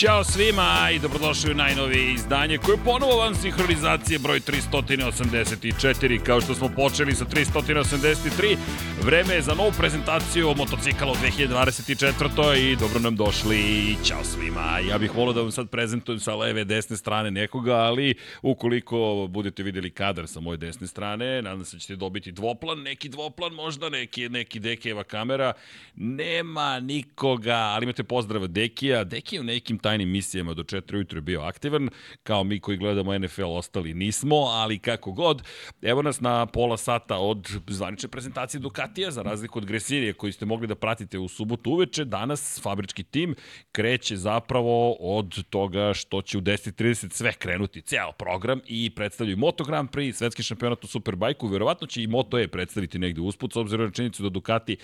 Ćao svima i dobrodošli u najnovije izdanje koje je ponovo vam sinhronizacije broj 384 kao što smo počeli sa 383 vreme je za novu prezentaciju motocikala u 2024. i dobro nam došli. I ćao svima. Ja bih volio da vam sad prezentujem sa leve desne strane nekoga ali ukoliko budete videli kadar sa moje desne strane nadam se da ćete dobiti dvoplan neki dvoplan možda neki, neki Dekijeva kamera. Nema nikoga ali imate pozdrav Dekija. Dekija u nekim tajnim misijama do 4 ujutro bio aktivan, kao mi koji gledamo NFL ostali nismo, ali kako god, evo nas na pola sata od zvanične prezentacije Ducatija, za razliku od Gresinije koji ste mogli da pratite u subotu uveče, danas fabrički tim kreće zapravo od toga što će u 10.30 sve krenuti, ceo program i predstavljaju Moto Grand Prix, svetski šampionat u Superbajku, verovatno će i Moto E predstaviti negde usput, s obzirom na činjenicu da Ducati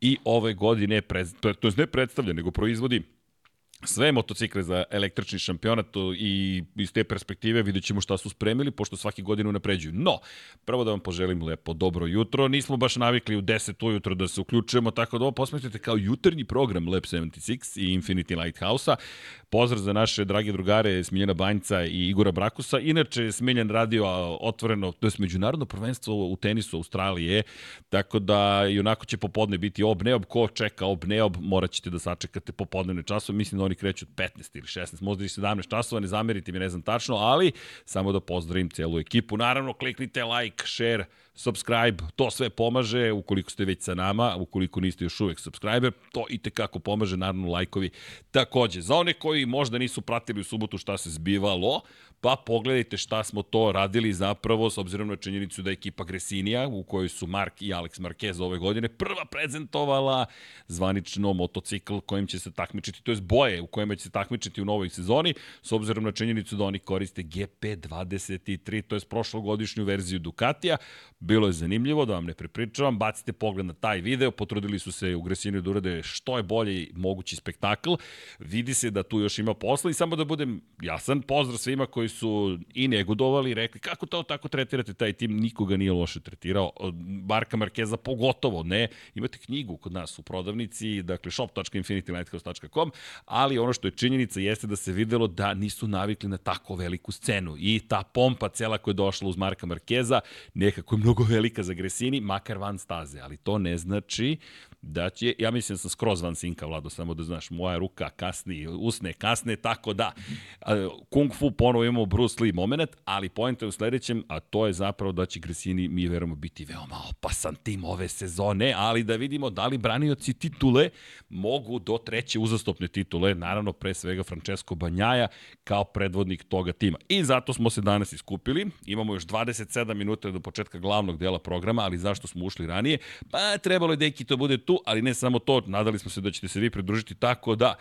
i ove godine, pred, to je ne predstavlja, nego proizvodi sve motocikle za električni šampionat i iz te perspektive vidjet ćemo šta su spremili, pošto svake godine unapređuju. No, prvo da vam poželim lepo dobro jutro. Nismo baš navikli u 10 ujutro da se uključujemo, tako da ovo posmetite kao jutarnji program Lab 76 i Infinity Lighthouse-a. Pozdrav za naše drage drugare Smiljana Banjca i Igora Brakusa. Inače, Smiljan radio otvoreno, to je međunarodno prvenstvo u tenisu Australije, tako da i onako će popodne biti ob-neob. Ko čeka ob-neob, morat ćete da sačekate popodnevne časove. Mislim da oni kreću od 15 ili 16, možda i 17 časova, ne zamerite mi, ne znam tačno, ali samo da pozdravim celu ekipu. Naravno, kliknite like, share, subscribe, to sve pomaže ukoliko ste već sa nama, ukoliko niste još uvek subscriber, to i tekako pomaže, naravno lajkovi takođe. Za one koji možda nisu pratili u subotu šta se zbivalo, pa pogledajte šta smo to radili zapravo s obzirom na činjenicu da je ekipa Gresinija u kojoj su Mark i Alex Marquez ove godine prva prezentovala zvanično motocikl kojim će se takmičiti, to je boje u kojima će se takmičiti u novoj sezoni s obzirom na činjenicu da oni koriste GP23, to je prošlogodišnju verziju Ducatija. Bilo je zanimljivo, da vam ne prepričavam, bacite pogled na taj video, potrudili su se u Gresiniju da urade što je bolji mogući spektakl. Vidi se da tu još ima posla i samo da budem jasan, pozdrav svima koji su i negodovali i rekli kako to tako tretirate? Taj tim, nikoga nije loše tretirao, Marka Markeza pogotovo ne, imate knjigu kod nas u prodavnici, dakle shop.infinitylighthouse.com, ali ono što je činjenica jeste da se videlo da nisu navikli na tako veliku scenu. I ta pompa cela koja je došla uz Marka Markeza nekako je mnogo velika za Gresini, makar van staze, ali to ne znači da će, ja mislim da sam skroz van sinka, Vlado, samo da znaš, moja ruka kasni, usne kasne, tako da, Kung Fu ponovo imamo Bruce Lee moment, ali pojenta je u sledećem, a to je zapravo da će Gresini, mi verujemo, biti veoma opasan tim ove sezone, ali da vidimo da li branioci titule mogu do treće uzastopne titule, naravno pre svega Francesco Banjaja kao predvodnik toga tima. I zato smo se danas iskupili, imamo još 27 minuta do početka glavnog dela programa, ali zašto smo ušli ranije? Pa trebalo je deki to bude tu, ali ne samo to, nadali smo se da ćete se vi pridružiti tako da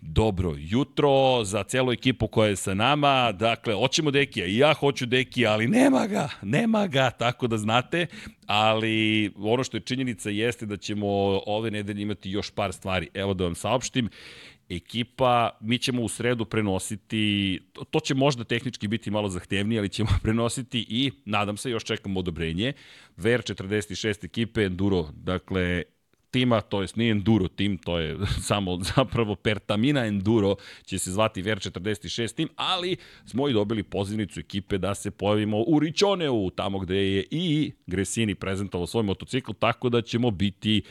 dobro jutro za celu ekipu koja je sa nama. Dakle, hoćemo Dekija i ja hoću Dekija, ali nema ga, nema ga, tako da znate. Ali ono što je činjenica jeste da ćemo ove nedelje imati još par stvari. Evo da vam saopštim ekipa, mi ćemo u sredu prenositi, to, će možda tehnički biti malo zahtevnije, ali ćemo prenositi i, nadam se, još čekamo odobrenje, VR46 ekipe Enduro, dakle, tima, to jest nije Enduro tim, to je samo zapravo Pertamina Enduro, će se zvati VR46 tim, ali smo i dobili pozivnicu ekipe da se pojavimo u Ričoneu, tamo gde je i Gresini prezentovao svoj motocikl, tako da ćemo biti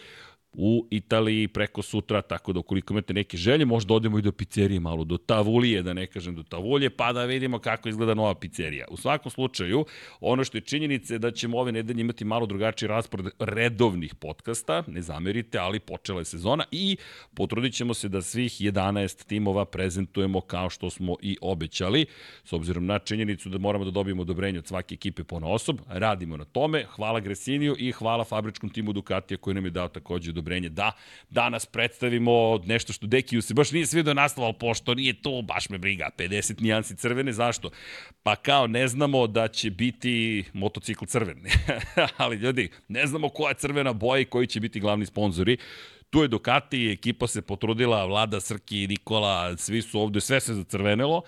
u Italiji preko sutra, tako da ukoliko imate neke želje, možda odemo i do pizzerije malo, do Tavulije, da ne kažem do Tavulje, pa da vidimo kako izgleda nova pizzerija. U svakom slučaju, ono što je činjenica je da ćemo ove nedelje imati malo drugačiji raspored redovnih podcasta, ne zamerite, ali počela je sezona i potrudit ćemo se da svih 11 timova prezentujemo kao što smo i obećali, s obzirom na činjenicu da moramo da dobijemo odobrenje od svake ekipe po osob, radimo na tome, hvala Gresiniju i hvala fabričkom timu Ducatija koji nam je dao takođe da danas predstavimo nešto što Dekiju se baš nije svidio naslov, ali pošto nije to, baš me briga, 50 nijansi crvene, zašto? Pa kao ne znamo da će biti motocikl crven, ali ljudi, ne znamo koja je crvena boja i koji će biti glavni sponzori, tu je Ducati, ekipa se potrudila, Vlada, Srki, Nikola, svi su ovde, sve se zacrvenelo,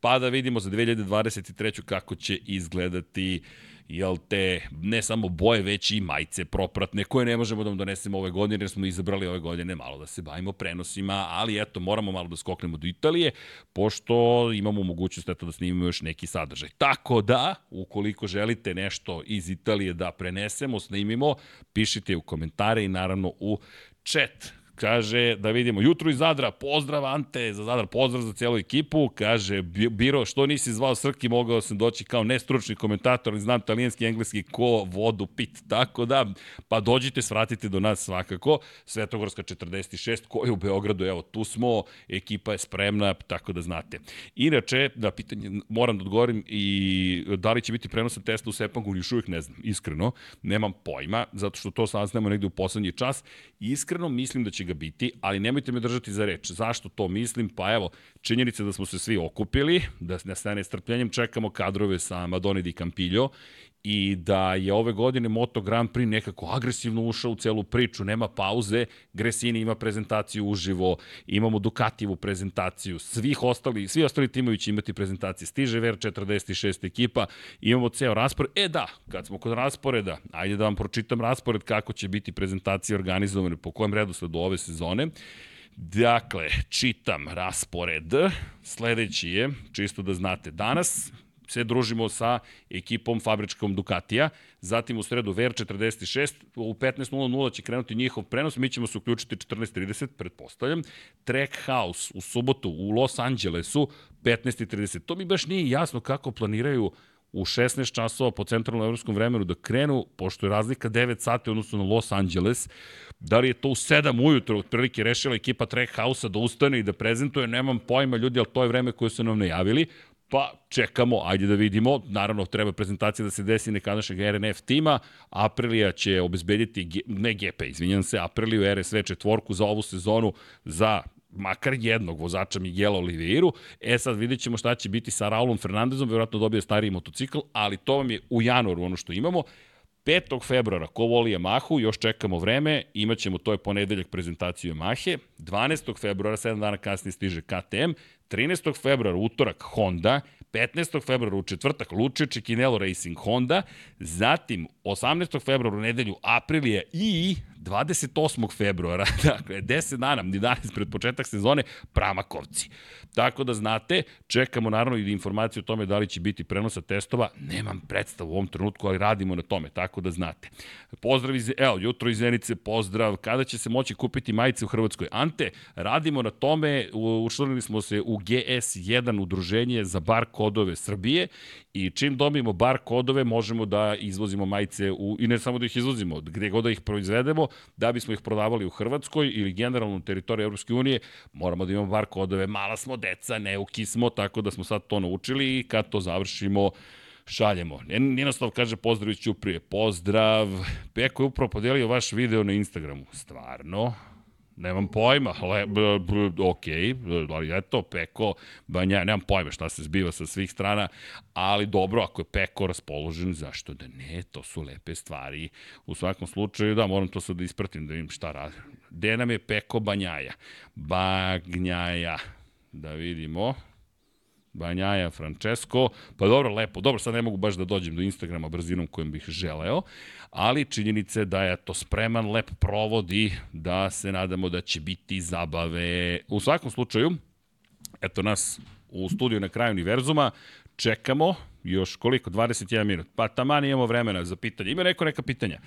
pa da vidimo za 2023. kako će izgledati jel te, ne samo boje, već i majice propratne, koje ne možemo da vam donesemo ove godine, jer smo izabrali ove godine malo da se bavimo prenosima, ali eto, moramo malo da skoknemo do Italije, pošto imamo mogućnost eto, da snimimo još neki sadržaj. Tako da, ukoliko želite nešto iz Italije da prenesemo, snimimo, pišite u komentare i naravno u chat Kaže, da vidimo, jutro iz Zadra, pozdrav Ante za Zadar, pozdrav za cijelu ekipu. Kaže, Biro, što nisi zvao Srki, mogao sam doći kao nestručni komentator, ali znam talijanski, engleski, ko vodu pit. Tako da, pa dođite, svratite do nas svakako. Svetogorska 46, ko je u Beogradu, evo, tu smo, ekipa je spremna, tako da znate. Inače, da pitanje, moram da odgovorim i da li će biti prenosan testa u Sepangu, još uvijek ne znam, iskreno, nemam pojma, zato što to saznamo negde u poslednji čas. Iskreno mislim da će ga biti, ali nemojte me držati za reč. Zašto to mislim? Pa evo, činjenica da smo se svi okupili, da na strane strpljenjem čekamo kadrove sa Madoni di Campillo i da je ove godine Moto Grand Prix nekako agresivno ušao u celu priču, nema pauze, Gresini ima prezentaciju uživo, imamo Ducativu prezentaciju, svih ostali, svi ostali timovi će imati prezentacije, stiže VR46 ekipa, imamo ceo raspored, e da, kad smo kod rasporeda, ajde da vam pročitam raspored kako će biti prezentacije organizovane, po kojem redu sve do ove sezone, Dakle, čitam raspored. Sledeći je, čisto da znate, danas se družimo sa ekipom fabričkom Ducatija, zatim u sredu VR46, u 15.00 će krenuti njihov prenos, mi ćemo se uključiti 14.30, pretpostavljam, Track House u subotu u Los Angelesu, 15.30. To mi baš nije jasno kako planiraju u 16 časova po centralnom evropskom vremenu da krenu, pošto je razlika 9 sati odnosno na Los Angeles, da li je to u 7 ujutro otprilike rešila ekipa Track House-a da ustane i da prezentuje, nemam pojma ljudi, ali to je vreme koje su nam najavili, Pa čekamo, ajde da vidimo. Naravno, treba prezentacija da se desi nekadašnjeg RNF tima. Aprilija će obezbediti, ne GP, izvinjam se, Apriliju RSV četvorku za ovu sezonu za makar jednog vozača Miguela Oliveiru. E sad vidjet ćemo šta će biti sa Raulom Fernandezom, vjerojatno dobije stariji motocikl, ali to vam je u januaru ono što imamo. 5. februara, ko voli Yamahu, još čekamo vreme, imaćemo, to je ponedeljak prezentaciju Yamahe, 12. februara, 7 dana kasnije stiže KTM, 13. februara, utorak Honda, 15. februara u četvrtak Luče Čekinelo Racing Honda, zatim 18. februara u nedelju Aprilija i 28. februara, dakle 10 dana, ni danas pred početak sezone, Pramakovci. Tako da znate, čekamo naravno i informaciju o tome da li će biti prenosa testova, nemam predstavu u ovom trenutku, ali radimo na tome, tako da znate. Pozdrav iz, evo, jutro iz Zenice, pozdrav, kada će se moći kupiti majice u Hrvatskoj? Ante, radimo na tome, učlanili smo se u GS1 udruženje za bar kodove Srbije i čim dobijemo bar kodove možemo da izvozimo majice u, i ne samo da ih izvozimo, gde god da ih proizvedemo, da bismo ih prodavali u Hrvatskoj ili generalno na teritoriji Evropske unije, moramo da imamo bar kodove, mala smo deca, neuki smo, tako da smo sad to naučili i kad to završimo, šaljemo. Ninoslav kaže pozdrav iz Ćuprije. Pozdrav. Peko je upravo podelio vaš video na Instagramu. Stvarno? Nemam pojma, le, b, b, ok, ali eto, Peko, Banja, nemam pojma šta se zbiva sa svih strana, ali dobro, ako je Peko raspoložen, zašto da ne, to su lepe stvari. U svakom slučaju, da, moram to sad da ispratim, da vidim šta radi. Gde nam je Peko Banjaja? Bagnjaja, da vidimo, Banjaja Francesco, pa dobro, lepo, dobro, sad ne mogu baš da dođem do Instagrama brzinom kojom bih želeo, ali činjenice da je to spreman, lep provod i da se nadamo da će biti zabave. U svakom slučaju, eto nas u studiju na kraju univerzuma, čekamo još koliko, 21 minut. Pa taman imamo vremena za pitanje. Ima neko neka pitanja.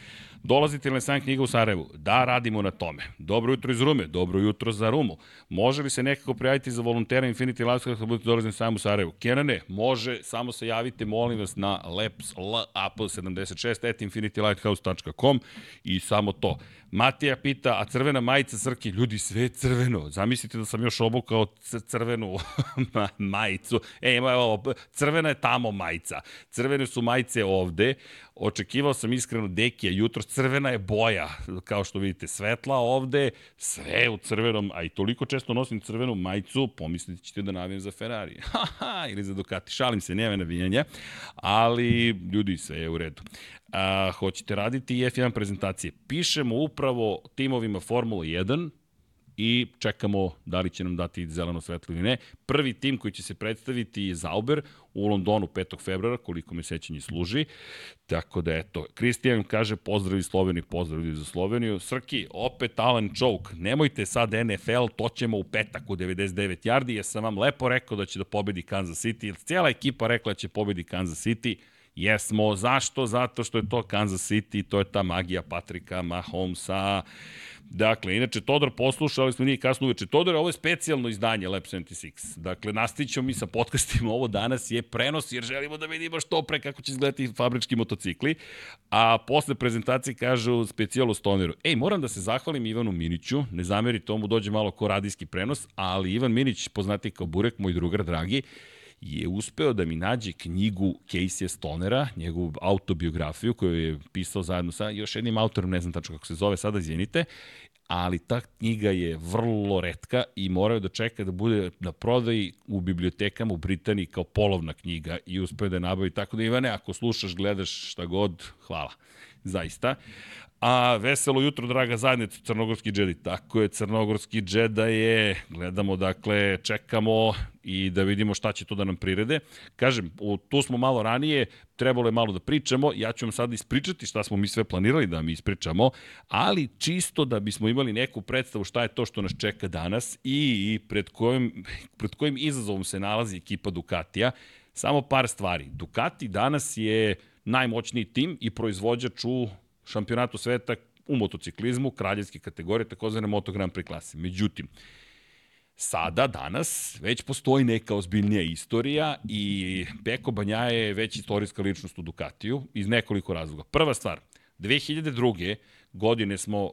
Dolazite na sam knjiga u Sarajevu? Da, radimo na tome. Dobro jutro iz Rume, dobro jutro za Rumu. Može li se nekako prijaviti za volontera Infinity Labs kada budete dolaziti sam u Sarajevu? Kenane, može, samo se javite, molim vas, na labs, l, apple 76 at infinitylighthouse.com i samo to. Matija pita, a crvena majica Srki, ljudi, sve je crveno. Zamislite da sam još obukao crvenu majicu. E, ima ovo, crvena je tamo majica. Crvene su majice ovde. Očekivao sam iskreno Dekija jutro, crvena je boja, kao što vidite, svetla ovde, sve u crvenom, a i toliko često nosim crvenu majicu, pomislite ćete da navijem za Ferrari. Haha, ili za Ducati. Šalim se, nema navijanja, ali ljudi, sve je u redu a, hoćete raditi i F1 prezentacije. Pišemo upravo timovima Formula 1, i čekamo da li će nam dati zeleno svetlo ili ne. Prvi tim koji će se predstaviti je Zauber u Londonu 5. februara, koliko me sećanje služi. Tako da eto, Kristijan kaže pozdravi Sloveniju, pozdravi za Sloveniju. Srki, opet Alan Choke, nemojte sad NFL, to ćemo u petak u 99 yardi, jer sam vam lepo rekao da će da pobedi Kansas City, cijela ekipa rekla da će pobedi Kansas City, Jesmo, zašto? Zato što je to Kansas City, to je ta magija Patrika Mahomesa. Dakle, inače, Todor poslušali smo nije kasno uveče. Todor, ovo je specijalno izdanje Lab 76. Dakle, nastićemo mi sa podcastima. Ovo danas je prenos jer želimo da vidimo što pre kako će izgledati fabrički motocikli. A posle prezentacije kažu specijalu Stoneru. Ej, moram da se zahvalim Ivanu Miniću. Ne zameri tomu, dođe malo ko radijski prenos, ali Ivan Minić, poznati kao Burek, moj drugar dragi, je uspeo da mi nađe knjigu Casey Stonera, njegovu autobiografiju koju je pisao zajedno sa još jednim autorom, ne znam tačno kako se zove, sada izvinite, ali ta knjiga je vrlo redka i moraju da čeka da bude na prodaji u bibliotekama u Britaniji kao polovna knjiga i uspeo da je nabavi. Tako da Ivane, ako slušaš, gledaš šta god, hvala. Zaista. A veselo jutro, draga zajednica, Crnogorski džedi. Tako je, Crnogorski džeda je, gledamo, dakle, čekamo i da vidimo šta će to da nam prirede. Kažem, tu smo malo ranije, trebalo je malo da pričamo, ja ću vam sad ispričati šta smo mi sve planirali da mi ispričamo, ali čisto da bismo imali neku predstavu šta je to što nas čeka danas i pred kojim, pred kojim izazovom se nalazi ekipa Ducatija. Samo par stvari. Ducati danas je najmoćniji tim i proizvođač u šampionatu sveta u motociklizmu, kraljevske kategorije, takozvane Moto Grand Prix klase. Međutim, sada, danas, već postoji neka ozbiljnija istorija i Beko Banja je već istorijska ličnost u Ducatiju iz nekoliko razloga. Prva stvar, 2002. godine smo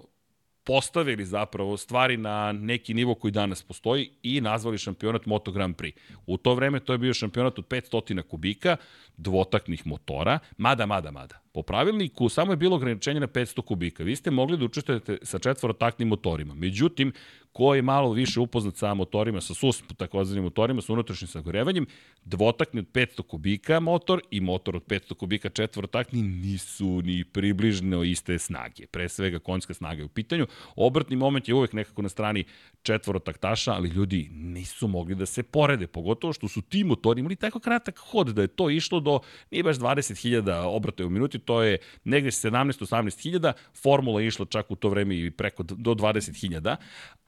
postavili zapravo stvari na neki nivo koji danas postoji i nazvali šampionat Moto Grand Prix. U to vreme to je bio šampionat od 500 kubika, dvotaknih motora, mada, mada, mada. Po pravilniku samo je bilo ograničenje na 500 kubika. Vi ste mogli da učestvujete sa četvorotaknim motorima. Međutim, ko je malo više upoznat sa motorima, sa SUS, takozvanim motorima, sa unutrašnjim sagorevanjem, dvotakni od 500 kubika motor i motor od 500 kubika četvorotakni nisu ni približno iste snage. Pre svega konjska snaga je u pitanju. Obrtni moment je uvek nekako na strani četvorotaktaša, ali ljudi nisu mogli da se porede, pogotovo što su ti motori imali tako kratak hod da je to išlo do, nije baš 20.000 obrata u minuti, to je negde 17-18.000, formula je išla čak u to vreme i preko do 20.000,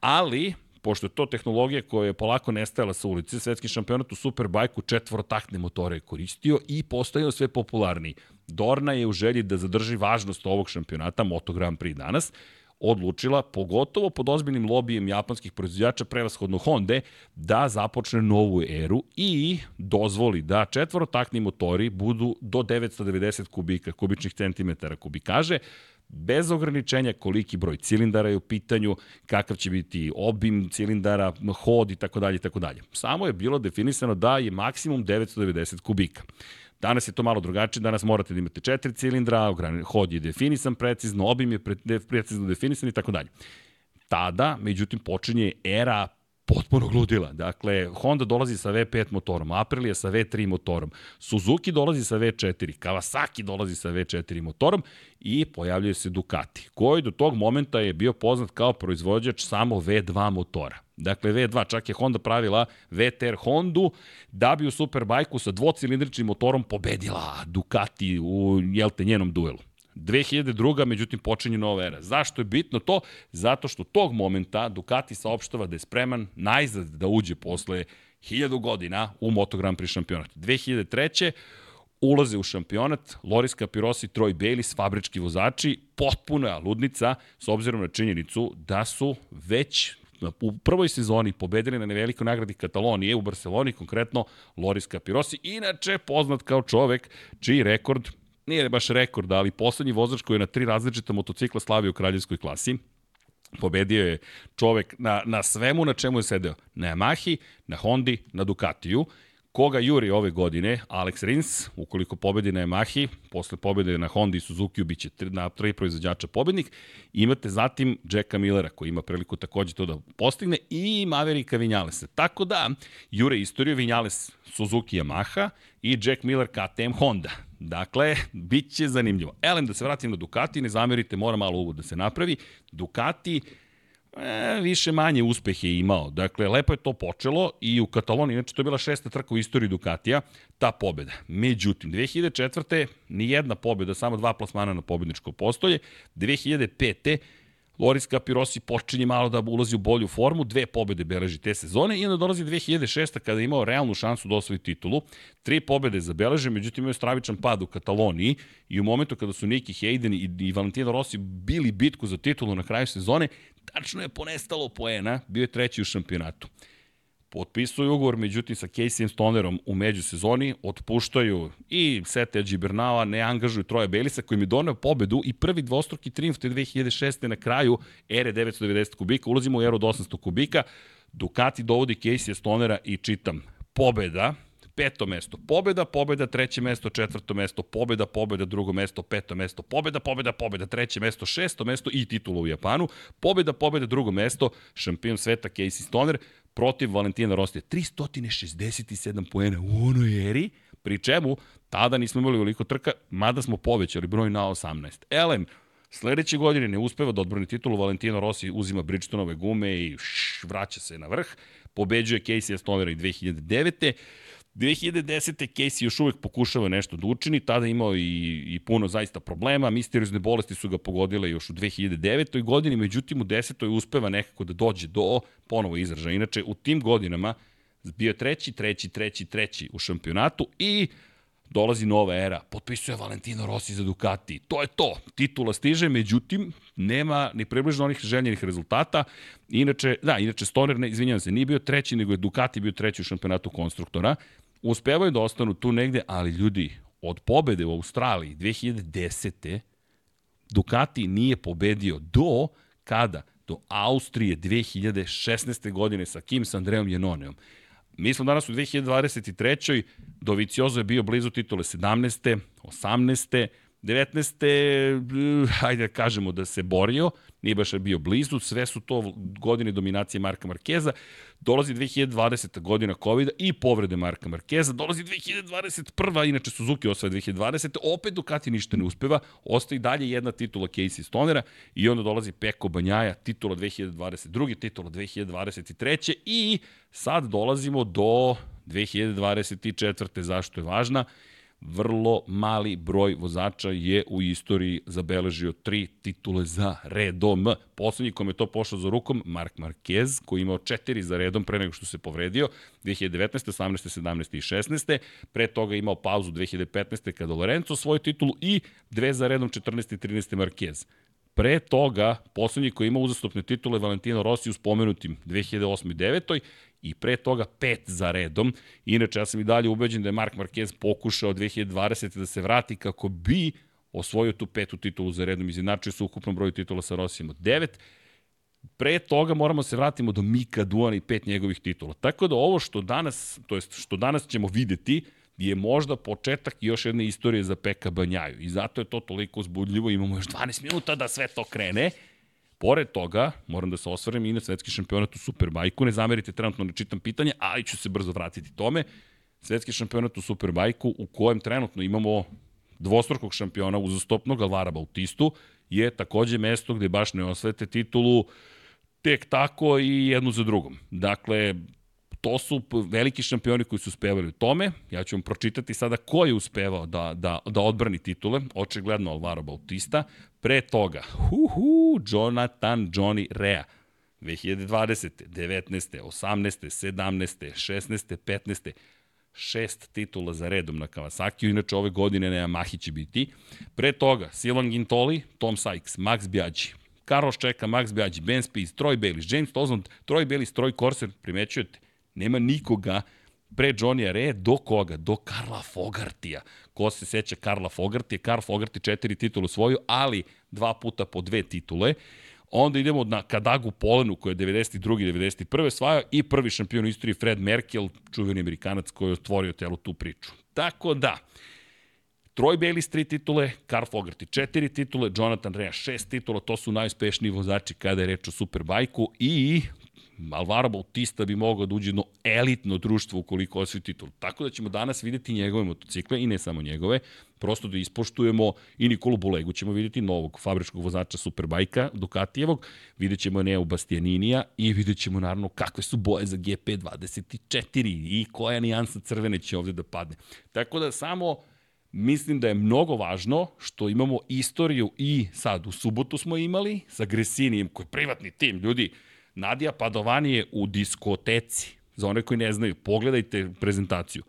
ali pošto je to tehnologija koja je polako nestajala sa ulice, svetski šampionat u Superbajku četvorotakne motore je koristio i postojao sve popularniji. Dorna je u želji da zadrži važnost ovog šampionata, Moto Grand Prix danas, odlučila, pogotovo pod ozbiljnim lobijem japanskih proizvođača, prevashodno Honda, da započne novu eru i dozvoli da četvorotakni motori budu do 990 kubika, kubičnih centimetara kubikaže, bez ograničenja koliki broj cilindara je u pitanju, kakav će biti obim cilindara, hod i tako dalje i tako dalje. Samo je bilo definisano da je maksimum 990 kubika. Danas je to malo drugačije, danas morate da imate četiri cilindra, hod je definisan precizno, obim je precizno definisan i tako dalje. Tada, međutim, počinje era potpuno gludila. Dakle, Honda dolazi sa V5 motorom, Aprilia sa V3 motorom, Suzuki dolazi sa V4, Kawasaki dolazi sa V4 motorom i pojavljuje se Ducati, koji do tog momenta je bio poznat kao proizvođač samo V2 motora. Dakle, V2, čak je Honda pravila VTR Hondu da bi u Superbajku sa dvocilindričnim motorom pobedila Ducati u, jelte, njenom duelu. 2002. međutim počinje nova era. Zašto je bitno to? Zato što tog momenta Ducati saopštava da je spreman najzad da uđe posle 1000 godina u Moto Grand Prix šampionat. 2003 ulaze u šampionat Loris Capirosi, Troy Bayliss, fabrički vozači, potpuna ludnica s obzirom na činjenicu da su već u prvoj sezoni pobedili na nevelikoj nagradi Katalonije u Barceloni, konkretno Loris Capirosi, inače poznat kao čovek čiji rekord nije baš rekord, ali poslednji vozač koji je na tri različita motocikla slavio u kraljevskoj klasi, pobedio je čovek na, na svemu na čemu je sedeo. Na Yamahi, na Hondi, na Ducatiju Koga juri ove godine? Alex Rins, ukoliko pobedi na Yamahi, posle pobede na Honda i Suzuki biće na tri proizvođača pobednik. Imate zatim Jacka Millera koji ima priliku takođe to da postigne i Maverika Vinjalesa. Tako da, jure istoriju Vinjales Suzuki Yamaha i Jack Miller KTM Honda. Dakle, bit će zanimljivo. Elem, da se vratim na Ducati, ne zamerite, mora malo uvod da se napravi. Ducati e, više manje uspehe imao. Dakle, lepo je to počelo i u Kataloniji, inače to je bila šesta trka u istoriji Ducatija, ta pobeda. Međutim, 2004. ni jedna pobeda, samo dva plasmana na pobedničko postolje. 2005. Loris Capirosi počinje malo da ulazi u bolju formu, dve pobede beleži te sezone i onda dolazi 2006. kada je imao realnu šansu da osvoji titulu. Tri pobede zabeleže, međutim imao stravičan pad u Kataloniji i u momentu kada su Niki Hayden i, i Valentino Rossi bili bitku za titulu na kraju sezone, tačno je ponestalo poena, bio je treći u šampionatu. Potpisuju ugovor, međutim, sa Caseyem Stonerom u međusezoni, otpuštaju i Sete Gibernala, ne angažuju Troja Belisa, koji mi doneo pobedu i prvi dvostruki triumf te 2006. na kraju ere 990 kubika, ulazimo u eru od 800 kubika, Ducati dovodi Casey Stonera i čitam. Pobeda, peto mesto, pobeda, pobeda, treće mesto, četvrto mesto, pobeda, pobeda, drugo mesto, peto mesto, pobeda, pobeda, pobeda, treće mesto, šesto mesto i titula u Japanu, pobeda, pobeda, drugo mesto, šampion sveta Casey Stoner, protiv Valentina Rostija. 367 poena u onoj eri, pri čemu tada nismo imali veliko trka, mada smo povećali broj na 18. Elem, sledeće godine ne uspeva da odbrani titulu, Valentino Rossi uzima Bridgestonove gume i šš, vraća se na vrh, pobeđuje Casey Stonera i 2009. 2010. Casey još uvek pokušava nešto da učini, tada imao i, i puno zaista problema, misteriozne bolesti su ga pogodile još u 2009. godini, međutim u 10. uspeva nekako da dođe do ponovo izražaja. Inače, u tim godinama bio treći, treći, treći, treći u šampionatu i dolazi nova era, potpisuje Valentino Rossi za Ducati. To je to, titula stiže, međutim, nema ni približno onih željenih rezultata. Inače, da, inače Stoner, ne, izvinjavam se, nije bio treći, nego je Ducati bio treći u šampionatu konstruktora uspevaju da ostanu tu negde, ali ljudi, od pobede u Australiji 2010. Ducati nije pobedio do kada? Do Austrije 2016. godine sa Kim Sandreom Jenoneom. Mi smo danas u 2023. Doviciozo je bio blizu titule 17. 18. 19. hajde da kažemo da se borio, nije baš bio blizu, sve su to godine dominacije Marka Markeza, dolazi 2020. godina COVID i povrede Marka Markeza, dolazi 2021. inače Suzuki osvaja 2020. Opet Ducati ništa ne uspeva, ostaje dalje jedna titula Casey Stonera i onda dolazi Peko Banjaja, titula 2022. titula 2023. i sad dolazimo do 2024. Zašto je važna? Vrlo mali broj vozača je u istoriji zabeležio tri titule za redom. Poslednji kom je to pošlo za rukom, Mark Marquez, koji je imao četiri za redom pre nego što se povredio, 2019. 18. 17. i 16. Pre toga je imao pauzu 2015. kada Lorenzo svoju titulu i dve za redom 14. i 13. Marquez. Pre toga, poslednji koji ima uzastopne titule Valentino Rossi u spomenutim 2008. i 2009 i pre toga pet za redom. Inače, ja sam i dalje ubeđen da je Mark Marquez pokušao 2020. da se vrati kako bi osvojio tu petu titulu za redom, izjednačio se ukupnom broju titula sa Rosijem od devet. Pre toga moramo se vratimo do Mika Duana i pet njegovih titula. Tako da ovo što danas, to jest što danas ćemo videti, je možda početak još jedne istorije za Peka Banjaju. I zato je to toliko uzbudljivo, imamo još 12 minuta da sve to krene. Pored toga, moram da se osvrnem i na svetski šampionat u Superbajku. Ne zamerite, trenutno ne čitam pitanje, ali ću se brzo vratiti tome. Svetski šampionat u Superbajku u kojem trenutno imamo dvostrukog šampiona uzastopnog Alvara Bautistu je takođe mesto gde baš ne osvete titulu tek tako i jednu za drugom. Dakle, to su veliki šampioni koji su uspevali u tome. Ja ću vam pročitati sada ko je uspevao da, da, da odbrani titule. Očigledno Alvaro Bautista. Pre toga, hu, hu, Jonathan Johnny Rea. 2020. 19. 18. 17. 16. 15. Šest titula za redom na Kawasaki, inače ove godine na Yamahi će biti. Pre toga, Silvan Gintoli, Tom Sykes, Max Biaggi, Carlos Čeka, Max Biaggi, Ben Spies, Troy Bayliss, James Tozland, Troy Bayliss, Troy Corser, primećujete, nema nikoga pre Johnny Re do koga? Do Karla Fogartija. Ko se seća Karla Fogartija? Karl Fogarti četiri titulu svoju, ali dva puta po dve titule. Onda idemo na Kadagu Polenu koja je 92. 91. svaja i prvi šampion u istoriji Fred Merkel, čuveni amerikanac koji je otvorio telu tu priču. Tako da, Troy Bayliss tri titule, Karl Fogarty četiri titule, Jonathan Rea šest titula, to su najuspešniji vozači kada je reč o Superbajku i Alvaro Bautista bi mogao da uđe jedno elitno društvo ukoliko osvoji titul. Tako da ćemo danas videti njegove motocikle i ne samo njegove, prosto da ispoštujemo i Nikolu Bulegu ćemo videti novog fabričkog vozača Superbajka Ducatijevog, vidjet ćemo Neo Bastianinija i vidjet ćemo naravno kakve su boje za GP24 i koja nijansa crvene će ovde da padne. Tako da samo mislim da je mnogo važno što imamo istoriju i sad u subotu smo imali sa Gresinijem koji je privatni tim, ljudi, Nadija Padovani je u diskoteci. Za one koji ne znaju, pogledajte prezentaciju.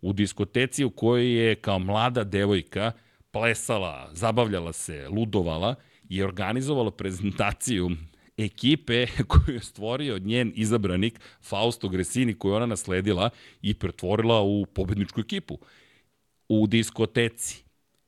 U diskoteci u kojoj je kao mlada devojka plesala, zabavljala se, ludovala i organizovala prezentaciju ekipe koju je stvorio njen izabranik Fausto Gresini koju ona nasledila i pretvorila u pobedničku ekipu. U diskoteci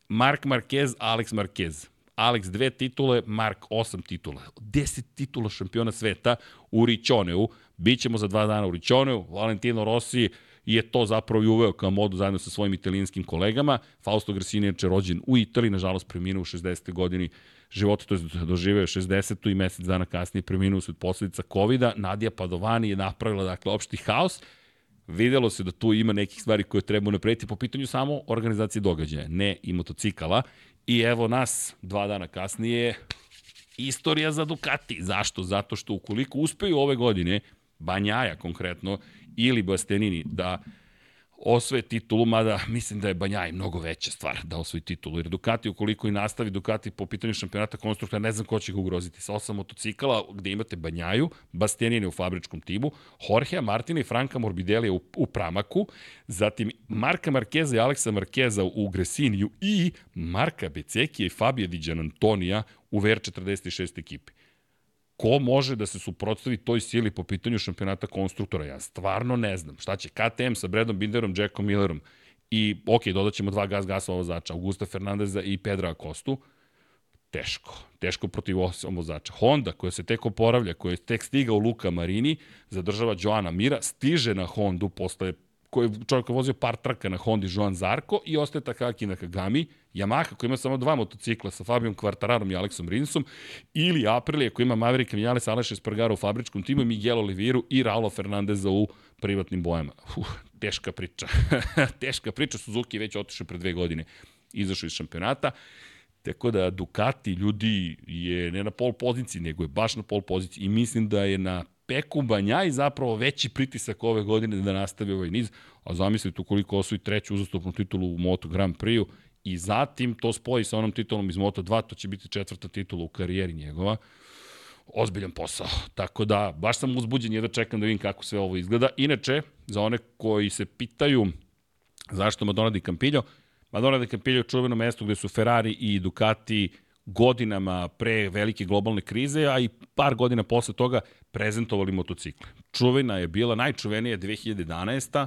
Mark Marquez, Alex Marquez. Alex dve titule, Mark osam titula. Deset titula šampiona sveta u Ričoneu. Bićemo za dva dana u Ričoneu. Valentino Rossi je to zapravo i uveo kao modu zajedno sa svojim italijanskim kolegama. Fausto Gresini je rođen u Italiji, nažalost preminuo u 60. godini života, to je doživeo 60. i mesec dana kasnije preminuo usled posledica COVID-a. Nadija Padovani je napravila dakle opšti haos. Videlo se da tu ima nekih stvari koje treba naprediti po pitanju samo organizacije događaja, ne i motocikala. I evo nas, dva dana kasnije, istorija za Ducati. Zašto? Zato što ukoliko uspeju ove godine, Banjaja konkretno, ili Bastianini da osvoje titulu, mada mislim da je Banjaj mnogo veća stvar da osvoji titulu, jer Ducati ukoliko i nastavi Ducati po pitanju šampionata konstruktora, ne znam ko će ga ugroziti. Sa osam motocikala gde imate Banjaju, Bastianini u fabričkom timu, Jorgea Martina i Franka Morbidelija u, u Pramaku, zatim Marka Markeza i Aleksa Markeza u Gresiniju i Marka Becekija i Fabio Di Antonija u VR46 ekipi ko može da se suprotstavi toj sili po pitanju šampionata konstruktora? Ja stvarno ne znam. Šta će KTM sa Bradom Binderom, Jackom Millerom i, ok, dodat ćemo dva gas gasova vozača, Augusta Fernandeza i Pedra Acostu, teško. Teško protiv osam vozača. Honda, koja se tek oporavlja, koja je tek stiga u Luka Marini, zadržava Joana Mira, stiže na Hondu posle koji je čovjek vozio par trka na Hondi Joan Zarko i ostaje Takaki na Kagami, Yamaha koji ima samo dva motocikla sa Fabijom Kvartararom i Aleksom Rinsom, ili Aprilia koji ima Maverick Vinales, Aleš Espargaro u fabričkom timu, Miguel Oliviru i Raulo Fernandeza u privatnim bojama. Uf, teška priča. teška priča, Suzuki je već otišao pre dve godine, izašao iz šampionata. Tako da Ducati ljudi je ne na pol poziciji, nego je baš na pol poziciji i mislim da je na Peku Banjaj zapravo veći pritisak ove godine da nastavi ovaj niz, a zamislite ukoliko osvoji treću uzastopnu titulu u Moto Grand Prix-u i zatim to spoji sa onom titulom iz Moto 2, to će biti četvrta titula u karijeri njegova. Ozbiljan posao. Tako da, baš sam uzbuđen da čekam da vidim kako sve ovo izgleda. Inače, za one koji se pitaju zašto Madonna di Campillo, Madonna di Campillo je čuveno mesto gde su Ferrari i Ducati godinama pre velike globalne krize, a i par godina posle toga prezentovali motocikle. Čuvena je bila, najčuvenija 2011.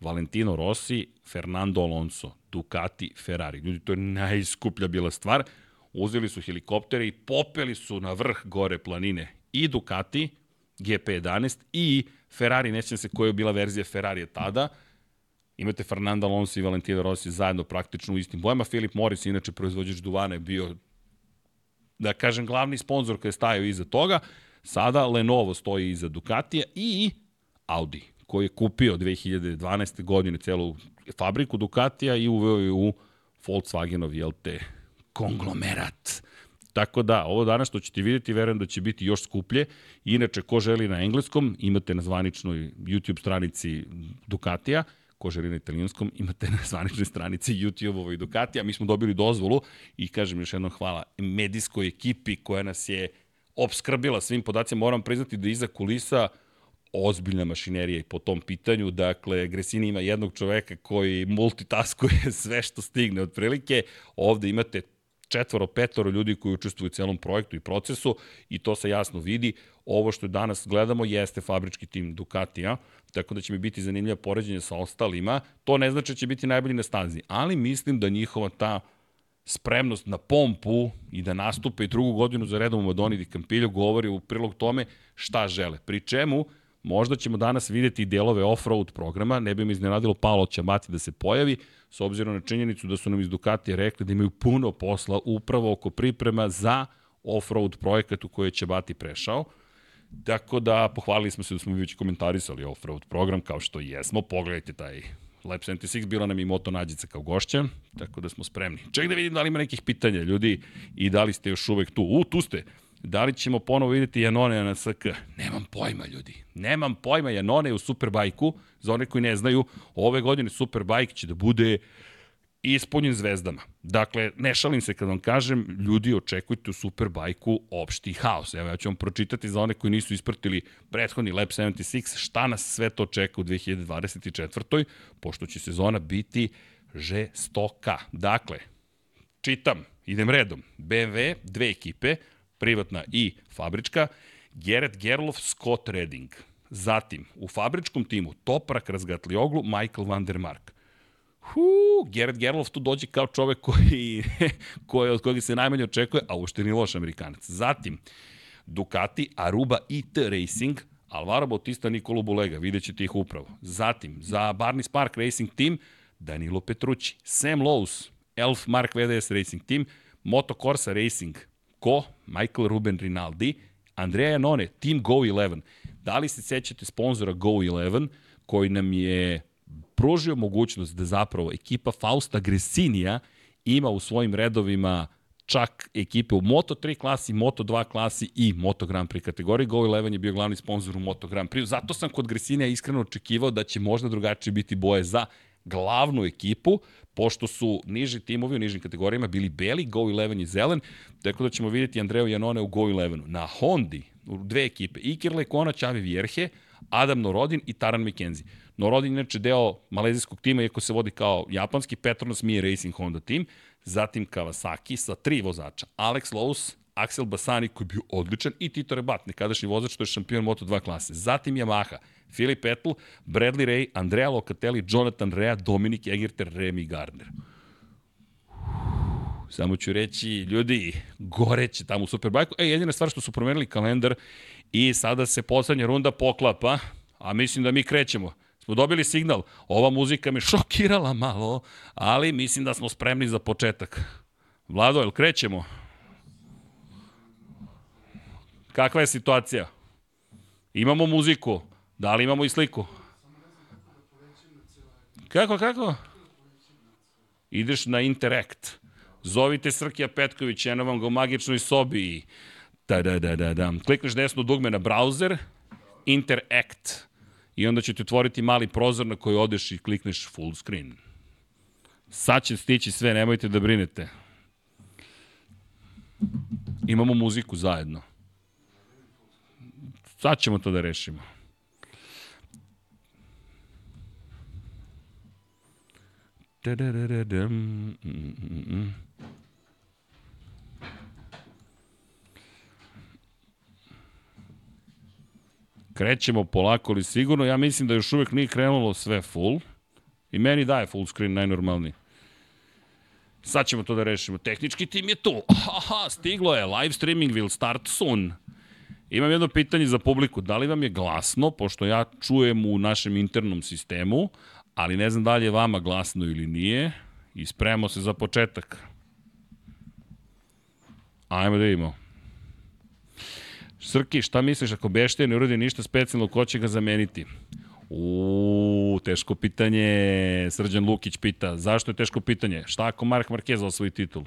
Valentino Rossi, Fernando Alonso, Ducati, Ferrari. Ljudi, to je najskuplja bila stvar. Uzeli su helikoptere i popeli su na vrh gore planine i Ducati, GP11 i Ferrari, nećem se koja je bila verzija Ferrarija tada, imate Fernando Alonso i Valentino Rossi zajedno praktično u istim bojama. Filip Morris, inače proizvođač duvana, je bio, da kažem, glavni sponsor koji je stajao iza toga. Sada Lenovo stoji iza Ducatija i Audi, koji je kupio 2012. godine celu fabriku Ducatija i uveo je u Volkswagenov, jel te, konglomerat. Tako da, ovo danas što ćete vidjeti, verujem da će biti još skuplje. Inače, ko želi na engleskom, imate na zvaničnoj YouTube stranici Ducatija, ko želi na italijanskom, imate na zvaničnoj stranici YouTube-ovoj Ducatija. Mi smo dobili dozvolu i kažem još jednom hvala medijskoj ekipi koja nas je obskrbila svim podacima. Moram priznati da iza kulisa ozbiljna mašinerija i po tom pitanju. Dakle, Gresini ima jednog čoveka koji multitaskuje sve što stigne otprilike. Ovde imate četvoro, petoro ljudi koji učestvuju u celom projektu i procesu i to se jasno vidi. Ovo što danas gledamo jeste fabrički tim Ducatija, tako da će mi biti zanimljiva poređenje sa ostalima. To ne znači da će biti najbolji na stazi, ali mislim da njihova ta spremnost na pompu i da nastupe i drugu godinu za redom u Madoni di Campillo govori u prilog tome šta žele. Pri čemu, možda ćemo danas videti delove off-road programa, ne bi mi iznenadilo Paolo Ćamati da se pojavi, s obzirom na činjenicu da su nam iz Ducatija rekli da imaju puno posla upravo oko priprema za off-road projekat u koji je Ćamati prešao. Tako da pohvalili smo se da smo već komentarisali off-road program kao što jesmo. Pogledajte taj Lab 76, bila nam i Moto Nađica kao gošća, tako da smo spremni. Ček da vidim da li ima nekih pitanja, ljudi, i da li ste još uvek tu. U, tu ste. Da li ćemo ponovo vidjeti Janone na SK? Nemam pojma, ljudi. Nemam pojma. Janone u Superbajku, za one koji ne znaju, ove godine Superbajk će da bude ispunjen zvezdama. Dakle, ne šalim se kad vam kažem, ljudi očekujte u Superbajku opšti haos. Evo, ja ću vam pročitati za one koji nisu ispratili prethodni Lab 76, šta nas sve to čeka u 2024. pošto će sezona biti žestoka. Dakle, čitam, idem redom. BMW, dve ekipe, privatna i fabrička, Gerrit Gerlof, Scott Redding. Zatim, u fabričkom timu Toprak Razgatlioglu, Michael van der Mark. Hu, Gerrit Gerlof tu dođe kao čovek koji, koji, od kojeg se najmanje očekuje, a uopšte ni loš Amerikanac. Zatim, Ducati, Aruba IT Racing, Alvaro Bautista, Nikolo Bulega, vidjet ćete ih upravo. Zatim, za Barney Spark Racing Team, Danilo Petrucci, Sam Lowe's, Elf Mark VDS Racing Team, Moto Corsa Racing, ko? Michael Ruben Rinaldi, Andrea Janone, Team Go 11. Da li se sećate sponzora Go 11, koji nam je pružio mogućnost da zapravo ekipa Fausta Gresinija ima u svojim redovima čak ekipe u Moto3 klasi, Moto2 klasi i Moto Grand Prix kategoriji. Go 11 je bio glavni sponsor u Moto Grand Prix. Zato sam kod Gresinija iskreno očekivao da će možda drugačije biti boje za glavnu ekipu, pošto su niži timovi u nižim kategorijama bili beli, Go 11 je zelen, tako da ćemo vidjeti Andreo Janone u Go 11. Na Hondi, u dve ekipe, Iker Lekona, Čavi Vjerhe, Adam Norodin i Taran McKenzie. Norodin inače deo malezijskog tima, iako se vodi kao japanski, Petronas Mie Racing Honda tim, zatim Kawasaki sa tri vozača, Alex Lowe's, Axel Basani koji je bio odličan i Tito Rebat, nekadašnji vozač, to je šampion Moto2 klase. Zatim Yamaha, Filip Ettel, Bradley Ray, Andrea Locatelli, Jonathan Rea, Dominik Egerter, Remy Gardner. Samo ću reći, ljudi, goreće tamo u Superbajku. E, jedina stvar što su promenili kalendar i sada se poslednja runda poklapa, a mislim da mi krećemo. Smo dobili signal. Ova muzika me šokirala malo, ali mislim da smo spremni za početak. Vlado, jel krećemo? Kakva je situacija? Imamo muziku. Da li imamo i sliku? Kako, kako? Ideš na Interact. Zovite Srkija Petković, eno vam ga u magičnoj sobi. Da, da, da, da, da. Klikneš desno dugme na browser, Interact. I onda će ti otvoriti mali prozor na koji odeš i klikneš full screen. Sad će stići sve, nemojte da brinete. Imamo muziku zajedno. Sad ćemo to da rešimo. Da, da, da, da, da. Mm, mm, mm. Krećemo polako ali sigurno. Ja mislim da još uvek nije krenulo sve full. I meni daje full screen najnormalniji. Sad ćemo to da rešimo. Tehnički tim je tu. Aha, stiglo je. Live streaming will start soon. Imam jedno pitanje za publiku. Da li vam je glasno, pošto ja čujem u našem internom sistemu, ali ne znam da li je vama glasno ili nije. I spremamo se za početak. Ajmo da vidimo. Srki, šta misliš ako Beštaj ne uradi ništa specijalno, ko će ga zameniti? U, teško pitanje. Srđan Lukić pita, zašto je teško pitanje? Šta ako Mark Marquez osvoji titulu?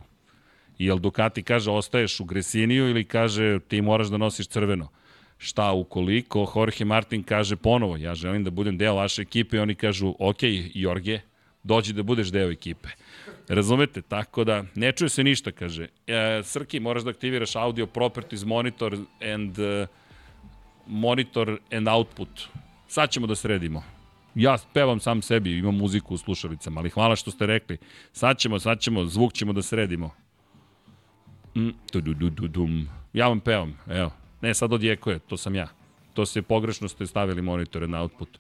I jel Ducati kaže ostaješ u Gresiniju ili kaže ti moraš da nosiš crveno? Šta ukoliko Jorge Martin kaže ponovo, ja želim da budem deo vaše ekipe i oni kažu, ok, Jorge, dođi da budeš deo ekipe. Razumete? Tako da, ne čuje se ništa, kaže. E, Srki, moraš da aktiviraš audio properties monitor and uh, monitor and output. Sad ćemo da sredimo. Ja pevam sam sebi, imam muziku u slušalicama, ali hvala što ste rekli. Sad ćemo, sad ćemo, zvuk ćemo da sredimo. Mm, du, du, du, du, dum. Ja vam pevam, evo. Ne, sad odjekuje, to sam ja. To se pogrešno ste stavili monitore na output.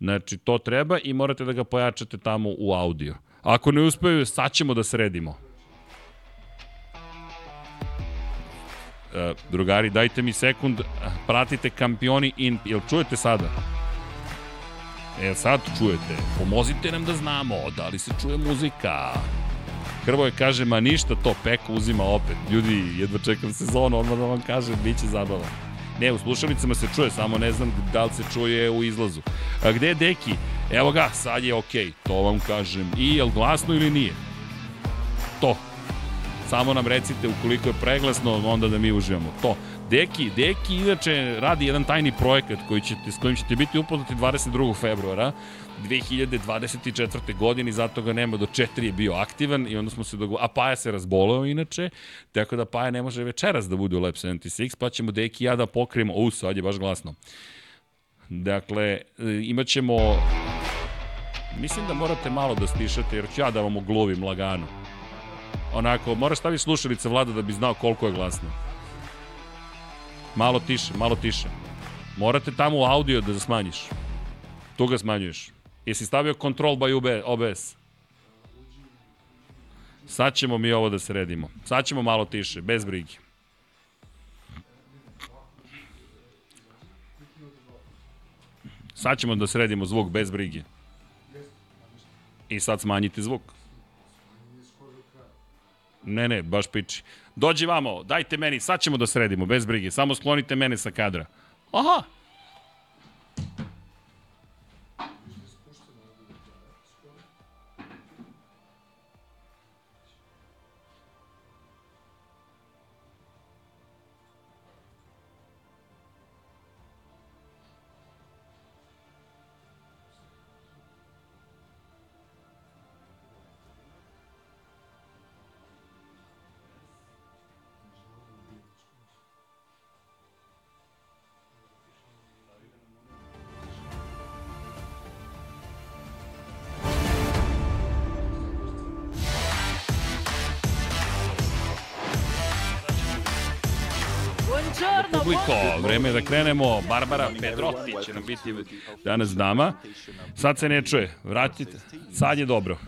Znači, to treba i morate da ga pojačate tamo u audio. Ako ne uspeju, sad ćemo da sredimo. E, drugari, dajte mi sekund, pratite kampioni in, jel čujete sada? E, sad čujete. Pomozite nam da znamo, da li se čuje muzika. Hrvoje kaže, ma ništa to, Peko uzima opet. Ljudi, jedva čekam sezonu, odmah da vam kažem, bit će zabava. Ne, u slušalicama se čuje, samo ne znam da li se čuje u izlazu. A gde je Deki? Evo ga, sad je okej, okay, to vam kažem. I je li glasno ili nije? To. Samo nam recite ukoliko je preglasno, onda da mi uživamo. To. Deki, Deki inače radi jedan tajni projekat koji ćete, s kojim ćete biti upoznati 22. februara 2024. godine i zato ga nema do 4 je bio aktivan i onda smo se dogovorili, a Paja se razboleo inače, tako da Paja ne može večeras da bude u Lab 76, pa ćemo Deki i ja da pokrijemo, u, sad je baš glasno. Dakle, imat ćemo Mislim da morate malo da stišate, jer ću ja da vam oglovim lagano. Onako, moraš staviti slušalice vlada da bi znao koliko je glasno. Malo tiše, malo tiše. Morate tamo audio da smanjiš. Tu ga smanjuješ. Jesi stavio control by OBS? Sad ćemo mi ovo da sredimo. Sad ćemo malo tiše, bez brige. Sad ćemo da sredimo zvuk bez brige. I sad smanjite zvuk. Ne, ne, baš piči. Dođi vamo, dajte meni, sad ćemo da sredimo, bez brige. Samo sklonite mene sa kadra. Aha, vreme da krenemo. Barbara Pedrotti će nam biti danas dama. Sad se ne čuje, vratite, sad je dobro.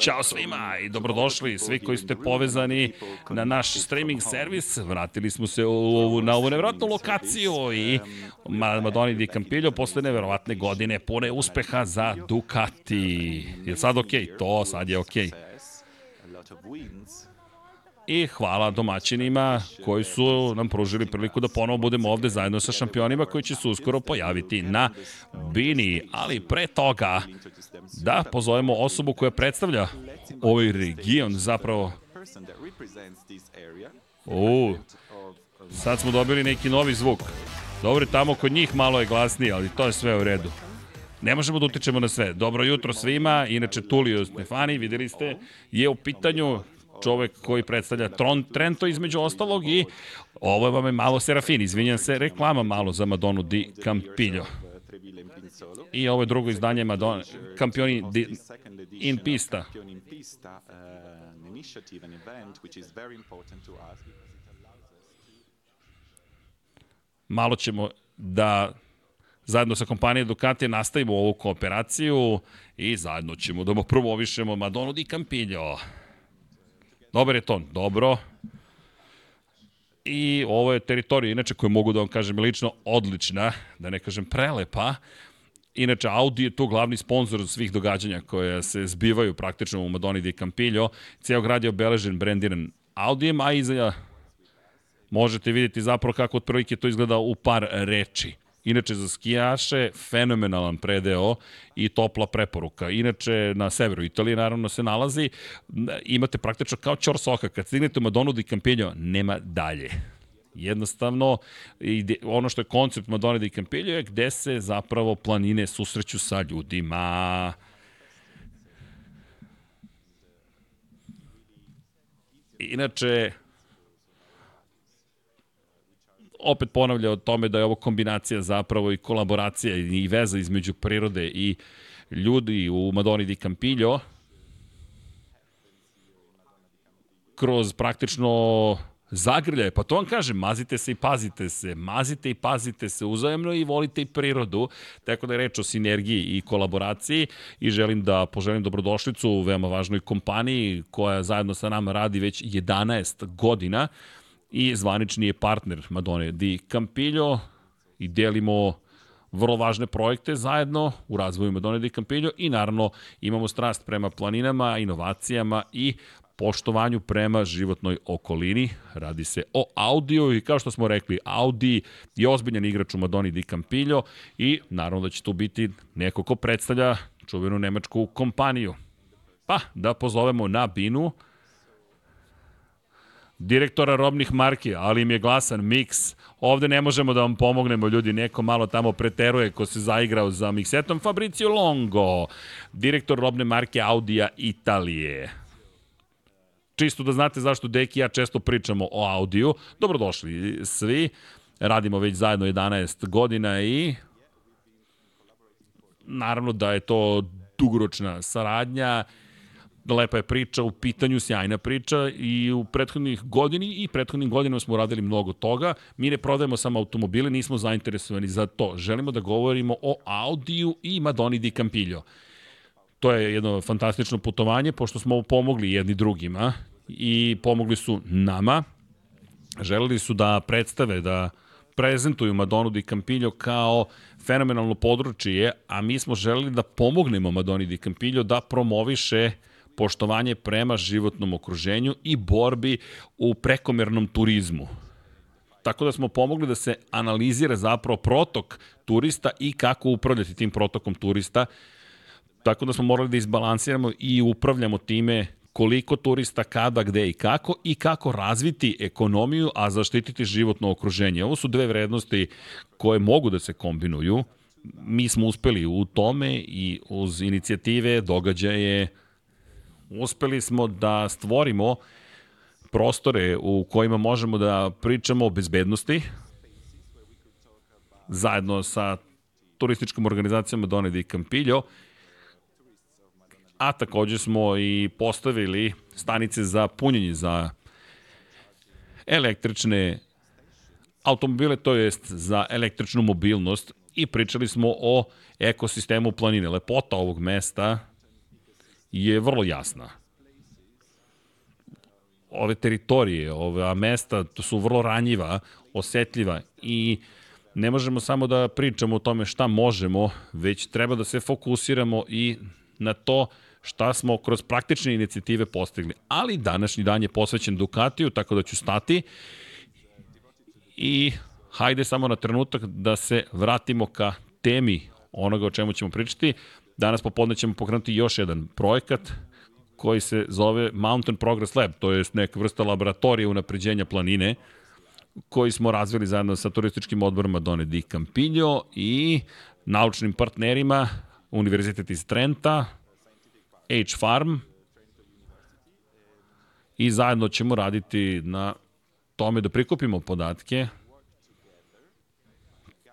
Ćao svima i dobrodošli svi koji ste povezani na naš streaming servis. Vratili smo se u, na ovu nevjerojatnu lokaciju i Madoni di Campillo posle nevjerovatne godine pune uspeha za Ducati. Je sad okej? Okay? To sad je okej. Okay i hvala domaćinima koji su nam pružili priliku da ponovo budemo ovde zajedno sa šampionima koji će se uskoro pojaviti na Bini, ali pre toga da pozovemo osobu koja predstavlja ovaj region zapravo U, sad smo dobili neki novi zvuk. Dobro, tamo kod njih malo je glasnije, ali to je sve u redu. Ne možemo da utičemo na sve. Dobro jutro svima, inače Tulio Stefani, videli ste, je u pitanju čovek koji predstavlja Tron Trento između ostalog i ovo vam je malo Serafin, izvinjam se, reklama malo za Madonu di Campillo. I ovo je drugo izdanje Madonna, Campioni di, in Pista. Malo ćemo da zajedno sa kompanijom Ducati nastavimo ovu kooperaciju i zajedno ćemo da promovišemo Madonu di Campillo. Dobar je ton, dobro. I ovo je teritorija, inače, koju mogu da vam kažem lično, odlična, da ne kažem prelepa. Inače, Audi je tu glavni sponsor svih događanja koje se zbivaju praktično u Madoni di Campillo. Cijel grad je obeležen, brendiran Audijem, a iza možete vidjeti zapravo kako otprilike to izgleda u par reči. Inače, za skijaše, fenomenalan predeo i topla preporuka. Inače, na severu Italije, naravno, se nalazi, imate praktično kao čor soka. Kad stignete u Madonu di Campigno, nema dalje. Jednostavno, ono što je koncept Madone di Campigno je gde se zapravo planine susreću sa ljudima. Inače, opet ponavlja o tome da je ovo kombinacija zapravo i kolaboracija i veza između prirode i ljudi u Madoni di Campillo kroz praktično zagrljaje. Pa to vam kažem, mazite se i pazite se. Mazite i pazite se uzajemno i volite i prirodu. Tako da je reč o sinergiji i kolaboraciji i želim da poželim dobrodošlicu u veoma važnoj kompaniji koja zajedno sa nama radi već 11 godina i zvanični je partner Madone di Campillo i delimo vrlo važne projekte zajedno u razvoju Madone di Campillo i naravno imamo strast prema planinama, inovacijama i poštovanju prema životnoj okolini. Radi se o Audiju i kao što smo rekli, Audi je ozbiljan igrač u Madoni di Campillo i naravno da će tu biti neko ko predstavlja čuvenu nemačku kompaniju. Pa, da pozovemo na binu direktora robnih marki, ali im je glasan miks. Ovde ne možemo da vam pomognemo, ljudi, neko malo tamo preteruje ko se zaigrao za miksetom. Fabrizio Longo, direktor robne marke Audija Italije. Čisto da znate zašto Deki i ja često pričamo o Audiju. Dobrodošli svi. Radimo već zajedno 11 godina i naravno da je to dugoročna saradnja lepa je priča, u pitanju sjajna priča i u prethodnih godini i prethodnim godinama smo uradili mnogo toga. Mi ne prodajemo samo automobile, nismo zainteresovani za to. Želimo da govorimo o Audiju i Madoni di Campillo. To je jedno fantastično putovanje, pošto smo pomogli jedni drugima i pomogli su nama. Želeli su da predstave, da prezentuju Madonu di Campillo kao fenomenalno područje, a mi smo želeli da pomognemo Madoni di Campillo da promoviše uh, poštovanje prema životnom okruženju i borbi u prekomernom turizmu. Tako da smo pomogli da se analizira zapravo protok turista i kako upravljati tim protokom turista. Tako da smo morali da izbalansiramo i upravljamo time koliko turista, kada, gde i kako i kako razviti ekonomiju, a zaštititi životno okruženje. Ovo su dve vrednosti koje mogu da se kombinuju. Mi smo uspeli u tome i uz inicijative, događaje, uspeli smo da stvorimo prostore u kojima možemo da pričamo o bezbednosti zajedno sa turističkom organizacijom Madone di Campillo, a takođe smo i postavili stanice za punjenje za električne automobile, to jest za električnu mobilnost i pričali smo o ekosistemu planine. Lepota ovog mesta je vrlo jasna. Ove teritorije, ove mesta, su vrlo ranjiva, osetljiva i ne možemo samo da pričamo o tome šta možemo, već treba da se fokusiramo i na to šta smo kroz praktične inicijative postigli. Ali današnji dan je posvećen Ducatiju, tako da ću stati i hajde samo na trenutak da se vratimo ka temi onoga o čemu ćemo pričati. Danas popodne ćemo pokrenuti još jedan projekat koji se zove Mountain Progress Lab, to je neka vrsta laboratorije unapređenja planine koji smo razvili zajedno sa turističkim odborima Done di Campillo i naučnim partnerima Univerzitet iz Trenta, H-Farm i zajedno ćemo raditi na tome da prikupimo podatke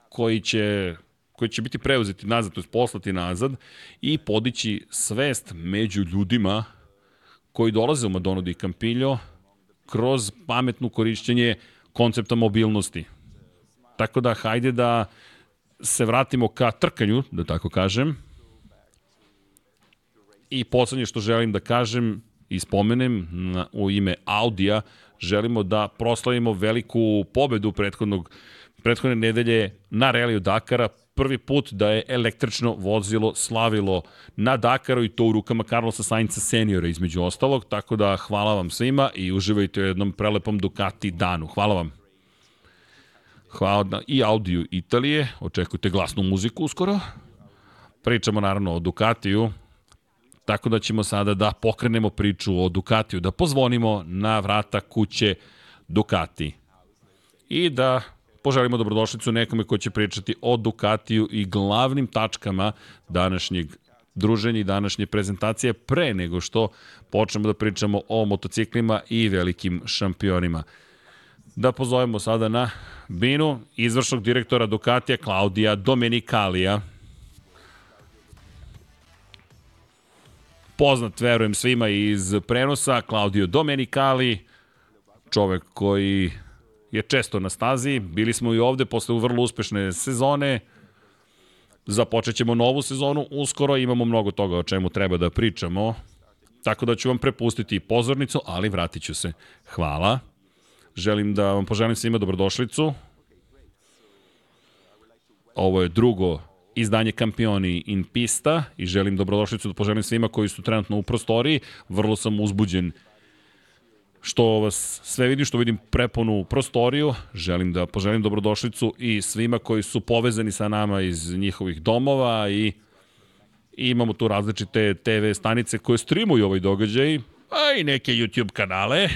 koji će koji će biti preuzeti nazad, to je poslati nazad i podići svest među ljudima koji dolaze u Madonu di Campillo kroz pametno korišćenje koncepta mobilnosti. Tako da, hajde da se vratimo ka trkanju, da tako kažem. I poslednje što želim da kažem i spomenem na, u ime Audija, želimo da proslavimo veliku pobedu prethodnog prethodne nedelje na Reliju Dakara, prvi put da je električno vozilo slavilo na Dakaru i to u rukama Carlosa Sainca seniora između ostalog, tako da hvala vam svima i uživajte u jednom prelepom Ducati danu. Hvala vam. Hvala na i Audiju Italije, očekujte glasnu muziku uskoro. Pričamo naravno o Ducatiju, tako da ćemo sada da pokrenemo priču o Ducatiju, da pozvonimo na vrata kuće Ducati i da poželimo dobrodošlicu nekome ko će pričati o Ducatiju i glavnim tačkama današnjeg druženja i današnje prezentacije pre nego što počnemo da pričamo o motociklima i velikim šampionima. Da pozovemo sada na binu izvršnog direktora Ducatija Klaudija Domenikalija. Poznat, verujem svima iz prenosa, Claudio Domenicali, čovek koji je često na stazi. Bili smo i ovde posle vrlo uspešne sezone. Započet ćemo novu sezonu uskoro, imamo mnogo toga o čemu treba da pričamo. Tako da ću vam prepustiti pozornicu, ali vratit ću se. Hvala. Želim da vam poželim svima dobrodošlicu. Ovo je drugo izdanje Kampioni in Pista i želim dobrodošlicu da poželim svima koji su trenutno u prostoriji. Vrlo sam uzbuđen što vas sve vidim, što vidim preponu prostoriju. Želim da poželim dobrodošlicu i svima koji su povezani sa nama iz njihovih domova i, i imamo tu različite TV stanice koje streamuju ovaj događaj, a i neke YouTube kanale.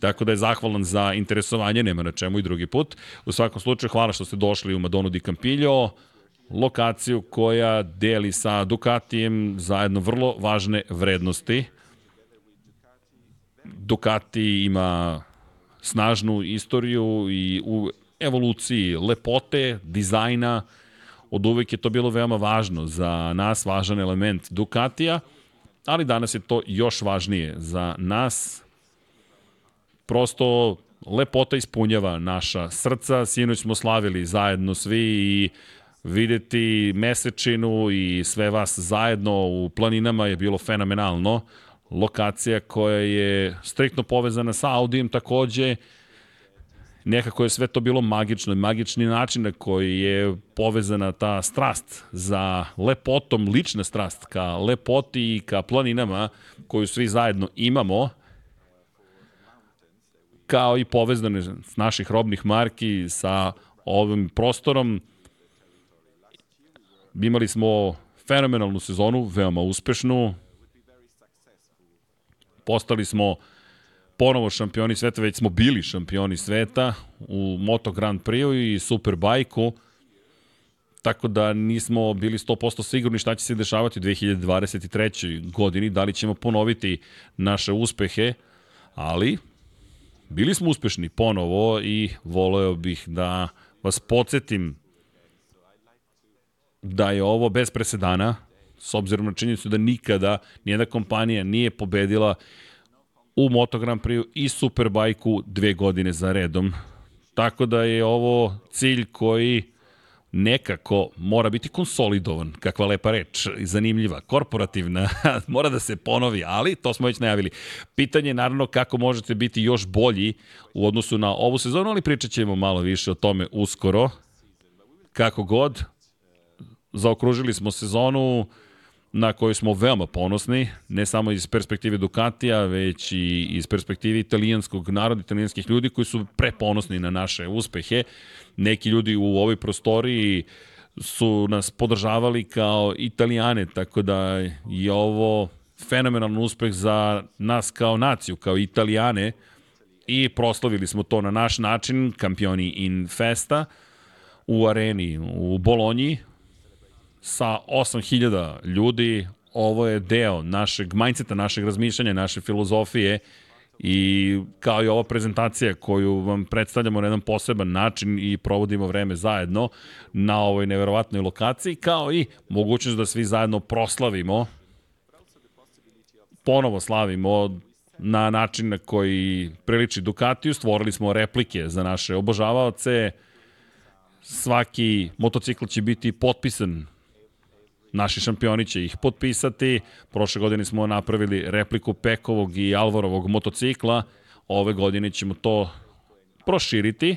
Tako da je zahvalan za interesovanje, nema na čemu i drugi put. U svakom slučaju, hvala što ste došli u Madonu di Campillo, lokaciju koja deli sa Ducatijem zajedno vrlo važne vrednosti. Ducati ima snažnu istoriju i u evoluciji lepote, dizajna, od uvek je to bilo veoma važno za nas, važan element Ducatija, ali danas je to još važnije za nas. Prosto lepota ispunjava naša srca, sinoć smo slavili zajedno svi i videti mesečinu i sve vas zajedno u planinama je bilo fenomenalno. Lokacija koja je striktno povezana sa Audijem takođe, nekako je sve to bilo magično, magični način na koji je povezana ta strast za lepotom, lična strast ka lepoti i ka planinama koju svi zajedno imamo, kao i povezane naših robnih marki sa ovim prostorom. Imali smo fenomenalnu sezonu, veoma uspešnu. Postali smo ponovo šampioni sveta, već smo bili šampioni sveta u Moto Grand Prix i Superbajku. Tako da nismo bili 100% sigurni šta će se dešavati u 2023. godini, da li ćemo ponoviti naše uspehe, ali bili smo uspešni ponovo i voleo bih da vas podsjetim da je ovo bez presedana, s obzirom na činjenicu da nikada nijedna kompanija nije pobedila u Moto Grand Prix i Superbajku dve godine za redom. Tako da je ovo cilj koji nekako mora biti konsolidovan, kakva lepa reč, zanimljiva, korporativna, mora da se ponovi, ali to smo već najavili. Pitanje je naravno kako možete biti još bolji u odnosu na ovu sezonu, ali pričat ćemo malo više o tome uskoro. Kako god, zaokružili smo sezonu na koju smo veoma ponosni, ne samo iz perspektive Ducatija, već i iz perspektive italijanskog naroda, italijanskih ljudi koji su preponosni na naše uspehe. Neki ljudi u ovoj prostoriji su nas podržavali kao italijane, tako da je ovo fenomenalan uspeh za nas kao naciju, kao italijane i proslavili smo to na naš način, kampioni in festa, u areni u Bolonji, sa 8000 ljudi, ovo je deo našeg mindseta, našeg razmišljanja, naše filozofije i kao i ova prezentacija koju vam predstavljamo na jedan poseban način i provodimo vreme zajedno na ovoj neverovatnoj lokaciji, kao i mogućnost da svi zajedno proslavimo, ponovo slavimo na način na koji priliči Ducatiju, stvorili smo replike za naše obožavaoce, svaki motocikl će biti potpisan Naši šampioni će ih potpisati. Prošle godine smo napravili repliku Pekovog i Alvarovog motocikla. Ove godine ćemo to proširiti,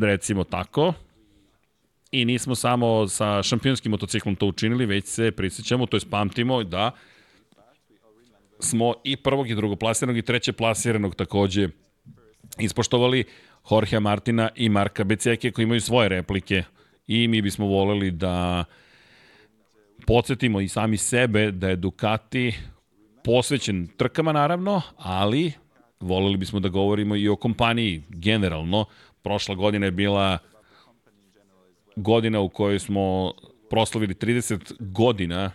recimo tako. I nismo samo sa šampionskim motociklom to učinili, već se prisjećamo, to je pamtimo da smo i prvog i drugoplasiranog i treće plasiranog takođe ispoštovali Jorgea Martina i Marka Beceke koji imaju svoje replike i mi bismo voleli da podsjetimo i sami sebe da je Ducati posvećen trkama naravno, ali voleli bismo da govorimo i o kompaniji generalno. Prošla godina je bila godina u kojoj smo proslavili 30 godina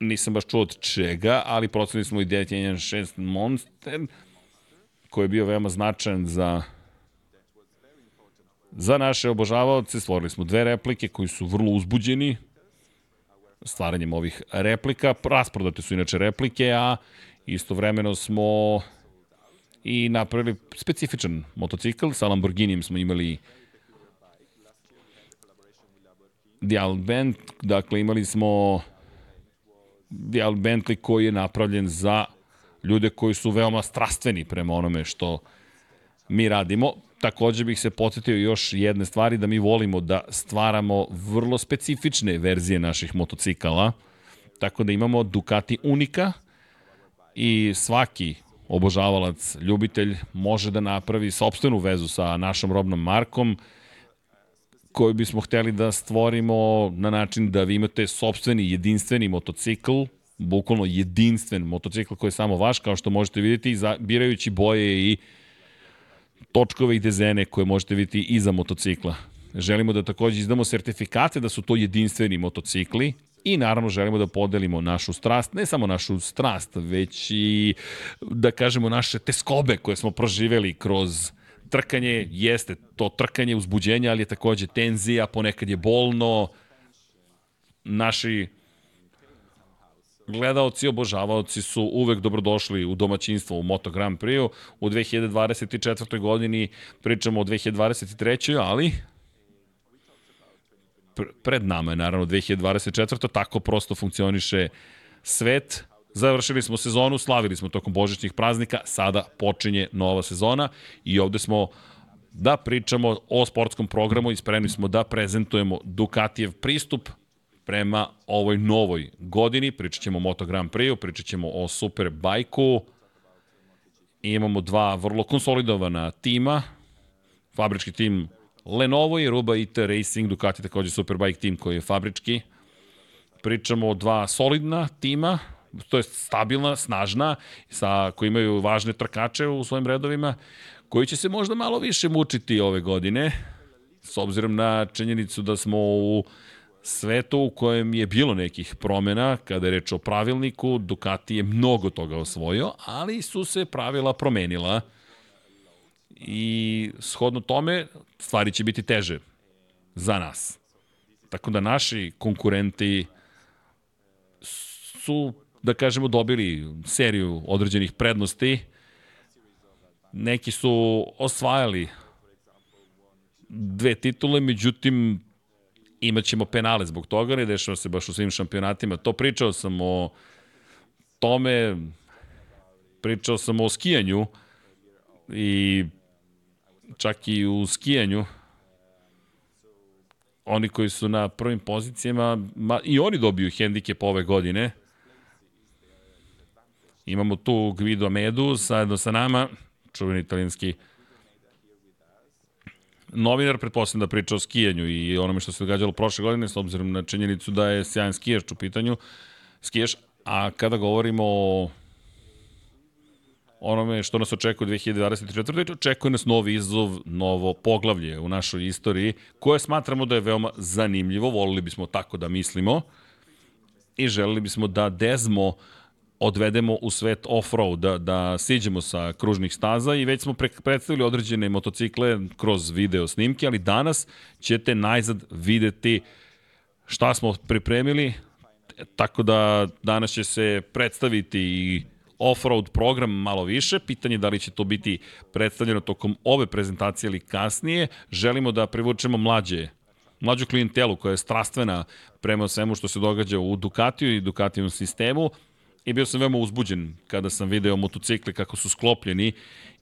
nisam baš čuo od čega, ali proslavili smo i 916 Monster, koji je bio veoma značajan za Za naše obožavaoce stvorili smo dve replike koji su vrlo uzbuđeni stvaranjem ovih replika. Rasprodate su inače replike, a istovremeno smo i napravili specifičan motocikl. Sa Lamborghinijem smo imali Dial Bent, dakle imali smo Dial Bentley koji je napravljen za ljude koji su veoma strastveni prema onome što mi radimo. Takođe bih se podsjetio još jedne stvari, da mi volimo da stvaramo vrlo specifične verzije naših motocikala. Tako da imamo Ducati Unika i svaki obožavalac, ljubitelj može da napravi sobstvenu vezu sa našom robnom markom koju bismo hteli da stvorimo na način da vi imate sobstveni jedinstveni motocikl, bukvalno jedinstven motocikl koji je samo vaš, kao što možete vidjeti, birajući boje i točkove i dezene koje možete vidjeti iza motocikla. Želimo da takođe izdamo sertifikate da su to jedinstveni motocikli, I naravno želimo da podelimo našu strast, ne samo našu strast, već i da kažemo naše teskobe koje smo proživeli kroz trkanje, jeste to trkanje uzbuđenja, ali je takođe tenzija, ponekad je bolno. Naši gledaoci, obožavaoci su uvek dobrodošli u domaćinstvo u Moto Grand Prix-u. U 2024. godini pričamo o 2023. ali pred nama je naravno 2024. Tako prosto funkcioniše svet. Završili smo sezonu, slavili smo tokom božićnih praznika, sada počinje nova sezona i ovde smo da pričamo o sportskom programu i spremni smo da prezentujemo Ducatijev pristup prema ovoj novoj godini. Pričat ćemo o Moto Grand Prix-u, pričat ćemo o Superbajku. Imamo dva vrlo konsolidovana tima. Fabrički tim Lenovo i Ruba IT Racing, Ducati takođe Superbike tim koji je fabrički. Pričamo o dva solidna tima, to je stabilna, snažna, sa, koji imaju važne trkače u svojim redovima, koji će se možda malo više mučiti ove godine, s obzirom na činjenicu da smo u svetu u kojem je bilo nekih promena, kada je reč o pravilniku, Ducati je mnogo toga osvojio, ali su se pravila promenila i shodno tome stvari će biti teže za nas. Tako da naši konkurenti su, da kažemo, dobili seriju određenih prednosti. Neki su osvajali dve titule, međutim, imat ćemo penale zbog toga, ne dešava se baš u svim šampionatima. To pričao sam o tome, pričao sam o skijanju i čak i u skijanju, oni koji su na prvim pozicijama, ma, i oni dobiju hendikep ove godine. Imamo tu Guido Medu, zajedno sa nama, čuveni italijanski novinar, pretpostavljam da priča o skijanju i onome što se događalo prošle godine, s obzirom na činjenicu da je sjajan skijaš u pitanju, skijaš, a kada govorimo o onome što nas očekuje 2024. Očekuje nas novi izazov, novo poglavlje u našoj istoriji, koje smatramo da je veoma zanimljivo, volili bismo tako da mislimo i želeli bismo da Dezmo odvedemo u svet off-road, da, da siđemo sa kružnih staza i već smo pre, predstavili određene motocikle kroz video snimke, ali danas ćete najzad videti šta smo pripremili, tako da danas će se predstaviti i off-road program malo više. Pitanje je da li će to biti predstavljeno tokom ove prezentacije ili kasnije. Želimo da privučemo mlađe mlađu klijentelu koja je strastvena prema svemu što se događa u Ducatiju i Ducatijevom sistemu i bio sam veoma uzbuđen kada sam video motocikle kako su sklopljeni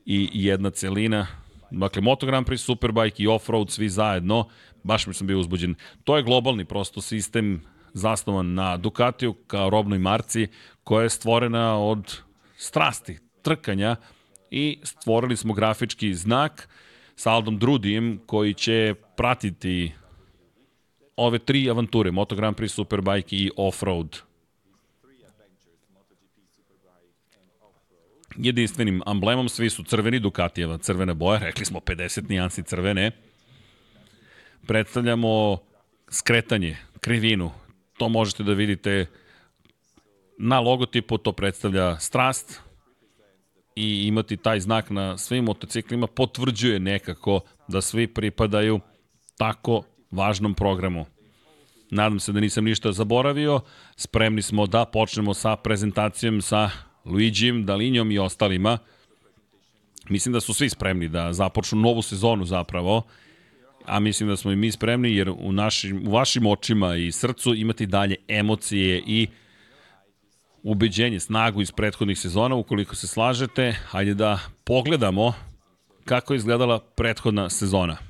i jedna celina Dakle, Moto Grand Prix, Superbike i Offroad, svi zajedno, baš mi sam bio uzbuđen. To je globalni prosto sistem zasnovan na Ducatiju kao robnoj marci koja je stvorena od strasti, trkanja i stvorili smo grafički znak sa Aldom Drudijem koji će pratiti ove tri avanture, Moto Grand Prix, Superbike i Offroad. Jedinstvenim amblemom, svi su crveni, Ducatijeva crvene boje, rekli smo 50 nijansi crvene. Predstavljamo skretanje, krivinu, to možete da vidite Na logotipu to predstavlja strast i imati taj znak na svim motociklima potvrđuje nekako da svi pripadaju tako važnom programu. Nadam se da nisam ništa zaboravio. Spremni smo da počnemo sa prezentacijom sa Luigijem, Dalinjom i ostalima. Mislim da su svi spremni da započnu novu sezonu zapravo, a mislim da smo i mi spremni jer u, našim, u vašim očima i srcu imati dalje emocije i ubeđenje, snagu iz prethodnih sezona, ukoliko se slažete, hajde da pogledamo kako je izgledala prethodna sezona.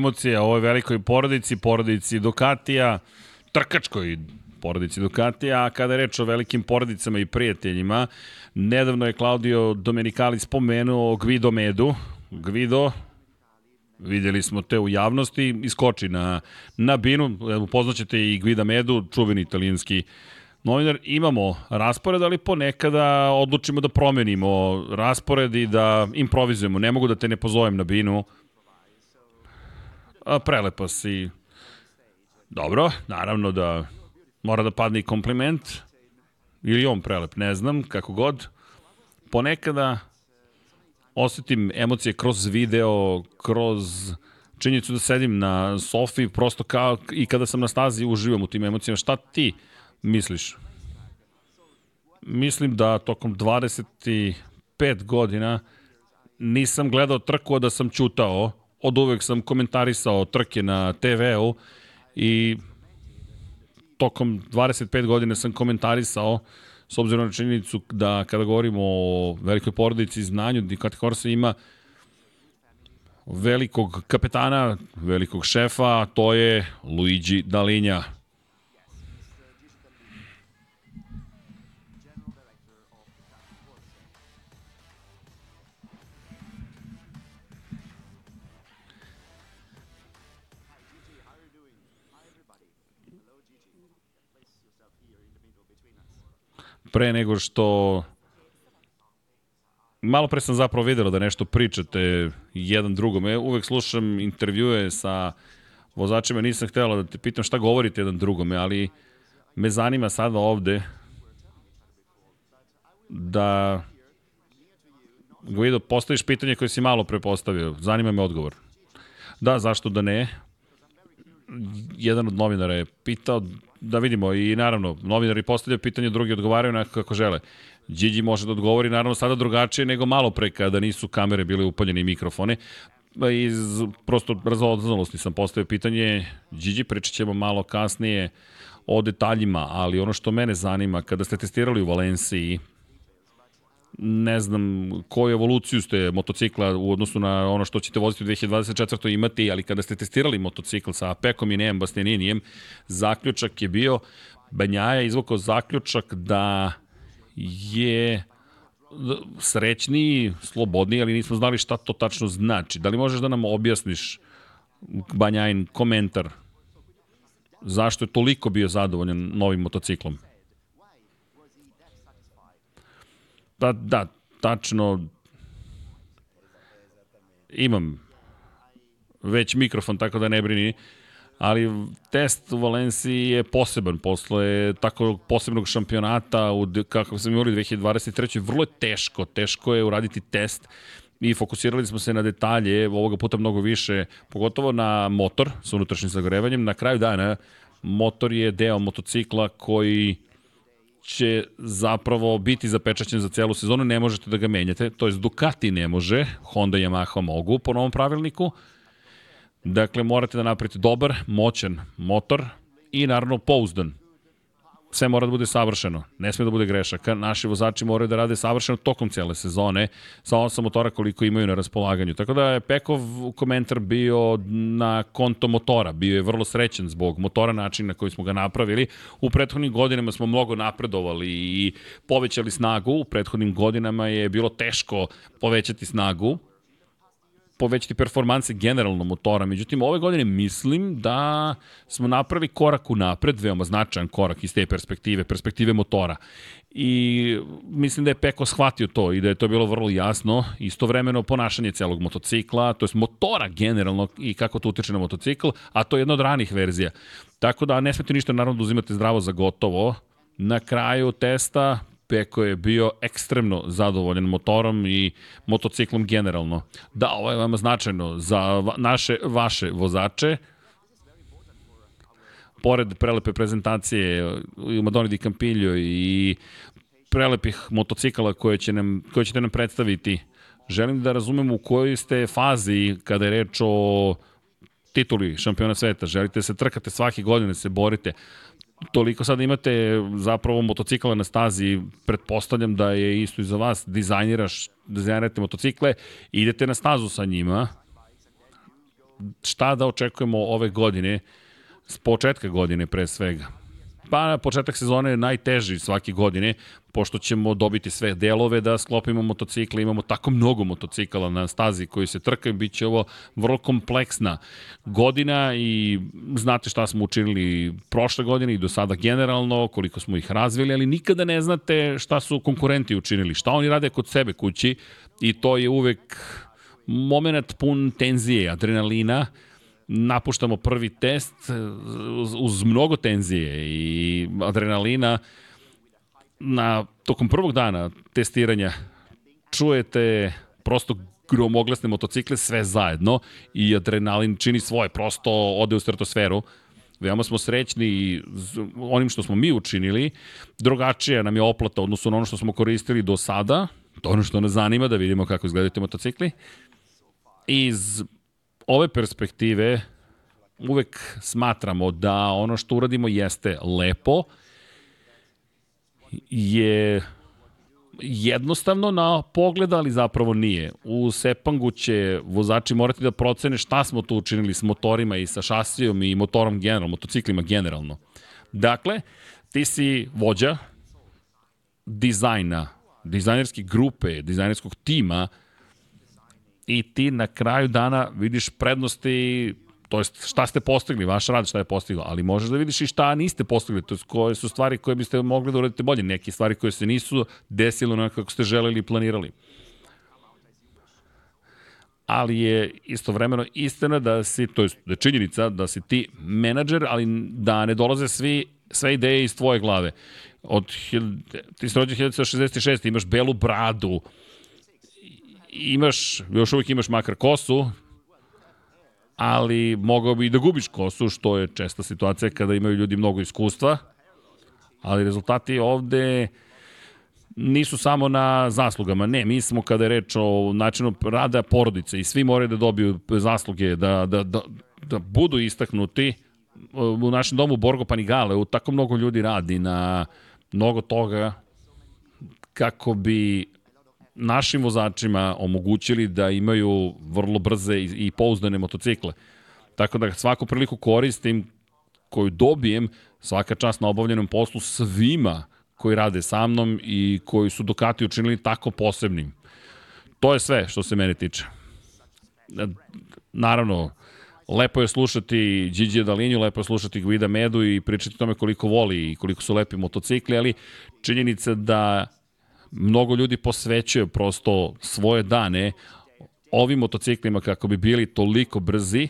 Emocija ovoj velikoj porodici, porodici Ducatija, trkačkoj porodici Ducatija, a kada je reč o velikim porodicama i prijateljima, nedavno je Claudio Domenicali spomenuo Guido Medu. Guido, videli smo te u javnosti, iskoči na, na binu, upoznaćete i Guida Medu, čuveni italijanski novinar, imamo raspored, ali ponekada odlučimo da promenimo raspored i da improvizujemo. Ne mogu da te ne pozovem na binu. A, prelepa si. Dobro, naravno da mora da padne i kompliment. Ili on prelep, ne znam, kako god. Ponekada osetim emocije kroz video, kroz činjenicu da sedim na sofi, prosto kao i kada sam na stazi uživam u tim emocijama. Šta ti misliš? Mislim da tokom 25 godina nisam gledao trku, da sam čutao. Od uvek sam komentarisao trke na TV-u i tokom 25 godina sam komentarisao s obzirom na činjenicu da kada govorimo o velikoj porodici i znanju, Ducati Corsa ima velikog kapetana, velikog šefa, to je Luigi Dalinja. Pre nego što malo pre sam zapravo videla da nešto pričate jedan drugom. Ja uvek slušam intervjue sa vozačima, nisam htela da te pitam šta govorite jedan drugome, ali me zanima sada ovde da Guido, postaviš pitanje koje si malo prepostavio. Zanima me odgovor. Da, zašto da ne? Jedan od novinara je pitao da vidimo i naravno, novinari postavljaju pitanje, drugi odgovaraju na kako žele. Điđi može da odgovori naravno sada drugačije nego malo pre kada nisu kamere bile upaljene i mikrofone. Iz prosto razodzalosti sam postavio pitanje, Điđi pričat ćemo malo kasnije o detaljima, ali ono što mene zanima, kada ste testirali u Valenciji, ne znam koju evoluciju ste motocikla u odnosu na ono što ćete voziti u 2024. imati, ali kada ste testirali motocikl sa Pekom i Nejem Bastianinijem, zaključak je bio, Banjaja izvukao zaključak da je srećniji, slobodniji, ali nismo znali šta to tačno znači. Da li možeš da nam objasniš Banjajin komentar zašto je toliko bio zadovoljan novim motociklom? Pa da, tačno imam već mikrofon, tako da ne brini. Ali test u Valenciji je poseban posle tako posebnog šampionata u, kako sam imali 2023. Vrlo je teško, teško je uraditi test i fokusirali smo se na detalje, ovoga puta mnogo više, pogotovo na motor sa unutrašnjim zagorevanjem. Na kraju dana motor je deo motocikla koji će zapravo biti zapečaćen za celu sezonu, ne možete da ga menjate, to je Ducati ne može, Honda i Yamaha mogu po novom pravilniku. Dakle, morate da napravite dobar, moćan motor i naravno pouzdan sve mora da bude savršeno, ne sme da bude grešaka. Naši vozači moraju da rade savršeno tokom cijele sezone sa osam motora koliko imaju na raspolaganju. Tako da je Pekov komentar bio na konto motora, bio je vrlo srećen zbog motora načina na koji smo ga napravili. U prethodnim godinama smo mnogo napredovali i povećali snagu, u prethodnim godinama je bilo teško povećati snagu, povećati performanse generalno motora. Međutim, ove godine mislim da smo napravili korak u napred, veoma značajan korak iz te perspektive, perspektive motora. I mislim da je Peko shvatio to i da je to bilo vrlo jasno. Istovremeno ponašanje celog motocikla, to je motora generalno i kako to utiče na motocikl, a to je jedna od ranih verzija. Tako da ne smete ništa naravno da uzimate zdravo za gotovo. Na kraju testa Peko je bio ekstremno zadovoljan motorom i motociklom generalno. Da, ovo je veoma značajno za naše, vaše vozače. Pored prelepe prezentacije u Madoni di i prelepih motocikala koje, će nam, koje ćete nam predstaviti, želim da razumem u kojoj ste fazi kada je reč o tituli šampiona sveta. Želite da se trkate svake godine, se borite toliko sada imate zapravo motocikla na stazi, pretpostavljam da je isto i za vas, dizajniraš, dizajnirate motocikle, idete na stazu sa njima, šta da očekujemo ove godine, s početka godine pre svega. Pa početak sezone je najteži svake godine, pošto ćemo dobiti sve delove da sklopimo motocikle, imamo tako mnogo motocikala na stazi koji se trkaju, bit će ovo vrlo kompleksna godina i znate šta smo učinili prošle godine i do sada generalno, koliko smo ih razvili, ali nikada ne znate šta su konkurenti učinili, šta oni rade kod sebe kući i to je uvek moment pun tenzije, adrenalina, napuštamo prvi test uz, uz mnogo tenzije i adrenalina na tokom prvog dana testiranja čujete prosto gromoglasne motocikle sve zajedno i adrenalin čini svoje, prosto ode u stratosferu. Veoma smo srećni onim što smo mi učinili. Drugačija nam je oplata odnosno na ono što smo koristili do sada. To ono što nas zanima, da vidimo kako izgledaju te motocikli. Iz ove perspektive uvek smatramo da ono što uradimo jeste lepo, je jednostavno na pogled, ali zapravo nije. U Sepangu će vozači morati da procene šta smo tu učinili s motorima i sa šasijom i motorom generalno, motociklima generalno. Dakle, ti si vođa dizajna, dizajnerske grupe, dizajnerskog tima i ti na kraju dana vidiš prednosti to jest šta ste postigli, vaš rad šta je postiglo, ali možeš da vidiš i šta niste postigli, to jest koje su stvari koje biste mogli da uradite bolje, neke stvari koje se nisu desile onako kako ste želeli i planirali. Ali je istovremeno istina da si, to je da je činjenica da si ti menadžer, ali da ne dolaze svi, sve ideje iz tvoje glave. Od, ti si rođen 1966, imaš belu bradu, imaš, još uvijek imaš makar kosu, ali mogao bi i da gubiš kosu, što je česta situacija kada imaju ljudi mnogo iskustva, ali rezultati ovde nisu samo na zaslugama. Ne, mi smo kada je reč o načinu rada porodice i svi moraju da dobiju zasluge, da, da, da, da budu istaknuti. U našem domu Borgo Panigale u tako mnogo ljudi radi na mnogo toga kako bi našim vozačima omogućili da imaju vrlo brze i, pouzdane motocikle. Tako da svaku priliku koristim koju dobijem svaka čast na obavljenom poslu svima koji rade sa mnom i koji su Ducati učinili tako posebnim. To je sve što se mene tiče. Naravno, lepo je slušati Gigi Dalinju, lepo je slušati Guida Medu i pričati o tome koliko voli i koliko su lepi motocikli, ali činjenica da mnogo ljudi posvećuje prosto svoje dane ovim motociklima kako bi bili toliko brzi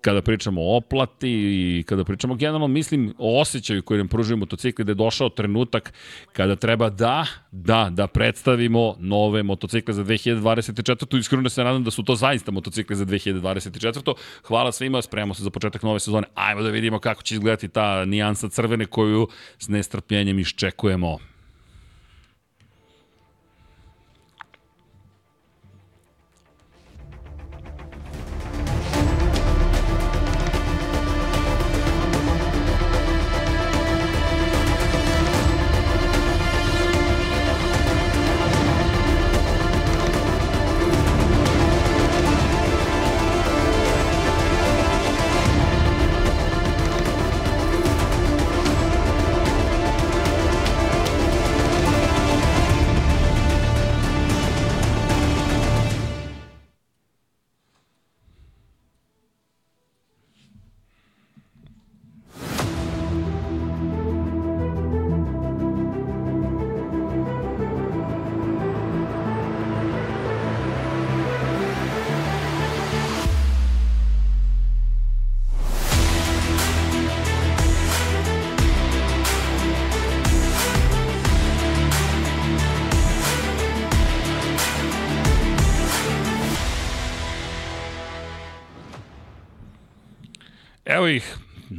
kada pričamo o oplati i kada pričamo generalno, mislim o osjećaju koji nam pružuju motocikli, da je došao trenutak kada treba da, da, da predstavimo nove motocikle za 2024. Iskreno da se nadam da su to zaista motocikle za 2024. Hvala svima, spremamo se za početak nove sezone. Ajmo da vidimo kako će izgledati ta nijansa crvene koju s nestrpljenjem iščekujemo.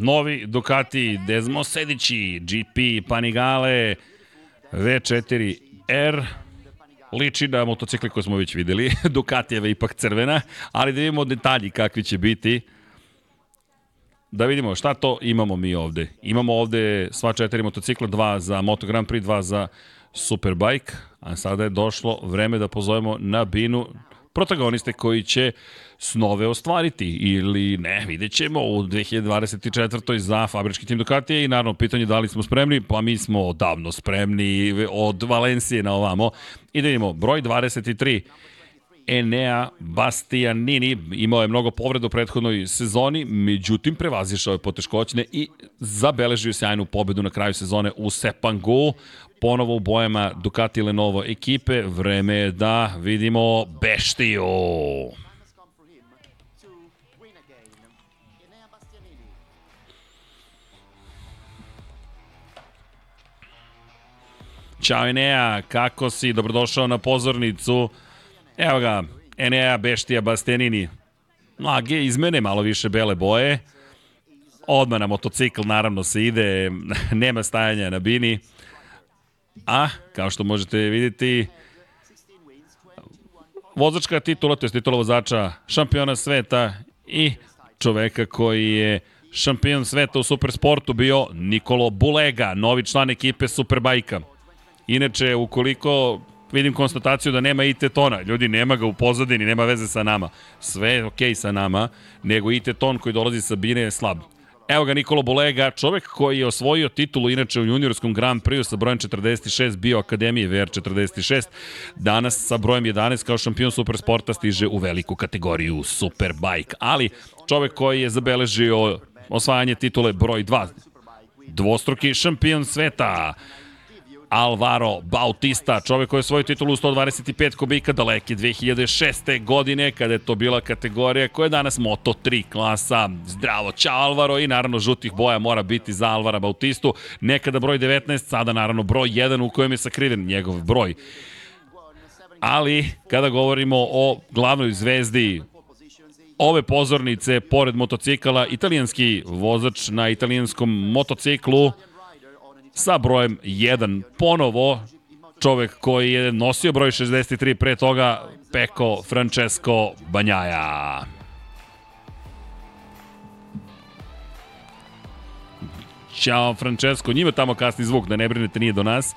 Novi Ducati Desmo Sedići, GP Panigale V4R, liči na motocikli koje smo već videli, Ducatijeva ipak crvena, ali da vidimo detalji kakvi će biti. Da vidimo šta to imamo mi ovde. Imamo ovde sva četiri motocikla, dva za Moto Grand Prix, dva za Superbike, a sada je došlo vreme da pozovemo na binu protagoniste koji će snove ostvariti ili ne, vidjet ćemo u 2024. za fabrički tim Ducatija i naravno pitanje da li smo spremni, pa mi smo davno spremni od Valencije na ovamo. I da vidimo, broj 23 Enea Bastianini imao je mnogo povreda u prethodnoj sezoni, međutim prevazišao je poteškoćne i zabeležio sjajnu pobedu na kraju sezone u Sepangu. Ponovo u bojama Ducati Lenovo ekipe, vreme je da vidimo Beštiju. Ćao Enea, kako si? Dobrodošao na pozornicu. Evo ga, Enea Beštija Bastenini. Mlage izmene, malo više bele boje. Odmah na motocikl naravno se ide, nema stajanja na bini. A, kao što možete vidjeti, vozačka titula, to je titula vozača šampiona sveta i čoveka koji je šampion sveta u supersportu bio Nikolo Bulega, novi član ekipe Superbajka. Inače, ukoliko vidim konstataciju da nema IT tona. Ljudi, nema ga u pozadini, nema veze sa nama. Sve je okej okay sa nama, nego IT ton koji dolazi sa Bine je slab. Evo ga Nikolo Bolega, čovek koji je osvojio titulu inače u juniorskom Grand Prix sa brojem 46 bio Akademije VR46. Danas sa brojem 11 kao šampion Supersporta stiže u veliku kategoriju Superbike. Ali čovek koji je zabeležio osvajanje titule broj 2 dvostruki šampion sveta Alvaro Bautista, čovek koji je svoju titulu u 125 kubika daleke 2006. godine, kada je to bila kategorija koja je danas Moto3 klasa. Zdravo, čao Alvaro i naravno žutih boja mora biti za Alvara Bautistu. Nekada broj 19, sada naravno broj 1 u kojem je sakriven njegov broj. Ali, kada govorimo o glavnoj zvezdi ove pozornice, pored motocikala, italijanski vozač na italijanskom motociklu, sa brojem 1 ponovo čovek koji je nosio broj 63 pre toga Peko Francesco Banjaja. Ćao Francesco, njima tamo kasni zvuk, da ne brinete, nije do nas.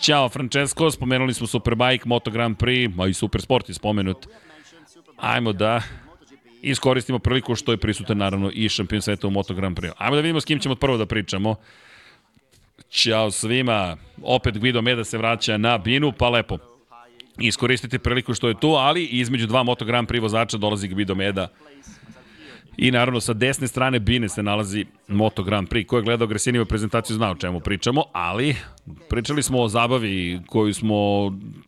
Ćao Francesco, spomenuli smo Superbike, Moto Grand Prix, a i Supersport je spomenut. Ajmo da iskoristimo priliku što je prisutan naravno i šampion sveta u Moto Grand Prix. Ajmo da vidimo s kim ćemo prvo da pričamo. Ćao svima, opet Guido Meda se vraća na binu, pa lepo. Iskoristite priliku što je tu, ali između dva Moto Grand Prix vozača dolazi Guido Meda. I naravno sa desne strane bine se nalazi Moto Grand Prix. Ko je gledao Gresiniju prezentaciju zna o čemu pričamo, ali pričali smo o zabavi koju smo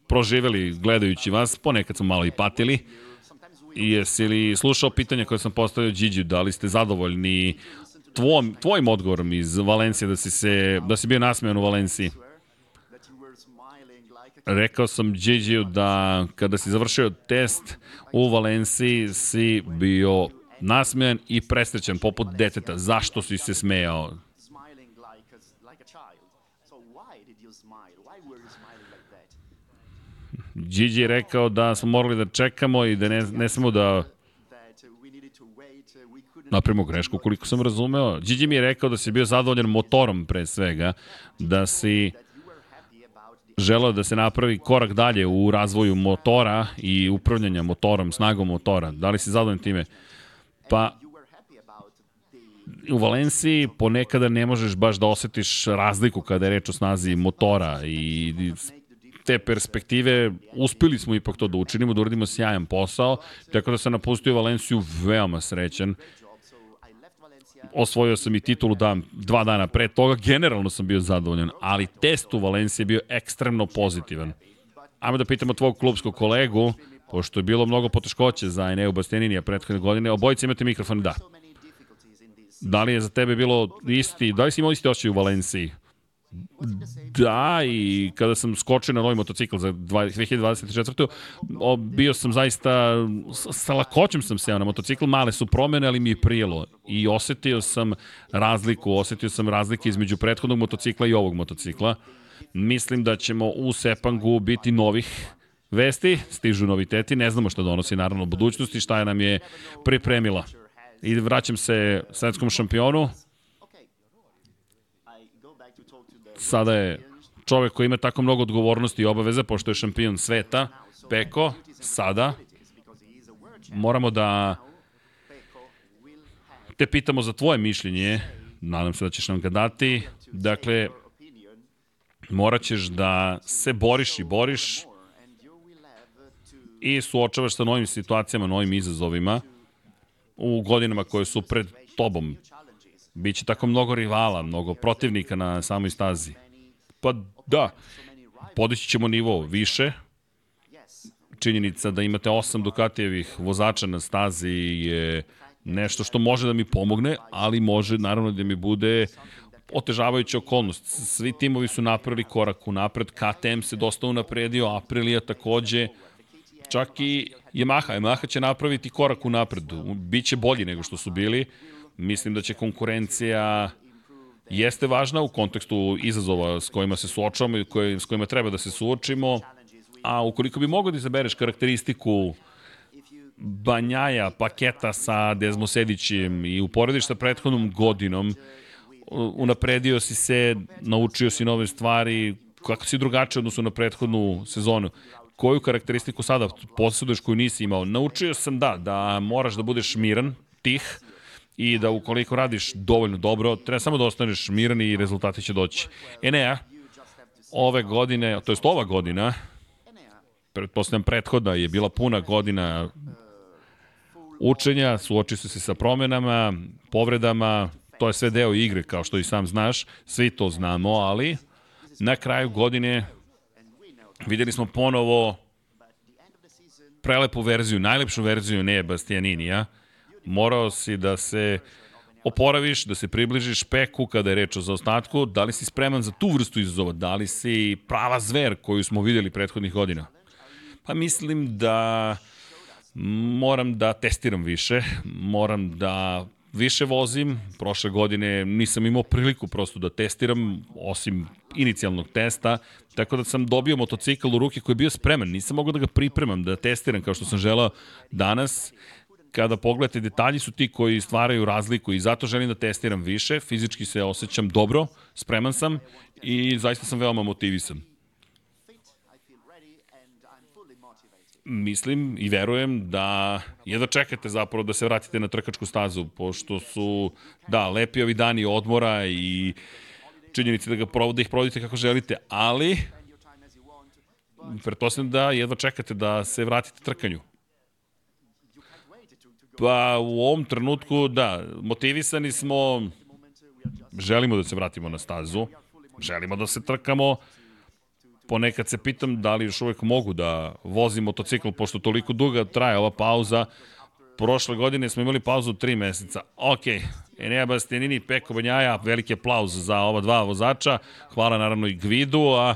proživeli gledajući vas, ponekad smo malo i patili. Jesi li slušao pitanja koje sam postavio Điđu, da li ste zadovoljni tvom, tvojim odgovorom iz Valencije da si, se, da si bio nasmejan u Valenciji? Rekao sam Gigi da kada si završio test u Valenciji si bio nasmejan i presrećan poput deteta. Zašto si se smejao? Gigi je rekao da smo morali da čekamo i da ne, ne smo da napravimo grešku koliko sam razumeo. Điđi mi je rekao da si bio zadovoljan motorom pre svega, da si želeo da se napravi korak dalje u razvoju motora i upravljanja motorom, snagom motora. Da li si zadovoljan time? Pa, u Valenciji ponekada ne možeš baš da osetiš razliku kada je reč o snazi motora i te perspektive uspeli smo ipak to da učinimo, da uradimo sjajan posao, tako da sam napustio Valenciju veoma srećan osvojio sam i titulu dan, dva dana pre toga, generalno sam bio zadovoljan, ali test u Valenciji je bio ekstremno pozitivan. Ajmo da pitamo tvog klubskog kolegu, pošto je bilo mnogo poteškoće za Eneu Bastianinija prethodne godine, obojice imate mikrofon, da. Da li je za tebe bilo isti, da li si imao isti oči u Valenciji? Da, i kada sam skočio na novi motocikl za 2024. O, bio sam zaista, sa lakoćem sam seo na motocikl, male su promene, ali mi je prijelo. I osetio sam razliku, osetio sam razlike između prethodnog motocikla i ovog motocikla. Mislim da ćemo u Sepangu biti novih vesti, stižu noviteti, ne znamo šta donosi naravno budućnosti, šta je nam je pripremila. I vraćam se svetskom šampionu, sada je čovek koji ima tako mnogo odgovornosti i obaveza, pošto je šampion sveta, Peko, sada moramo da te pitamo za tvoje mišljenje, nadam se da ćeš nam ga dati. Dakle, morat ćeš da se boriš i boriš i suočavaš sa novim situacijama, novim izazovima u godinama koje su pred tobom. Biće tako mnogo rivala, mnogo protivnika na samoj stazi. Pa da, podići ćemo nivo više. Činjenica da imate osam Ducatijevih vozača na stazi je nešto što može da mi pomogne, ali može naravno da mi bude otežavajuća okolnost. Svi timovi su napravili korak u napred, KTM se dosta unapredio, Aprilia takođe, čak i Yamaha. Yamaha će napraviti korak u napred, biće bolji nego što su bili. Mislim da će konkurencija jeste važna u kontekstu izazova s kojima se suočavamo i koje, s kojima treba da se suočimo, a ukoliko bi mogao da izabereš karakteristiku banjaja paketa sa Desmosedićem i uporediš sa prethodnom godinom, unapredio si se, naučio si nove stvari, kako si drugačiji odnosno na prethodnu sezonu? Koju karakteristiku sada posjeduješ koju nisi imao? Naučio sam da, da moraš da budeš miran, tih, i da ukoliko radiš dovoljno dobro, treba samo da ostaneš miran i rezultati će doći. Enea, ove godine, to jest ova godina, pretpostavljam prethodna je bila puna godina učenja, suoči su se sa promenama, povredama, to je sve deo igre, kao što i sam znaš, svi to znamo, ali na kraju godine videli smo ponovo prelepu verziju, najlepšu verziju ne Bastianinija. Morao si da se oporaviš, da se približiš peku kada je reč o zaostatku. Da li si spreman za tu vrstu izazova? Da li si prava zver koju smo videli prethodnih godina? Pa mislim da moram da testiram više, moram da više vozim. Prošle godine nisam imao priliku prosto da testiram, osim inicijalnog testa, tako da sam dobio motocikl u ruke koji je bio spreman. Nisam mogao da ga pripremam, da testiram kao što sam želao danas. Kada pogledate, detalji su ti koji stvaraju razliku i zato želim da testiram više. Fizički se osjećam dobro, spreman sam i zaista sam veoma motivisan. mislim i verujem da jedva čekate zapravo da se vratite na trkačku stazu, pošto su, da, lepi ovi dani odmora i činjenici da ga provode, ih provodite kako želite, ali pretpostavljam da jedva čekate da se vratite trkanju. Pa u ovom trenutku, da, motivisani smo, želimo da se vratimo na stazu, želimo da se trkamo, ponekad se pitam da li još uvek mogu da vozim motocikl, pošto toliko duga traje ova pauza. Prošle godine smo imali pauzu tri meseca. Ok, Enea Bastianini, Peko Banjaja, veliki aplauz za ova dva vozača. Hvala naravno i Gvidu, a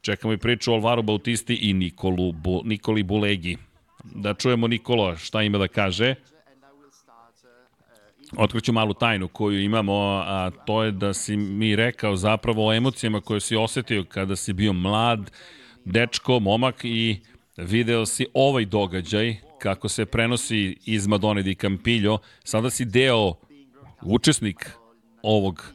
čekamo i priču o Alvaru Bautisti i Nikolu, Bu, Nikoli Bulegi. Da čujemo Nikola šta ima da kaže. Otkriću malu tajnu koju imamo, a to je da si mi rekao zapravo o emocijama koje si osetio kada si bio mlad, dečko, momak i video si ovaj događaj kako se prenosi iz Madone di Campillo. Sada si deo, učesnik ovog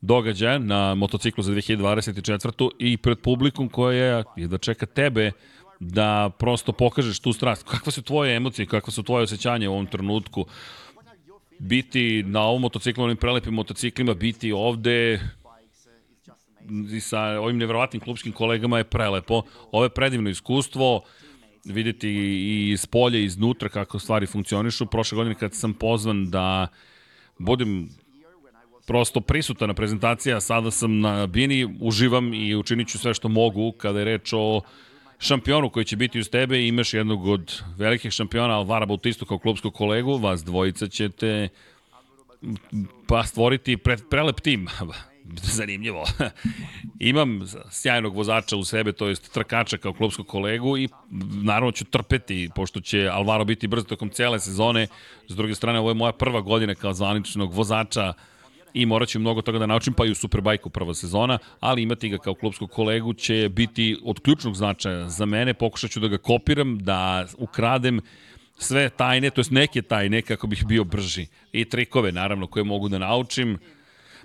događaja na motociklu za 2024. i pred publikom koja je da čeka tebe da prosto pokažeš tu strast. Kakve su tvoje emocije, kakve su tvoje osjećanje u ovom trenutku? Biti na ovom motociklu, ovim prelepim motociklima, biti ovde i sa ovim nevrovatnim klubskim kolegama je prelepo. Ovo je predivno iskustvo, videti i iz polja i iznutra kako stvari funkcionišu. Prošle godine kad sam pozvan da budem prosto prisutan na prezentacija, sada sam na bini, uživam i učinit ću sve što mogu kada je reč o šampionu koji će biti uz tebe i imaš jednog od velikih šampiona Alvara Bautistu kao klubskog kolegu, vas dvojica ćete pa stvoriti pre, prelep tim. Zanimljivo. Imam sjajnog vozača u sebe, to jest trkača kao klubskog kolegu i naravno ću trpeti, pošto će Alvaro biti brzo tokom cele sezone. S druge strane, ovo je moja prva godina kao zvaničnog vozača i morat ću mnogo toga da naučim, pa i u Superbajku prva sezona, ali imati ga kao klubskog kolegu će biti od ključnog značaja za mene, pokušat ću da ga kopiram, da ukradem sve tajne, to jest neke tajne kako bih bio brži i trikove naravno koje mogu da naučim.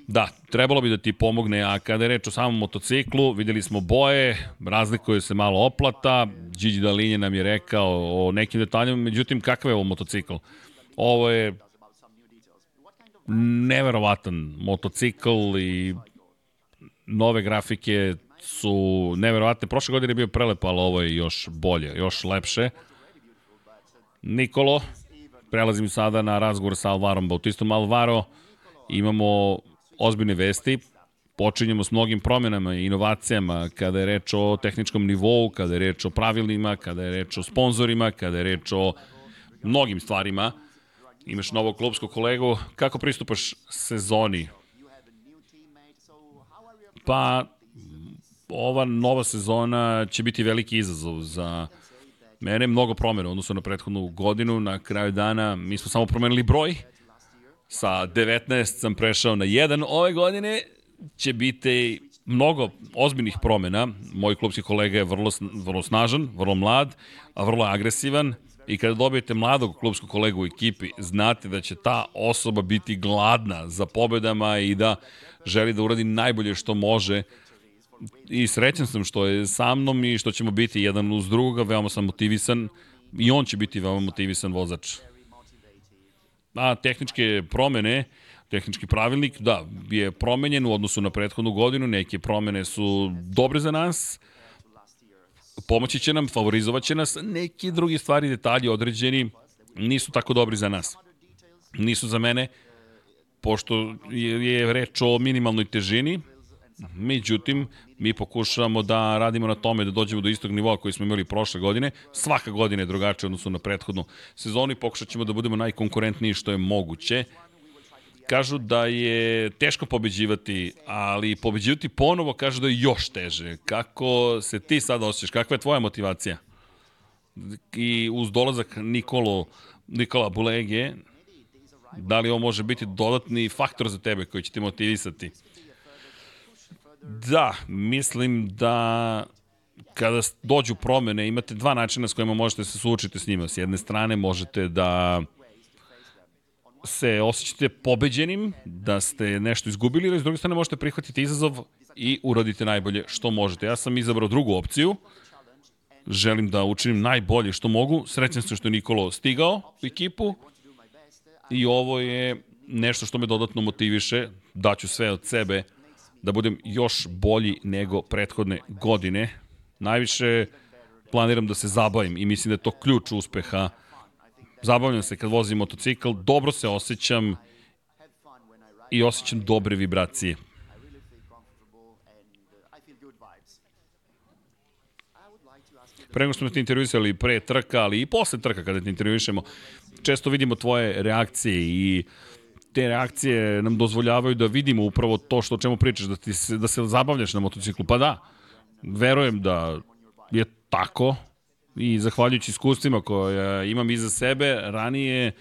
Da, trebalo bi da ti pomogne, a kada je reč o samom motociklu, videli smo boje, razlikuje se malo oplata, Gigi Dalinje nam je rekao o nekim detaljima, međutim, kakav je ovo motocikl? Ovo je neverovatan motocikl i nove grafike su neverovatne. Prošle godine je bio prelep, ali ovo je još bolje, još lepše. Nikolo, prelazim sada na razgovor sa Alvarom Bautistom. Alvaro, imamo ozbiljne vesti, počinjemo s mnogim promenama i inovacijama kada je reč o tehničkom nivou, kada je reč o pravilnima, kada je reč o sponzorima, kada je reč o mnogim stvarima. Imaš novog klubskog kolegu. Kako pristupaš sezoni? Pa, ova nova sezona će biti veliki izazov za mene. Mnogo promjena odnosno na prethodnu godinu. Na kraju dana mi smo samo promenili broj. Sa 19 sam prešao na 1. Ove godine će biti mnogo ozbiljnih promjena. Moj klubski kolega je vrlo, vrlo snažan, vrlo mlad, a vrlo agresivan. I kada dobijete mladog klubskog kolegu u ekipi, znate da će ta osoba biti gladna za pobedama i da želi da uradi najbolje što može. I srećan sam što je sa mnom i što ćemo biti jedan uz druga, veoma sam motivisan i on će biti veoma motivisan vozač. A tehničke promene, tehnički pravilnik, da, je promenjen u odnosu na prethodnu godinu, neke promene su dobre za nas, pomoći će nam, favorizovat će nas, neki drugi stvari, detalji određeni nisu tako dobri za nas. Nisu za mene, pošto je, reč o minimalnoj težini, međutim, mi pokušavamo da radimo na tome da dođemo do istog nivoa koji smo imali prošle godine. Svaka godina je drugačija odnosno na prethodnu sezonu i pokušat ćemo da budemo najkonkurentniji što je moguće. Kažu da je teško pobeđivati, ali pobeđivati ponovo kažu da je još teže. Kako se ti sada osjećaš? Kakva je tvoja motivacija? I uz dolazak Nikolo, Nikola Bulege, da li ovo može biti dodatni faktor za tebe koji će te motivisati? Da, mislim da kada dođu promene imate dva načina s kojima možete se suočiti s njima. S jedne strane možete da se osjećate pobeđenim, da ste nešto izgubili, ili s druge strane možete prihvatiti izazov i uradite najbolje što možete. Ja sam izabrao drugu opciju, želim da učinim najbolje što mogu. Srećan sam što je Nikolo stigao u ekipu i ovo je nešto što me dodatno motiviše. Daću sve od sebe da budem još bolji nego prethodne godine. Najviše planiram da se zabavim i mislim da je to ključ uspeha Zabavljam se kad vozim motocikl, dobro se osjećam i osjećam dobre vibracije. Pre nego smo te intervjuisali pre trka, ali i posle trka kada te intervjuišemo, često vidimo tvoje reakcije i te reakcije nam dozvoljavaju da vidimo upravo to što o čemu pričaš, da, ti se, da se zabavljaš na motociklu. Pa da, verujem da je tako, i zahvaljujući iskustvima koje imam iza sebe, ranije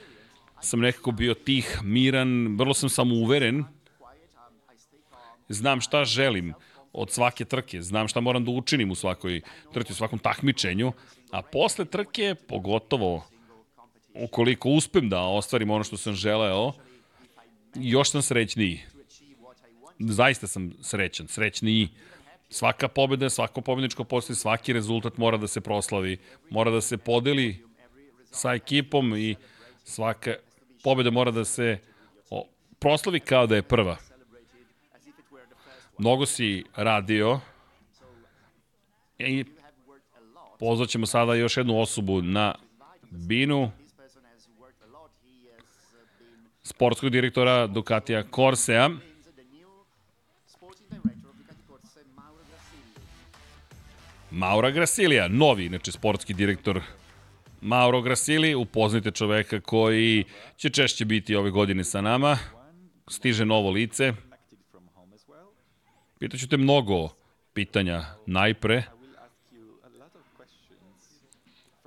sam nekako bio tih, miran, vrlo sam samouveren, znam šta želim od svake trke, znam šta moram da učinim u svakoj trci, u svakom takmičenju, a posle trke, pogotovo ukoliko uspem da ostvarim ono što sam želeo, još sam srećniji. Zaista sam srećan, srećniji svaka pobjeda, svako pobjedničko postoje, svaki rezultat mora da se proslavi, mora da se podeli sa ekipom i svaka pobjeda mora da se proslavi kao da je prva. Mnogo si radio i pozvaćemo sada još jednu osobu na binu sportskog direktora Ducatija Corsea. Maura Grasilija, novi, inače, sportski direktor Mauro Grasili, upoznite čoveka koji će češće biti ove godine sa nama. Stiže novo lice. Pitaću te mnogo pitanja najpre.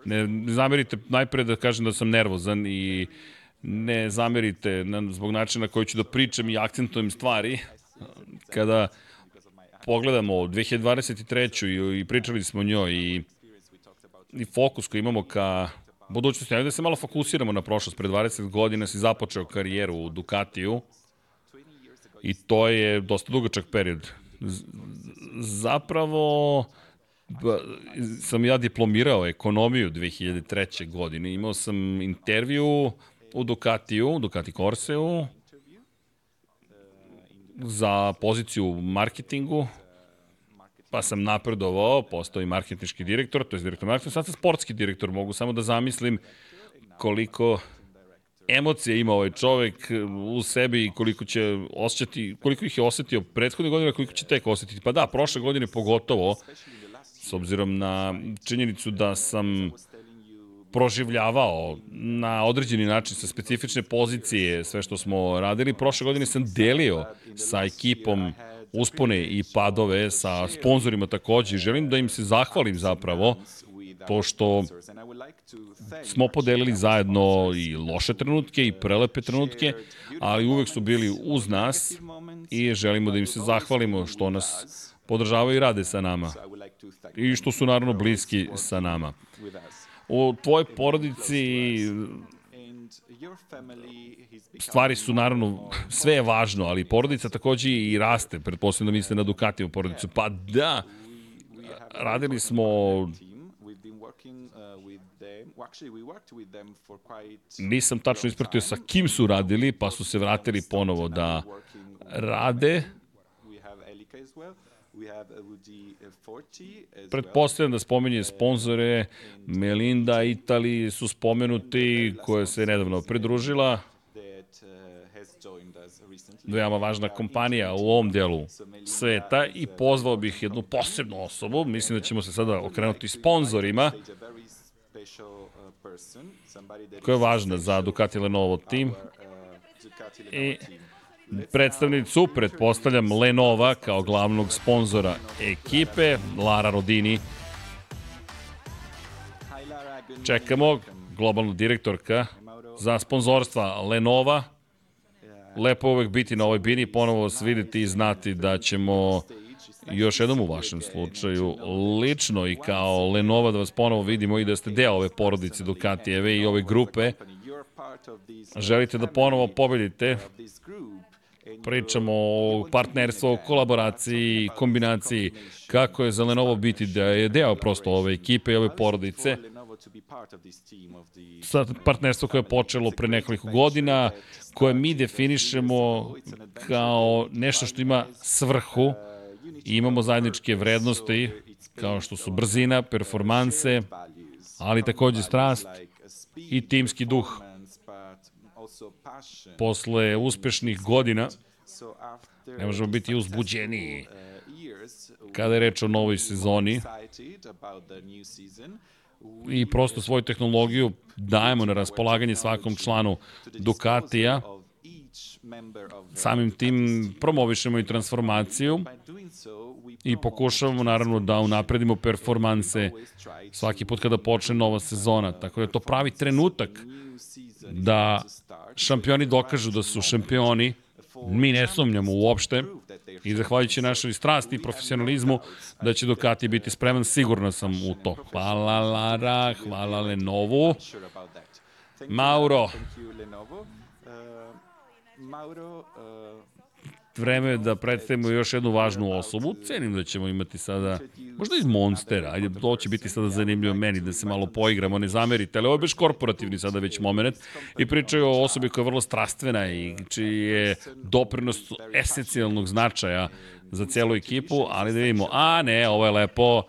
Ne, ne zamerite najpre da kažem da sam nervozan i ne zamerite zbog načina koji ću da pričam i akcentujem stvari. Kada pogledamo 2023. i, pričali smo o njoj i, i fokus koji imamo ka budućnosti, ajde da se malo fokusiramo na prošlost. Pre 20 godina si započeo karijeru u Ducatiju. I to je dosta dugačak period. Zapravo sam ja diplomirao ekonomiju 2003. godine. Imao sam intervju u Ducatiju, Ducati Corseu, za poziciju u marketingu, pa sam napredovao, postao i marketinški direktor, to je direktor marketinga, sad sam sportski direktor, mogu samo da zamislim koliko emocija ima ovaj čovek u sebi i koliko će osjećati, koliko ih je osetio prethodne godine, koliko će tek osetiti. Pa da, prošle godine pogotovo, s obzirom na činjenicu da sam proživljavao na određeni način sa specifične pozicije sve što smo radili. Prošle godine sam delio sa ekipom uspone i padove sa sponsorima takođe želim da im se zahvalim zapravo pošto smo podelili zajedno i loše trenutke i prelepe trenutke, ali uvek su bili uz nas i želimo da im se zahvalimo što nas podržavaju i rade sa nama i što su naravno bliski sa nama. U tvojoj porodici stvari su naravno, sve je važno, ali porodica takođe i raste, pretpostavljam da mislite na Ducativu porodicu. Pa da, radili smo Nisam tačno ispratio sa kim su radili, pa su se vratili ponovo da rade. Pretpostavljam da spomenje sponzore, Melinda, Italiji su spomenuti, koja se nedavno pridružila. Veoma važna kompanija u ovom delu sveta i pozvao bih jednu posebnu osobu. Mislim da ćemo se sada okrenuti sponzorima koja je važna za Ducati Lenovo tim i predstavnicu, pretpostavljam, Lenova kao glavnog sponzora ekipe, Lara Rodini. Čekamo, globalna direktorka za sponzorstva Lenova. Lepo uvek biti na ovoj bini, ponovo vas videti i znati da ćemo još jednom u vašem slučaju lično i kao Lenova da vas ponovo vidimo i da ste deo ove porodice Ducatijeve i ove grupe. Želite da ponovo pobedite pričamo o partnerstvu, o kolaboraciji, kombinaciji, kako je za Lenovo biti da je deo prosto ove ekipe i ove porodice. Sa partnerstvo koje je počelo pre nekoliko godina, koje mi definišemo kao nešto što ima svrhu i imamo zajedničke vrednosti kao što su brzina, performanse, ali takođe strast i timski duh. Posle uspešnih godina ne možemo biti uzbuđeniji kada je reč o novoj sezoni i prosto svoju tehnologiju dajemo na raspolaganje svakom članu Ducatija Samim tim promovišemo i transformaciju i pokušavamo naravno da unapredimo performanse svaki put kada počne nova sezona. Tako da je to pravi trenutak da šampioni dokažu da su šampioni. Mi ne sumnjamo uopšte i zahvaljujući našoj strasti i profesionalizmu da će Ducati biti spreman, sigurno sam u to. Hvala Lara, hvala Lenovu. Mauro, Mauro, uh, vreme da predstavimo još jednu važnu osobu. Cenim da ćemo imati sada, možda iz Monstera, ajde, to će biti sada zanimljivo meni da se malo poigramo, ne zamerite, ali ovo je baš korporativni sada već moment i pričaju o osobi koja je vrlo strastvena i čiji je doprinos esencijalnog značaja za celu ekipu, ali da vidimo, a ne, ovo je lepo,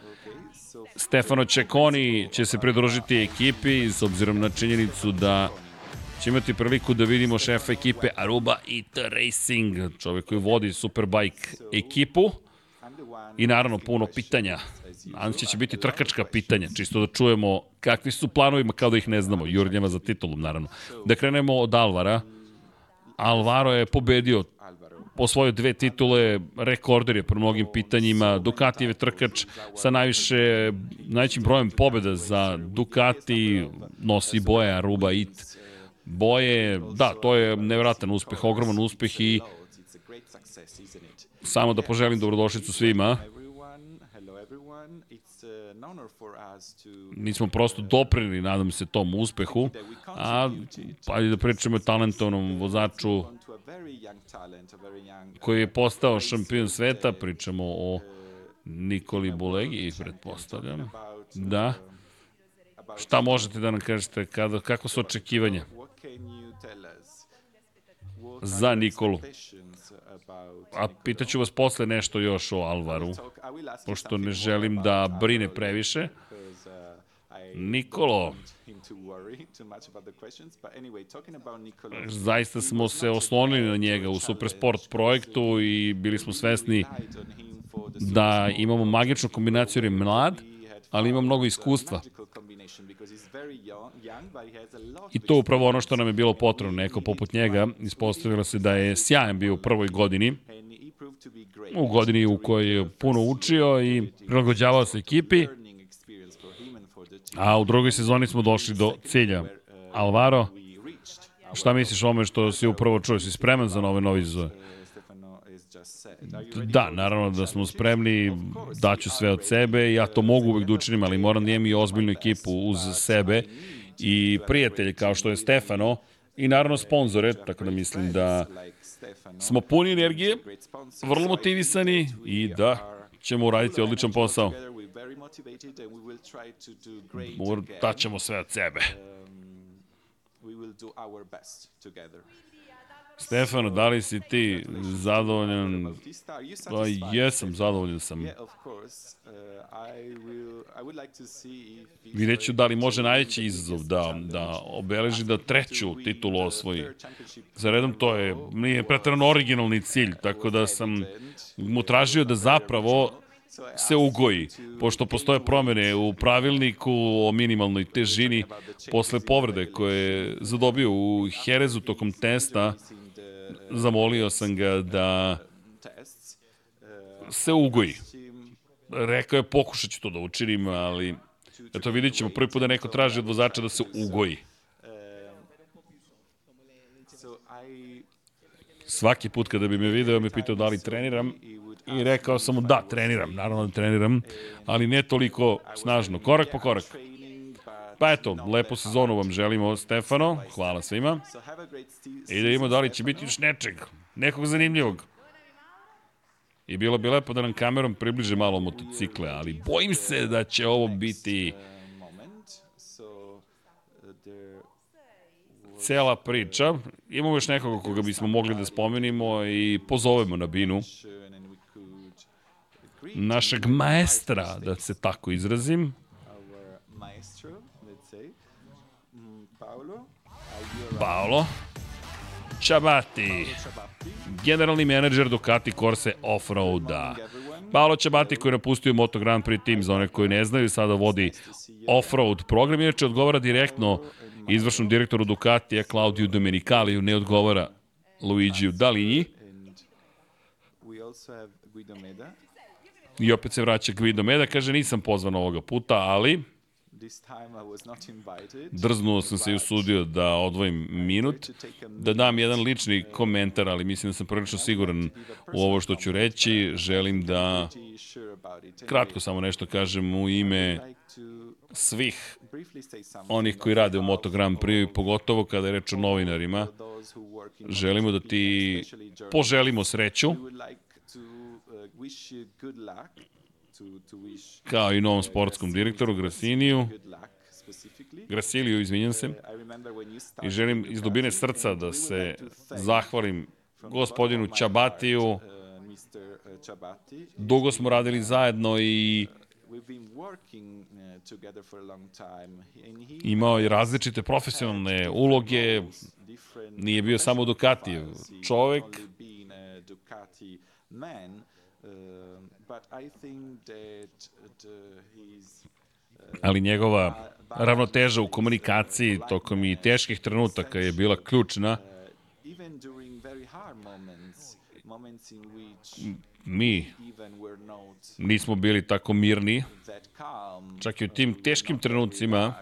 Stefano Čekoni će se pridružiti ekipi s obzirom na činjenicu da će imati priliku da vidimo šefa ekipe Aruba It Racing, čovek koji vodi Superbike ekipu. I naravno puno pitanja. Nadam će biti trkačka pitanja, čisto da čujemo kakvi su planovima kao da ih ne znamo. Jurnjeva za titulom, naravno. Da krenemo od Alvara. Alvaro je pobedio osvojio dve titule, rekorder je po mnogim pitanjima, Ducati je trkač sa najviše, najvećim brojem pobjeda za Ducati, nosi boje Aruba It boje, da, to je nevratan uspeh, ogroman uspeh i samo da poželim dobrodošlicu svima. Mi smo prosto doprili, nadam se, tom uspehu, a pa da pričamo o talentovnom vozaču koji je postao šampion sveta, pričamo o Nikoli Bulegi, pretpostavljam. Da. Šta možete da nam kažete, kada, kako su očekivanja za Nikolu? A pitaću vas posle nešto još o Alvaru, pošto ne želim da brine previše. Nikolo, zaista smo se oslonili na njega u Supersport projektu i bili smo svesni da imamo magičnu kombinaciju jer je mlad, ali ima mnogo iskustva. I to upravo ono što nam je bilo potrebno. Neko poput njega ispostavilo se da je sjajan bio u prvoj godini, u godini u kojoj je puno učio i prilagođavao se ekipi, a u drugoj sezoni smo došli do cilja. Alvaro, šta misliš o ome što si upravo čuo? Si spreman za nove novi izazove? Da, naravno da smo spremni, daću sve od sebe, ja to mogu uvek da učinim, ali moram da imam i ozbiljnu ekipu uz sebe i prijatelje kao što je Stefano i naravno sponzore, tako da mislim da smo puni energije, vrlo motivisani i da ćemo uraditi odličan posao. Daćemo sve od sebe. We will do our best together. Stefano, da li si ti zadovoljan? Pa jesam, zadovoljan sam. Vidjet ću da li može najveći izazov da, da obeleži da treću titulu osvoji. Za redom to je, nije pretrano originalni cilj, tako da sam mu tražio da zapravo se ugoji, pošto postoje promene u pravilniku o minimalnoj težini posle povrede koje je zadobio u Herezu tokom testa, zamolio sam ga da se ugoji. Rekao je, pokušat ću to da učinim, ali eto vidit ćemo, prvi put da neko traži od vozača da se ugoji. Svaki put kada bi me video, me pitao da li treniram i rekao sam mu da, treniram, naravno da treniram, ali ne toliko snažno, korak po korak. Pa eto, lepu sezonu vam želimo, Stefano. Hvala svima. I da vidimo da li će biti još nečeg, nekog zanimljivog. I bilo bi lepo da nam kamerom približe malo motocikle, ali bojim se da će ovo biti cela priča. Imamo još nekoga koga bismo mogli da spomenimo i pozovemo na binu. Našeg maestra, da se tako izrazim. Paolo Ciabatti, generalni menadžer Ducati Corse Offroada. Paolo Ciabatti koji je napustio Moto Grand Prix tim za one koji ne znaju, sada vodi Offroad program, inače odgovara direktno izvršnom direktoru Ducatija Claudio Domenicaliju, ne odgovara Luigiju Dalini. I opet se vraća Guido Meda, kaže nisam pozvan ovoga puta, ali Drznuo sam se i usudio da odvojim minut, da dam jedan lični komentar, ali mislim da sam prilično siguran u ovo što ću reći. Želim da kratko samo nešto kažem u ime svih onih koji rade u Moto Grand Prix, pogotovo kada je reč o novinarima. Želimo da ti poželimo sreću kao i novom sportskom direktoru Grasiniju, Grasiliju, izvinjam se, i želim iz dubine srca da se zahvalim gospodinu Čabatiju. Dugo smo radili zajedno i imao je različite profesionalne uloge, nije bio samo Ducatijev čovek, ali njegova ravnoteža u komunikaciji tokom i teških trenutaka je bila ključna. Mi nismo bili tako mirni, čak i u tim teškim trenucima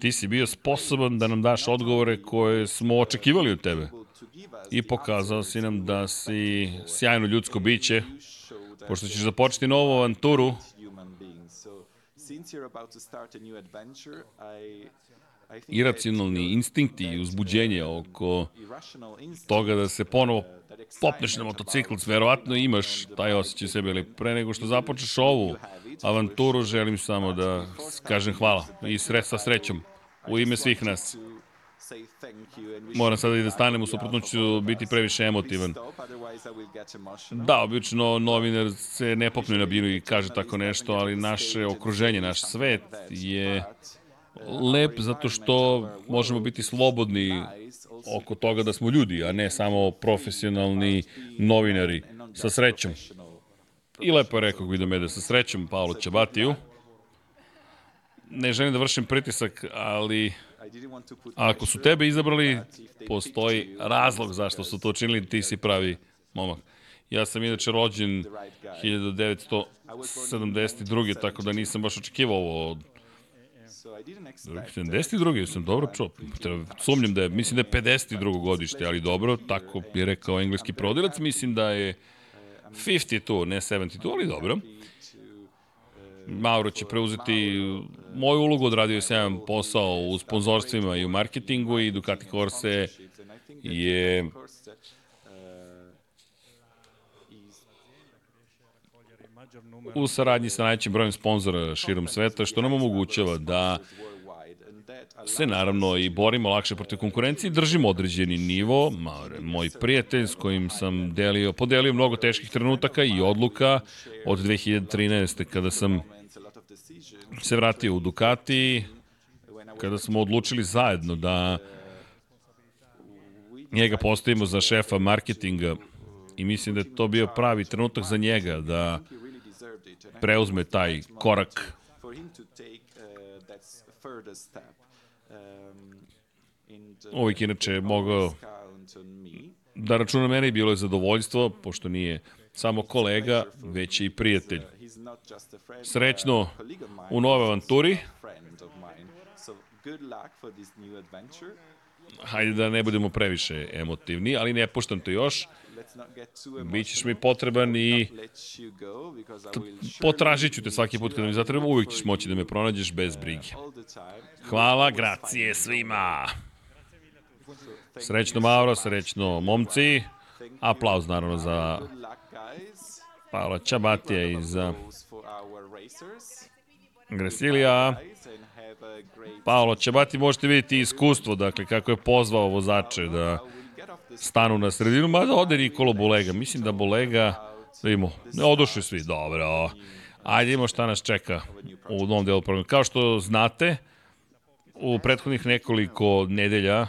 ti si bio sposoban da nam daš odgovore koje smo očekivali od tebe. i pokazao si nam da si sjajno ljudsko biće Pošto ćeš započeti novu avanturu, iracionalni instinkti i uzbuđenje oko toga da se ponovo popneš na motocikl, verovatno imaš taj osjećaj sebe, ali pre nego što započeš ovu avanturu, želim samo da kažem hvala i sre, sa srećom u ime svih nas. Moram sada i da stanem, u suprotno ću biti previše emotivan. Da, obično novinar se ne popne na binu i kaže tako nešto, ali naše okruženje, naš svet je lep zato što možemo biti slobodni oko toga da smo ljudi, a ne samo profesionalni novinari sa srećom. I lepo je rekao Guido Mede sa srećom, Paolo Čabatiju. Ne želim da vršim pritisak, ali ako su tebe izabrali, postoji razlog zašto su to učinili, ti si pravi momak. Ja sam inače rođen 1972. tako da nisam baš očekivao ovo od 72. sam dobro čuo. Sumnjam da je, mislim da je 52. godište, ali dobro, tako je rekao engleski prodilac, mislim da je 52, ne 72, ali dobro. Mauro će preuzeti moju ulogu, odradio jedan posao u sponzorstvima i u marketingu i Ducati Corse je u saradnji sa najvećim brojem sponzora širom sveta, što nam omogućava da se naravno i borimo lakše protiv konkurencije i držimo određeni nivo. Moj prijatelj s kojim sam delio, podelio mnogo teških trenutaka i odluka od 2013. kada sam se vratio u Ducati, kada smo odlučili zajedno da njega postavimo za šefa marketinga i mislim da je to bio pravi trenutak za njega da preuzme taj korak Uvijek inače mogao da računa mene i bilo je zadovoljstvo, pošto nije samo kolega, već i prijatelj. Srećno u nove avanturi. Hajde da ne budemo previše emotivni, ali ne puštam to još. Bićeš mi potreban i potražit ću te svaki put kada mi zatrebam, uvijek ćeš moći da me pronađeš bez brige. Hvala, gracije svima. Srećno Mauro, srećno momci. Aplauz naravno za Paolo Čabatija i za Gresilija. Paolo Čabati možete vidjeti iskustvo, dakle kako je pozvao vozače da stanu na sredinu, mada ode Nikolo Bolega. Mislim da Bolega, da imamo, ne odušli svi, dobro. Ajde imamo šta nas čeka u novom delu programa. Kao što znate, u prethodnih nekoliko nedelja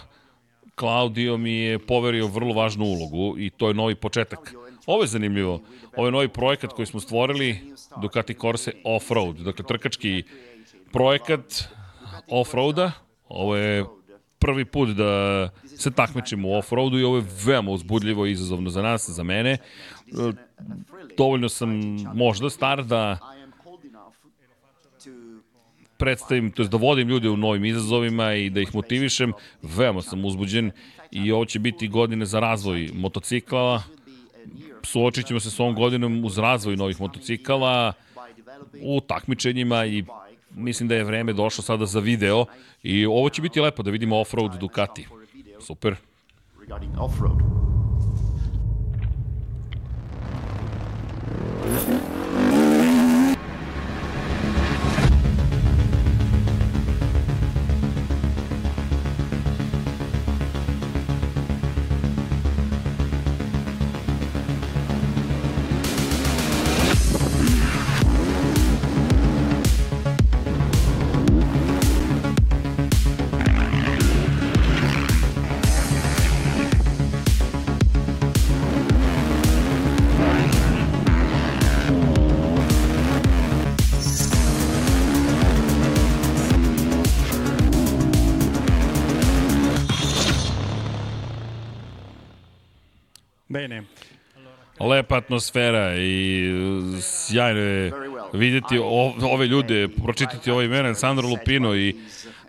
Claudio mi je poverio vrlo važnu ulogu i to je novi početak. Ovo je zanimljivo. Ovo je novi projekat koji smo stvorili Ducati Corse Off-Road. Dakle, trkački projekat off-roada. Ovo je prvi put da se takmičimo u off-roadu i ovo je veoma uzbudljivo i izazovno za nas, za mene. Dovoljno sam možda star da predstavim, to je da vodim ljude u novim izazovima i da ih motivišem. Veoma sam uzbuđen i ovo će biti godine za razvoj motocikla. Suočit ćemo se s ovom godinom uz razvoj novih motocikala u takmičenjima i mislim da je vreme došlo sada za video i ovo će biti lepo da vidimo off-road Ducati. Super. Regarding lepa atmosfera i sjajno je videti ove ljude, pročitati ove imena, Sandro Lupino i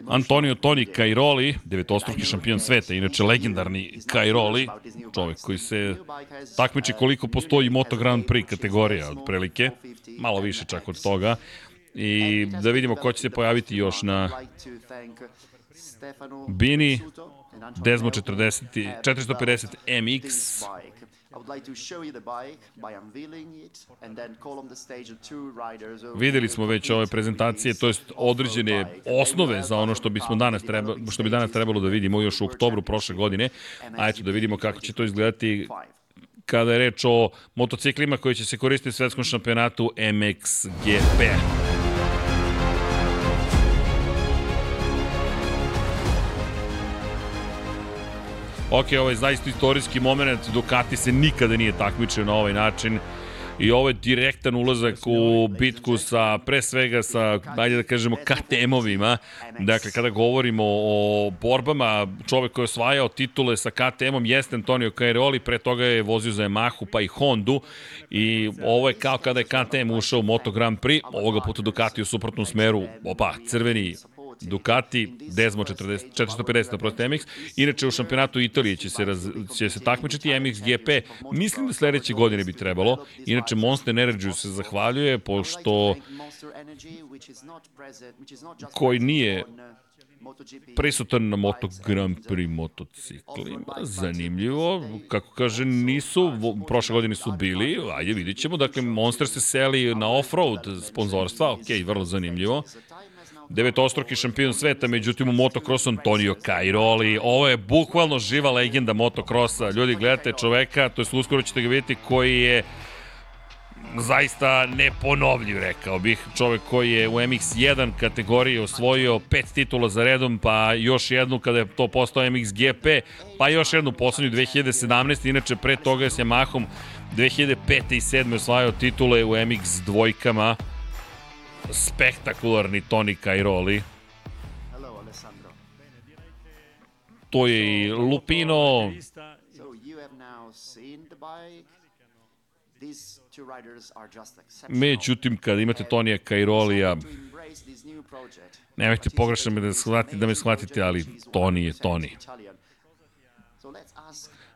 Antonio Toni Cairoli, devetostruki šampion sveta, inače legendarni Cairoli, čovek koji se takmiči koliko postoji Moto Grand Prix kategorija otprilike, malo više čak od toga. I da vidimo ko će se pojaviti još na Bini, Desmo 40, 450 MX, Videli smo već ove prezentacije, to jest određene osnove za ono što bismo danas treba, što bi danas trebalo da vidimo još u oktobru prošle godine. A eto da vidimo kako će to izgledati kada je reč o motociklima koji će se koristiti u svetskom šampionatu MXGP. Ok, ovo je zaista istorijski moment, Ducati se nikada nije takmičio na ovaj način. I ovo je direktan ulazak u bitku sa, pre svega sa, dajde da kažemo, KTM-ovima. Dakle, kada govorimo o borbama, čovek koji je osvajao titule sa KTM-om jeste Antonio Cairoli, pre toga je vozio za Yamahu pa i Hondu. I ovo je kao kada je KTM ušao u Moto Grand Prix, ovoga puta Ducati u suprotnom smeru, opa, crveni Ducati, Desmo 40, 450 na prosto MX. Inače, u šampionatu Italije će se, raz, će se takmičiti MX GP. Mislim da sledeće godine bi trebalo. Inače, Monster Energy se zahvaljuje, pošto koji nije prisutan na Moto Grand Prix motociklima. Zanimljivo. Kako kaže, nisu, prošle godine su bili, ajde vidit ćemo. Dakle, Monster se seli na off-road sponzorstva, ok, vrlo zanimljivo devetostruki šampion sveta, međutim u motokrosu Antonio Cairoli. Ovo je bukvalno živa legenda motokrosa. Ljudi, gledate čoveka, to je uskoro ćete ga vidjeti, koji je zaista neponovljiv, rekao bih. Čovek koji je u MX1 kategoriji osvojio pet titula za redom, pa još jednu kada je to postao MXGP, pa još jednu poslednju 2017. Inače, pre toga je s Yamahom 2005. i 2007. osvajao titule u MX dvojkama spektakularni Toni Alessandro. To je i Lupino. So Međutim, kada imate Tonija Cairolija, nemojte pogrešno me da, shvatite, da me shvatite, ali Toni je Toni.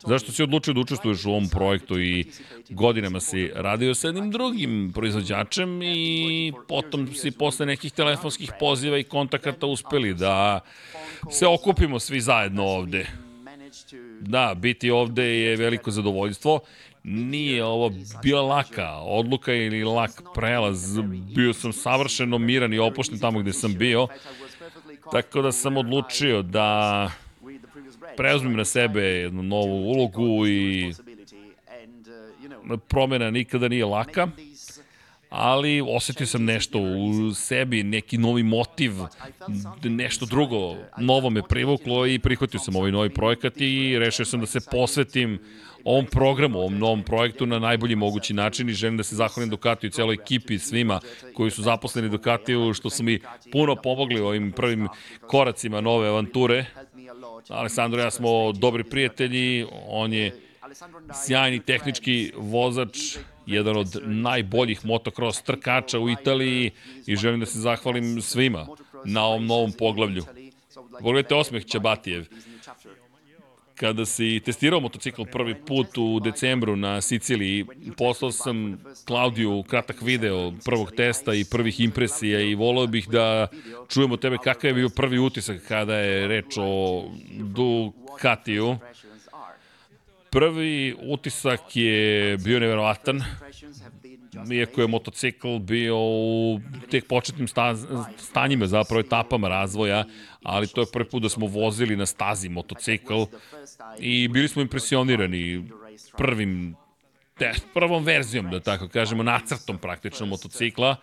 Zašto si odlučio da učestvuješ u ovom projektu i godinama si radio sa jednim drugim proizvođačem i potom si posle nekih telefonskih poziva i kontakata uspeli da se okupimo svi zajedno ovde. Da, biti ovde je veliko zadovoljstvo. Nije ovo bila laka odluka ili lak prelaz. Bio sam savršeno miran i opušten tamo gde sam bio. Tako da sam odlučio da preuzmem na sebe jednu novu ulogu i promena nikada nije laka, ali osetio sam nešto u sebi, neki novi motiv, nešto drugo. Novo me privuklo i prihvatio sam ovaj novi projekat i rešio sam da se posvetim ovom programu, ovom novom projektu na najbolji mogući način i želim da se zahvalim Ducatiju i celoj ekipi svima koji su zaposleni Ducatiju što su mi puno pomogli u ovim prvim koracima nove avanture Alessandro i ja smo dobri prijatelji, on je sjajni tehnički vozač, jedan od najboljih motocross trkača u Italiji i želim da se zahvalim svima na ovom novom poglavlju. Pogledajte osmeh Čabatijev. Kada si testirao motocikl prvi put u decembru na Siciliji, poslao sam Klaudiju kratak video prvog testa i prvih impresija i volao bih da čujemo tebe kakav je bio prvi utisak kada je reč o Ducatiju. Prvi utisak je bio neverovatan iako je motocikl bio u tek početnim stanjima, zapravo etapama razvoja, ali to je prvi put da smo vozili na stazi motocikl i bili smo impresionirani prvim te, prvom verzijom, da tako kažemo, nacrtom praktično motocikla.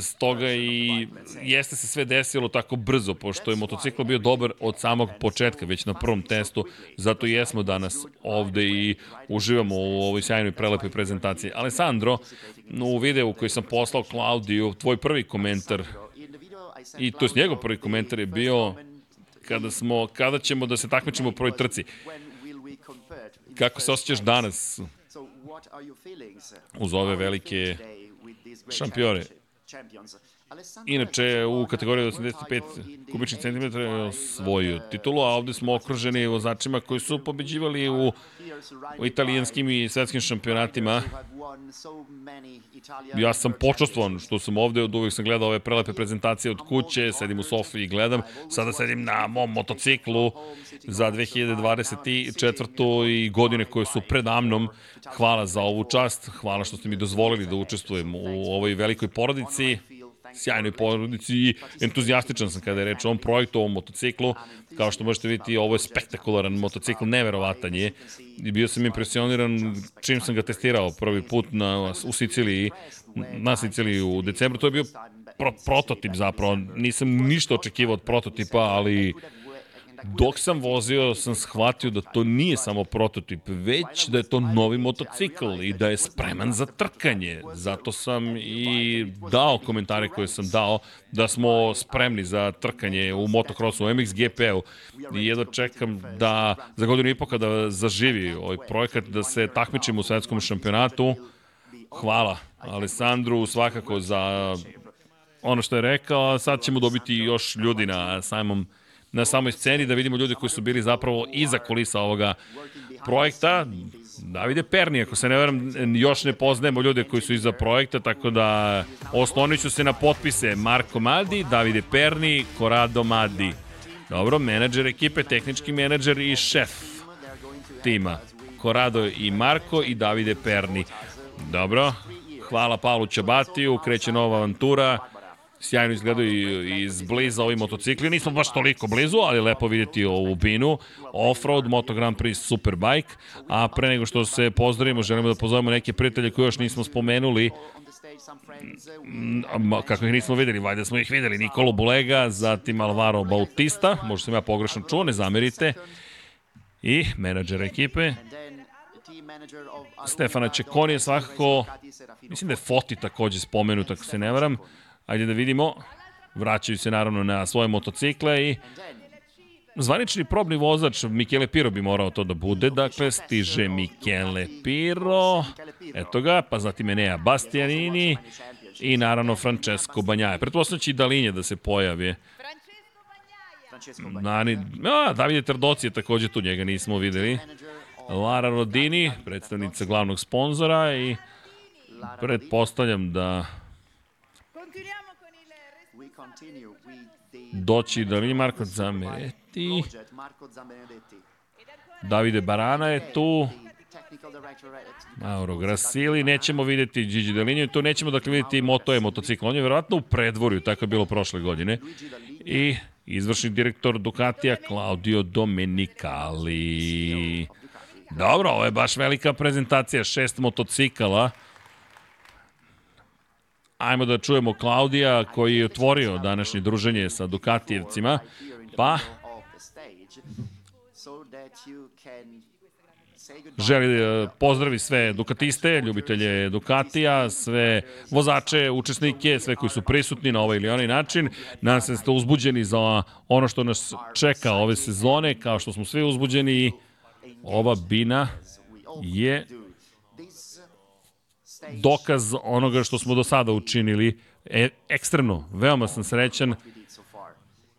Stoga i jeste se sve desilo tako brzo, pošto je motocikl bio dobar od samog početka, već na prvom testu, zato jesmo danas ovde i uživamo u ovoj sjajnoj prelepoj prezentaciji. Alessandro, u videu koji sam poslao Klaudiju, tvoj prvi komentar, i to je njegov prvi komentar je bio kada, smo, kada ćemo da se takmičimo u prvoj trci. Kako se osjećaš danas? Uz ove velike šampione? Inače, u kategoriji 85 kubičnih centimetra je osvojio titulu, a ovde smo okruženi vozačima koji su pobeđivali u, u italijanskim i svetskim šampionatima. Ja sam počastvovan što sam ovde, od uvek sam gledao ove prelepe prezentacije od kuće, sedim u sofi i gledam. Sada sedim na mom motociklu za 2024. i godine koje su predamnom. Hvala za ovu čast, hvala što ste mi dozvolili da učestvujem u ovoj velikoj porodici sjajnoj porodici i entuzijastičan sam kada je reč o ovom projektu, o ovom motociklu. Kao što možete vidjeti, ovo je spektakularan motocikl, neverovatan je. I bio sam impresioniran čim sam ga testirao prvi put na, u Siciliji, na Siciliji u decembru. To je bio pro, prototip zapravo. Nisam ništa očekivao od prototipa, ali Dok sam vozio, sam shvatio da to nije samo prototip, već da je to novi motocikl i da je spreman za trkanje. Zato sam i dao komentare koje sam dao da smo spremni za trkanje u motokrosu, u MXGP-u. I jedno čekam da za godinu i po kada zaživi ovaj projekat, da se takmičimo u svetskom šampionatu. Hvala Alessandru svakako za ono što je rekao, sad ćemo dobiti još ljudi na samom na samoj sceni, da vidimo ljude koji su bili zapravo iza kulisa ovoga projekta. Davide Perni, ako se ne veram, još ne poznajemo ljude koji su iza projekta, tako da oslonit ću se na potpise Marko Madi, Davide Perni, Corrado Madi. Dobro, menadžer ekipe, tehnički menadžer i šef tima. Corrado i Marko i Davide Perni. Dobro, hvala Paulu Čabatiju, kreće nova avantura sjajno izgledaju iz bliza ovi motocikli. Nismo baš toliko blizu, ali lepo vidjeti ovu binu. Offroad, Moto Grand Prix Superbike. A pre nego što se pozdravimo, želimo da pozovemo neke prijatelje koje još nismo spomenuli. Kako ih nismo videli, valjda smo ih videli. Nikolo Bulega, zatim Alvaro Bautista, možda sam ja pogrešno čuo, ne zamerite. I menadžer ekipe. Stefana Čekoni je svakako, mislim da je Foti takođe spomenut, ako se ne varam. Ajde da vidimo. Vraćaju se naravno na svoje motocikle i zvanični probni vozač Michele Piro bi morao to da bude. Dakle, stiže Michele Piro. Eto ga, pa zatim Enea Bastianini i naravno Francesco Banjaje. Pretpostavljam će i Dalinje da se pojavi. Nani, a, Davide Trdoci je takođe tu, njega nismo videli. Lara Rodini, predstavnica glavnog sponzora i pretpostavljam da doći da li Marko Zamereti. Davide Barana je tu. Mauro Grasili, nećemo videti Gigi Delinju, tu nećemo dakle videti Moto E motocikl, on je verovatno u predvorju, tako je bilo prošle godine. I izvršni direktor Ducatija Claudio Domenicali. Dobro, ovo je baš velika prezentacija, šest motocikala. Ajmo da čujemo Klaudija koji je otvorio današnje druženje sa Dukatijevcima. Pa, želi da pozdravi sve Dukatiste, ljubitelje Dukatija, sve vozače, učesnike, sve koji su prisutni na ovaj ili onaj način. Nadam se da ste uzbuđeni za ono što nas čeka ove sezone, kao što smo svi uzbuđeni. Ova bina je dokaz onoga što smo do sada učinili. E, ekstremno, veoma sam srećan.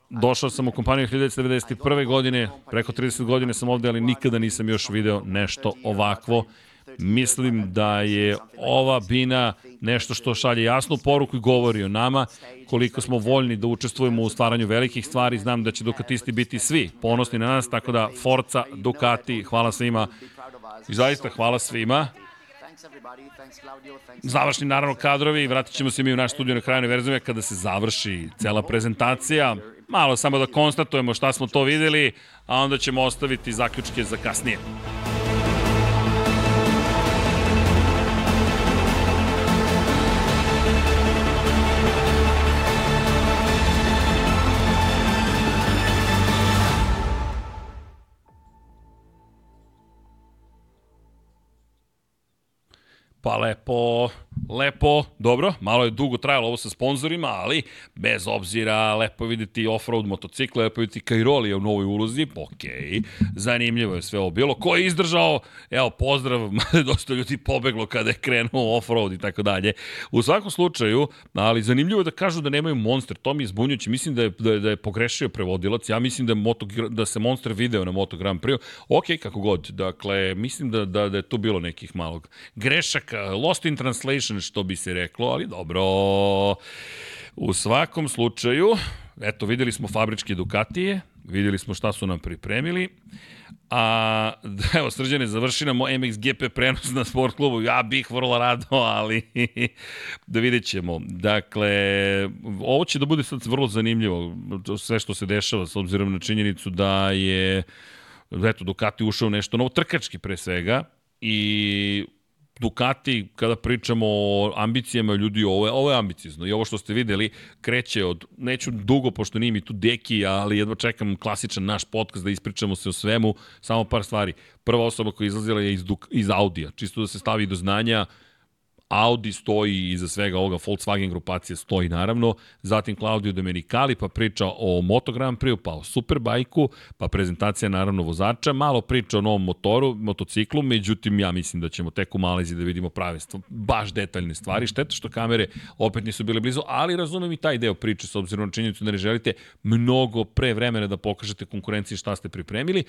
Došao sam u kompaniju 1991. godine, preko 30 godine sam ovde, ali nikada nisam još video nešto ovakvo. Mislim da je ova bina nešto što šalje jasnu poruku i govori o nama, koliko smo voljni da učestvujemo u stvaranju velikih stvari. Znam da će Ducatisti biti svi ponosni na nas, tako da Forza, Ducati, hvala svima. I zaista hvala svima. Završni naravno kadrovi, vratit ćemo se mi u naš studio na kraju verzuje kada se završi cela prezentacija. Malo samo da konstatujemo šta smo to videli, a onda ćemo ostaviti zaključke za kasnije. Pa lepo, lepo, dobro, malo je dugo trajalo ovo sa sponsorima, ali bez obzira, lepo videti off-road motocikle, lepo videti Kairoli u novoj ulozi, ok, zanimljivo je sve ovo bilo. Ko je izdržao, evo, pozdrav, dosta ljudi pobeglo kada je krenuo off-road i tako dalje. U svakom slučaju, ali zanimljivo je da kažu da nemaju Monster, to mi je zbunjujuće, mislim da je, da je, da je pogrešio prevodilac, ja mislim da, je Moto, da se Monster video na Moto Grand Prix, ok, kako god, dakle, mislim da, da, da je tu bilo nekih malog grešaka, lost in translation, što bi se reklo, ali dobro. U svakom slučaju, eto, videli smo fabričke Ducatije, videli smo šta su nam pripremili. A, evo, srđane, završi nam MXGP prenos na sport klubu. Ja bih vrlo rado, ali da vidjet ćemo. Dakle, ovo će da bude sad vrlo zanimljivo, sve što se dešava, s obzirom na činjenicu da je eto, Ducati ušao nešto novo, trkački pre svega, i Ducati, kada pričamo o ambicijama ljudi, ovo je, ovo je ambiciozno. I ovo što ste videli kreće od, neću dugo, pošto nije mi tu deki, ali jedva čekam klasičan naš podcast da ispričamo se o svemu, samo par stvari. Prva osoba koja je izlazila je iz, iz Audija, čisto da se stavi do znanja, Audi stoji iza svega ovoga, Volkswagen grupacija stoji naravno, zatim Claudio Domenicali pa priča o Moto Grand Prix, pa o Superbajku, pa prezentacija naravno vozača, malo priča o novom motoru, motociklu, međutim ja mislim da ćemo tek u Malezi da vidimo prave, baš detaljne stvari, šteta što kamere opet nisu bile blizu, ali razumem i taj deo priče s obzirom na činjenicu da ne želite mnogo pre vremena da pokažete konkurenciji šta ste pripremili.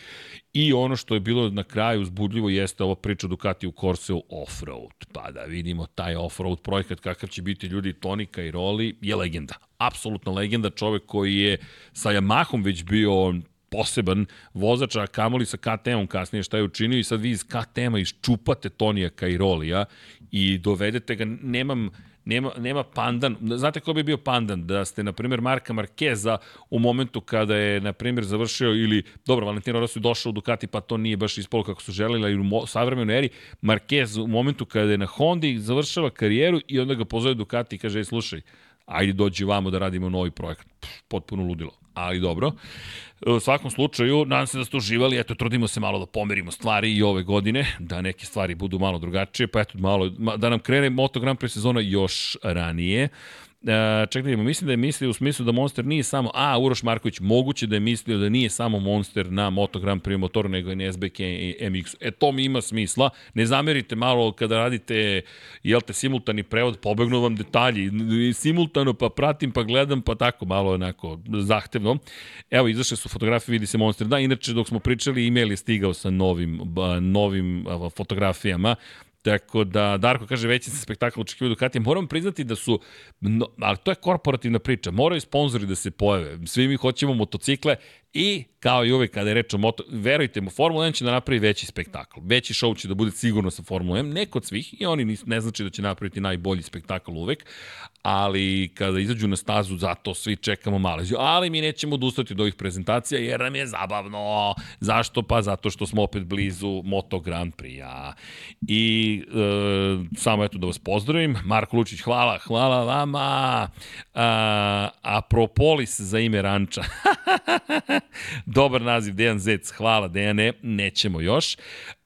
I ono što je bilo na kraju uzbudljivo jeste ova priča Ducati u Corseu Offroad, pa da vidimo taj off-road projekat kakav će biti ljudi Tonika i Roli je legenda. Apsolutna legenda, čovek koji je sa Yamahom već bio poseban vozač, a kamoli sa KTM-om kasnije šta je učinio i sad vi iz KTM-a iščupate Tonija Kairolija i dovedete ga, nemam, nema, nema pandan. Znate ko bi bio pandan? Da ste, na primjer, Marka Markeza u momentu kada je, na primjer, završio ili, dobro, Valentino Rossi došao u Ducati, pa to nije baš ispolo kako su želeli, ali u savremenoj eri, Marquez u momentu kada je na Hondi završava karijeru i onda ga pozove Ducati i kaže, slušaj, ajde dođi vamo da radimo novi projekat. Pff, potpuno ludilo, ali dobro. U svakom slučaju, nadam se da ste uživali, eto, trudimo se malo da pomerimo stvari i ove godine, da neke stvari budu malo drugačije, pa eto, malo, da nam krene Moto Grand Prix sezona još ranije. Uh, E, ček da mislim da je mislio u smislu da Monster nije samo, a, Uroš Marković, moguće da je mislio da nije samo Monster na Moto Grand Prix motoru, nego i na SBK i MX. E, to mi ima smisla. Ne zamerite malo kada radite, jel te, simultani prevod, pobegnu vam detalji. Simultano pa pratim, pa gledam, pa tako malo onako zahtevno. Evo, izašle su fotografije, vidi se Monster. Da, inače, dok smo pričali, e-mail je stigao sa novim, novim fotografijama. Tako da, Darko kaže, veći se spektakl očekivaju Ducati. Moram priznati da su, no, ali to je korporativna priča, moraju sponzori da se pojave. Svi mi hoćemo motocikle i kao i uvek kada je reč o moto, verujte mu, Formula 1 će da napravi veći spektakl. Veći show će da bude sigurno sa Formula 1, ne kod svih, i oni ne znači da će napraviti najbolji spektakl uvek, ali kada izađu na stazu, zato svi čekamo Maleziju. Ali mi nećemo odustati od ovih prezentacija, jer nam je zabavno. Zašto? Pa zato što smo opet blizu Moto Grand Prix-a. I e, samo eto da vas pozdravim. Marko Lučić, hvala, hvala vama. A, Apropolis za ime Ranča. Dobar naziv, Dejan Zec, hvala Dejane, nećemo još,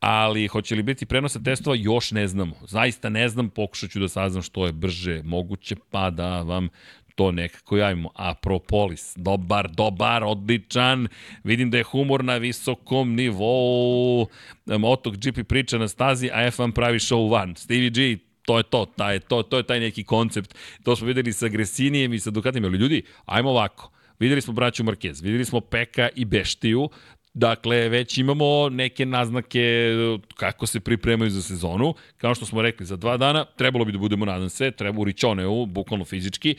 ali hoće li biti prenosa testova, još ne znamo. Zaista ne znam, pokušat ću da saznam što je brže moguće, pa da vam to nekako javimo. Apropolis, dobar, dobar, odličan, vidim da je humor na visokom nivou, Otok GP priča na stazi, a F1 pravi show van. Stevie G, to je to, taj, to, to je taj neki koncept. To smo videli sa Gresinijem i sa Ducatijem, ali ljudi, ajmo ovako Videli smo braću Marquez, videli smo Peka i Beštiju, Dakle, već imamo neke naznake kako se pripremaju za sezonu. Kao što smo rekli, za dva dana trebalo bi da budemo, nadam se, treba u Ričoneu, bukvalno fizički.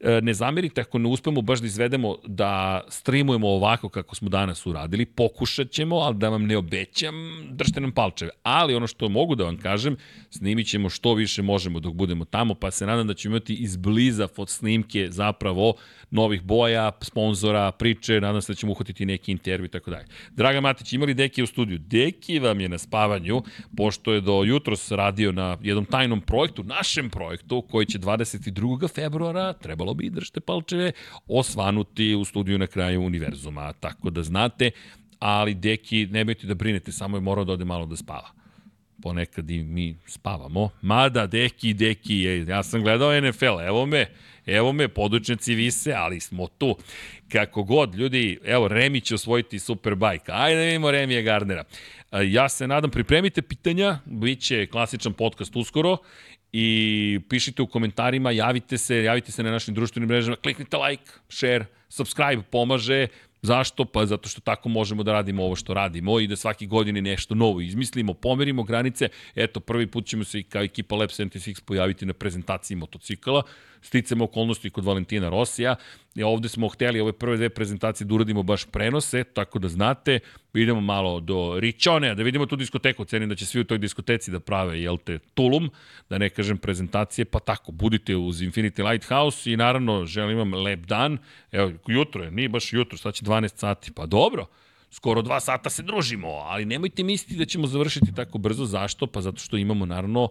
E, ne zamerite ako ne uspemo baš da izvedemo da streamujemo ovako kako smo danas uradili. Pokušat ćemo, ali da vam ne obećam, držite nam palčeve. Ali ono što mogu da vam kažem, snimit ćemo što više možemo dok budemo tamo, pa se nadam da ćemo imati izbliza fot snimke zapravo novih boja, sponzora, priče, nadam se da ćemo uhvatiti neki intervju i tako dalje. Draga Matić, imali Deki u studiju? Deki vam je na spavanju, pošto je do jutros radio na jednom tajnom projektu, našem projektu, koji će 22. februara, trebalo bi, držite palčeve, osvanuti u studiju na kraju univerzuma. Tako da znate, ali Deki, ne bojte da brinete, samo je morao da ode malo da spava. ponekad i mi spavamo. Mada, deki, deki, ja sam gledao NFL, evo me, evo me, podučnici vise, ali smo tu. Kako god, ljudi, evo, Remi će osvojiti Superbike. Ajde da vidimo Remija Gardnera. Ja se nadam, pripremite pitanja, bit će klasičan podcast uskoro i pišite u komentarima, javite se, javite se na našim društvenim mrežama, kliknite like, share, subscribe, pomaže, Zašto? Pa zato što tako možemo da radimo ovo što radimo i da svaki godine nešto novo izmislimo, pomerimo granice. Eto, prvi put ćemo se i kao ekipa Lab 76 pojaviti na prezentaciji motocikala sticamo okolnosti kod Valentina Rosija. I ovde smo hteli ove prve dve prezentacije da uradimo baš prenose, tako da znate, idemo malo do Ričone, da vidimo tu diskoteku, cenim da će svi u toj diskoteci da prave, jel te, Tulum, da ne kažem prezentacije, pa tako, budite uz Infinity Lighthouse. I naravno želim vam lep dan, evo, jutro je, nije baš jutro, sad će 12 sati, pa dobro, skoro dva sata se družimo, ali nemojte misliti da ćemo završiti tako brzo, zašto? Pa zato što imamo naravno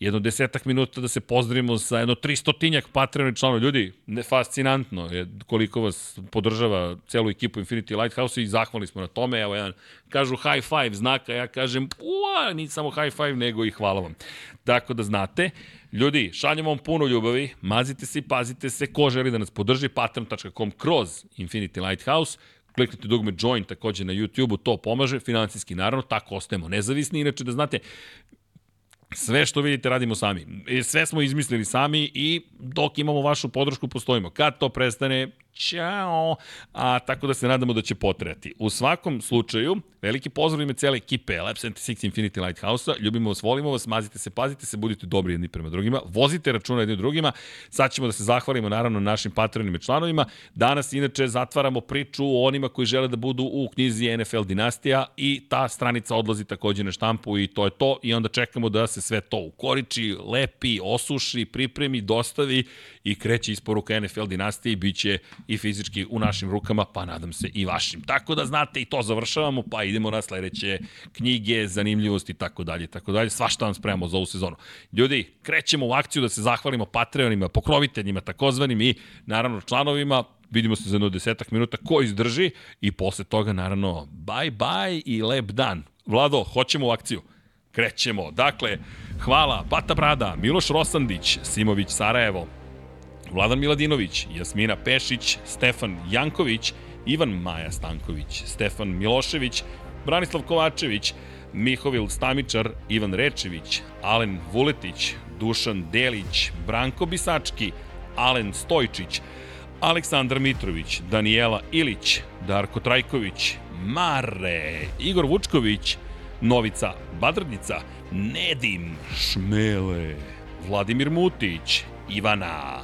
jedno desetak minuta da se pozdravimo sa jedno tristotinjak Patreon članova. Ljudi, ne, fascinantno je koliko vas podržava celu ekipu Infinity Lighthouse i zahvali smo na tome. Evo jedan, kažu high five znaka, ja kažem, ua, ni samo high five, nego i hvala vam. Tako da znate, ljudi, šaljemo vam puno ljubavi, mazite se i pazite se, ko želi da nas podrži, patreon.com kroz Infinity Lighthouse, kliknite dugme join takođe na YouTube-u, to pomaže, financijski naravno, tako ostajemo nezavisni, inače da znate, Sve što vidite radimo sami. E, sve smo izmislili sami i dok imamo vašu podršku postojimo. Kad to prestane, Ćao! A, tako da se nadamo da će potrejati. U svakom slučaju, veliki pozdrav ime cele ekipe Lab 76 Infinity Lighthouse-a. Ljubimo vas, volimo vas, mazite se, pazite se, budite dobri jedni prema drugima, vozite računa jedni drugima. Sad ćemo da se zahvalimo naravno našim patronima i članovima. Danas inače zatvaramo priču o onima koji žele da budu u knjizi NFL Dinastija i ta stranica odlazi takođe na štampu i to je to i onda čekamo da se sve to ukoriči, lepi, osuši, pripremi, dostavi i kreće isporuka NFL dinastije i bit će i fizički u našim rukama, pa nadam se i vašim. Tako da znate i to završavamo, pa idemo na sledeće knjige, zanimljivosti i tako dalje, tako dalje. Svašta vam spremamo za ovu sezonu. Ljudi, krećemo u akciju da se zahvalimo Patreonima, pokroviteljima, takozvanim i naravno članovima, vidimo se za jedno desetak minuta ko izdrži i posle toga naravno bye bye i lep dan. Vlado, hoćemo u akciju. Krećemo. Dakle, hvala Bata Brada, Miloš Rosandić, Simović Sarajevo, Vladan Miladinović, Jasmina Pešić, Stefan Janković, Ivan Maja Stanković, Stefan Milošević, Branislav Kovačević, Mihovil Stamičar, Ivan Rečević, Alen Vuletić, Dušan Delić, Branko Bisački, Alen Stojčić, Aleksandar Mitrović, Danijela Ilić, Darko Trajković, Mare, Igor Vučković, Novica Badrnica, Nedim Šmele, Vladimir Mutić, Ivana,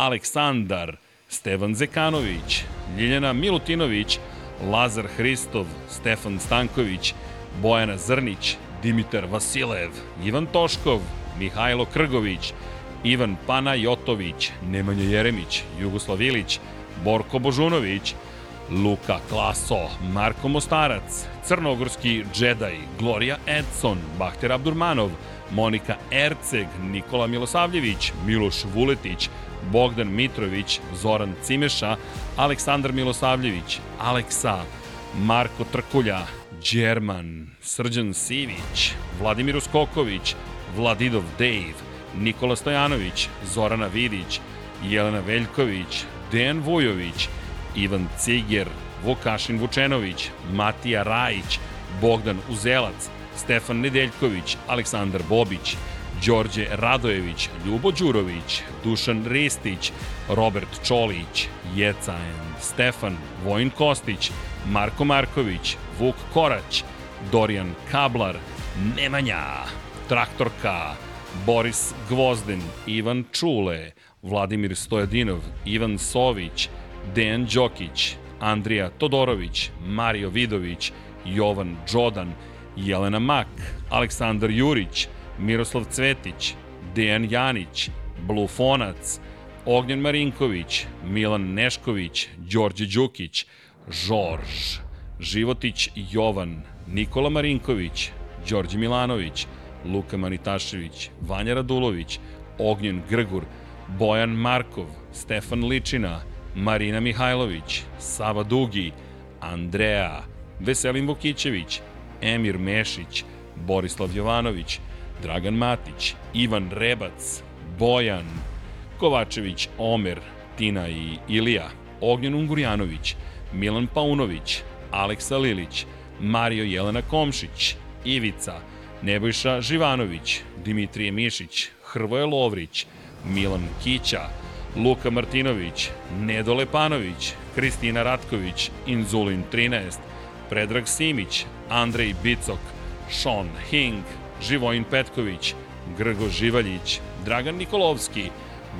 Aleksandar, Stevan Zekanović, Ljiljana Milutinović, Lazar Hristov, Stefan Stanković, Bojana Zrnić, Dimitar Vasilev, Ivan Toškov, Mihajlo Krgović, Ivan Panajotović, Nemanja Jeremić, Jugoslav Ilić, Borko Božunović, Luka Klaso, Marko Mostarac, Crnogorski džedaj, Gloria Edson, Bahter Abdurmanov, Monika Erceg, Nikola Milosavljević, Miloš Vuletić, Bogdan Mitrović, Zoran Cimeša, Aleksandar Milosavljević, Aleksa, Marko Trkulja, Đerman, Srđan Sivić, Vladimir Uskoković, Vladidov Dave, Nikola Stojanović, Zorana Vidić, Jelena Veljković, Dejan Vujović, Ivan Ciger, Vukašin Vučenović, Matija Rajić, Bogdan Uzelac, Stefan Nedeljković, Aleksandar Bobić, Đorđe Radojević, Ljubo Đurović, Dušan Ristić, Robert Čolić, Jecaen, Stefan, Vojin Kostić, Marko Marković, Vuk Korać, Dorijan Kablar, Nemanja, Traktorka, Boris Gvozden, Ivan Čule, Vladimir Stojadinov, Ivan Sović, Dejan Đokić, Andrija Todorović, Mario Vidović, Jovan Đodan, Jelena Mak, Aleksandar Jurić, Miroslav Cvetić, Dejan Janić, Blufonac, Ognjen Marinković, Milan Nešković, Đorđe Đukić, Žorž, Životić Jovan, Nikola Marinković, Đorđe Milanović, Luka Manitašević, Vanja Radulović, Ognjen Grgur, Bojan Markov, Stefan Ličina, Marina Mihajlović, Sava Dugi, Andreja, Veselin Vukićević, Emir Mešić, Borislav Jovanović, Dragan Matić, Ivan Rebac, Bojan, Kovačević, Omer, Tina i Ilija, Ognjen Ungurjanović, Milan Paunović, Aleksa Lilić, Mario Jelena Komšić, Ivica, Nebojša Živanović, Dimitrije Mišić, Hrvoje Lovrić, Milan Kića, Luka Martinović, Nedo Lepanović, Kristina Ratković, Inzulin 13, Predrag Simić, Andrej Bicok, Sean Hing, Živojin Petković, Grgo Živaljić, Dragan Nikolovski,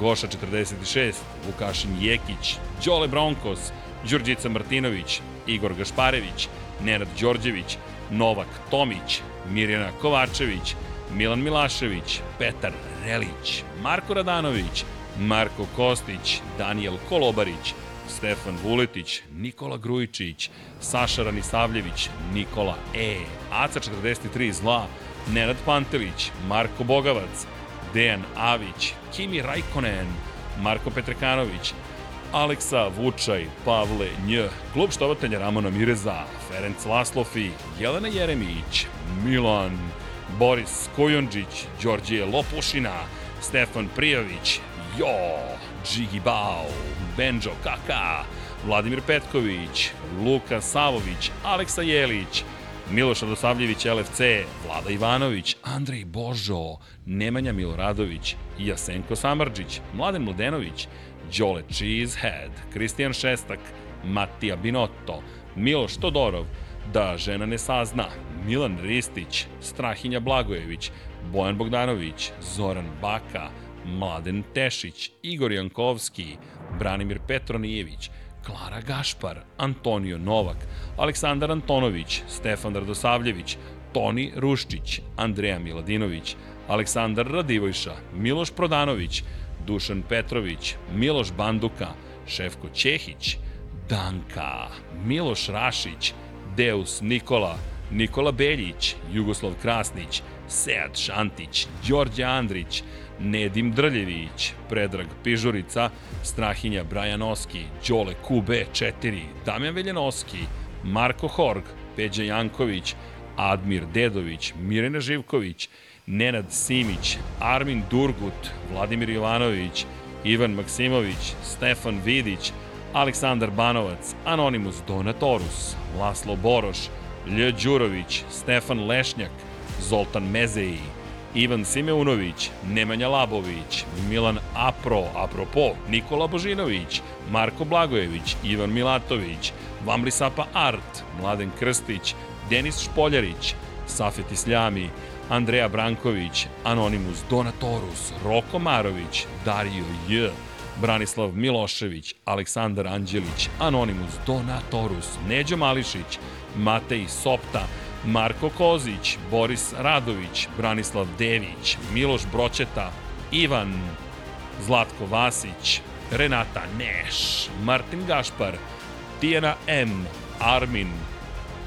Goša 46, Vukašin Jekić, Đole Bronkos, Đurđica Martinović, Igor Gašparević, Nenad Đorđević, Novak Tomić, Mirjana Kovačević, Milan Milašević, Petar Relić, Marko Radanović, Marko Kostić, Daniel Kolobarić, Stefan Vuletić, Nikola Grujičić, Saša Ranisavljević, Nikola E, Aca 43 Zla, Nenad Pantelić, Marko Bogavac, Dejan Avić, Kimi Rajkonen, Marko Petrekanović, Aleksa Vučaj, Pavle Nj, klub štovatelja Ramona Mireza, Ferenc Laslofi, Jelena Jeremić, Milan, Boris Kojondžić, Đorđije Lopušina, Stefan Prijović, Jo, Džigi Bao, Benjo Kaka, Vladimir Petković, Luka Savović, Aleksa Jelić, Miloš Radosavljević LFC, Vlada Ivanović, Andrej Božo, Nemanja Miloradović, Jasenko Samarđić, Mladen Mladenović, Đole Cheesehead, Kristijan Šestak, Matija Binotto, Miloš Todorov, Da žena ne sazna, Milan Ristić, Strahinja Blagojević, Bojan Bogdanović, Zoran Baka, Mladen Tešić, Igor Jankovski, Branimir Petronijević, Klara Gašpar, Antonio Novak, Aleksandar Antonović, Stefan Radosavljević, Toni Ruščić, Andreja Miladinović, Aleksandar Radivojša, Miloš Prodanović, Dušan Petrović, Miloš Banduka, Šefko Ćehić, Danka, Miloš Rašić, Deus Nikola, Nikola Beljić, Jugoslav Krasnić, Sead Šantić, Đorđe Andrić, Nedim Drljević, Predrag Pižurica, Strahinja Brajanoski, Đole QB4, Damjan Veljanoski, Marko Horg, Peđa Janković, Admir Dedović, Mirena Živković, Nenad Simić, Armin Durgut, Vladimir Jovanović, Ivan Maksimović, Stefan Vidić, Aleksandar Banovac, Anonimus Donatorus, Laslo Boroš, Lj. Đurović, Stefan Lešnjak, Zoltan Mezeji, Ivan Simeunović, Nemanja Labović, Milan Apro, apropo, Nikola Božinović, Marko Blagojević, Ivan Milatović, Vamli Sapa Art, Mladen Krstić, Denis Špoljarić, Safet Isljami, Andreja Branković, Anonimus Donatorus, Roko Marović, Dario J, Branislav Milošević, Aleksandar Anđelić, Anonimus Donatorus, Neđo Mališić, Matej Sopta, Marko Kozić, Boris Radović, Branislav Dević, Miloš Broćeta, Ivan, Zlatko Vasić, Renata Neš, Martin Gašpar, Tijena M, Armin,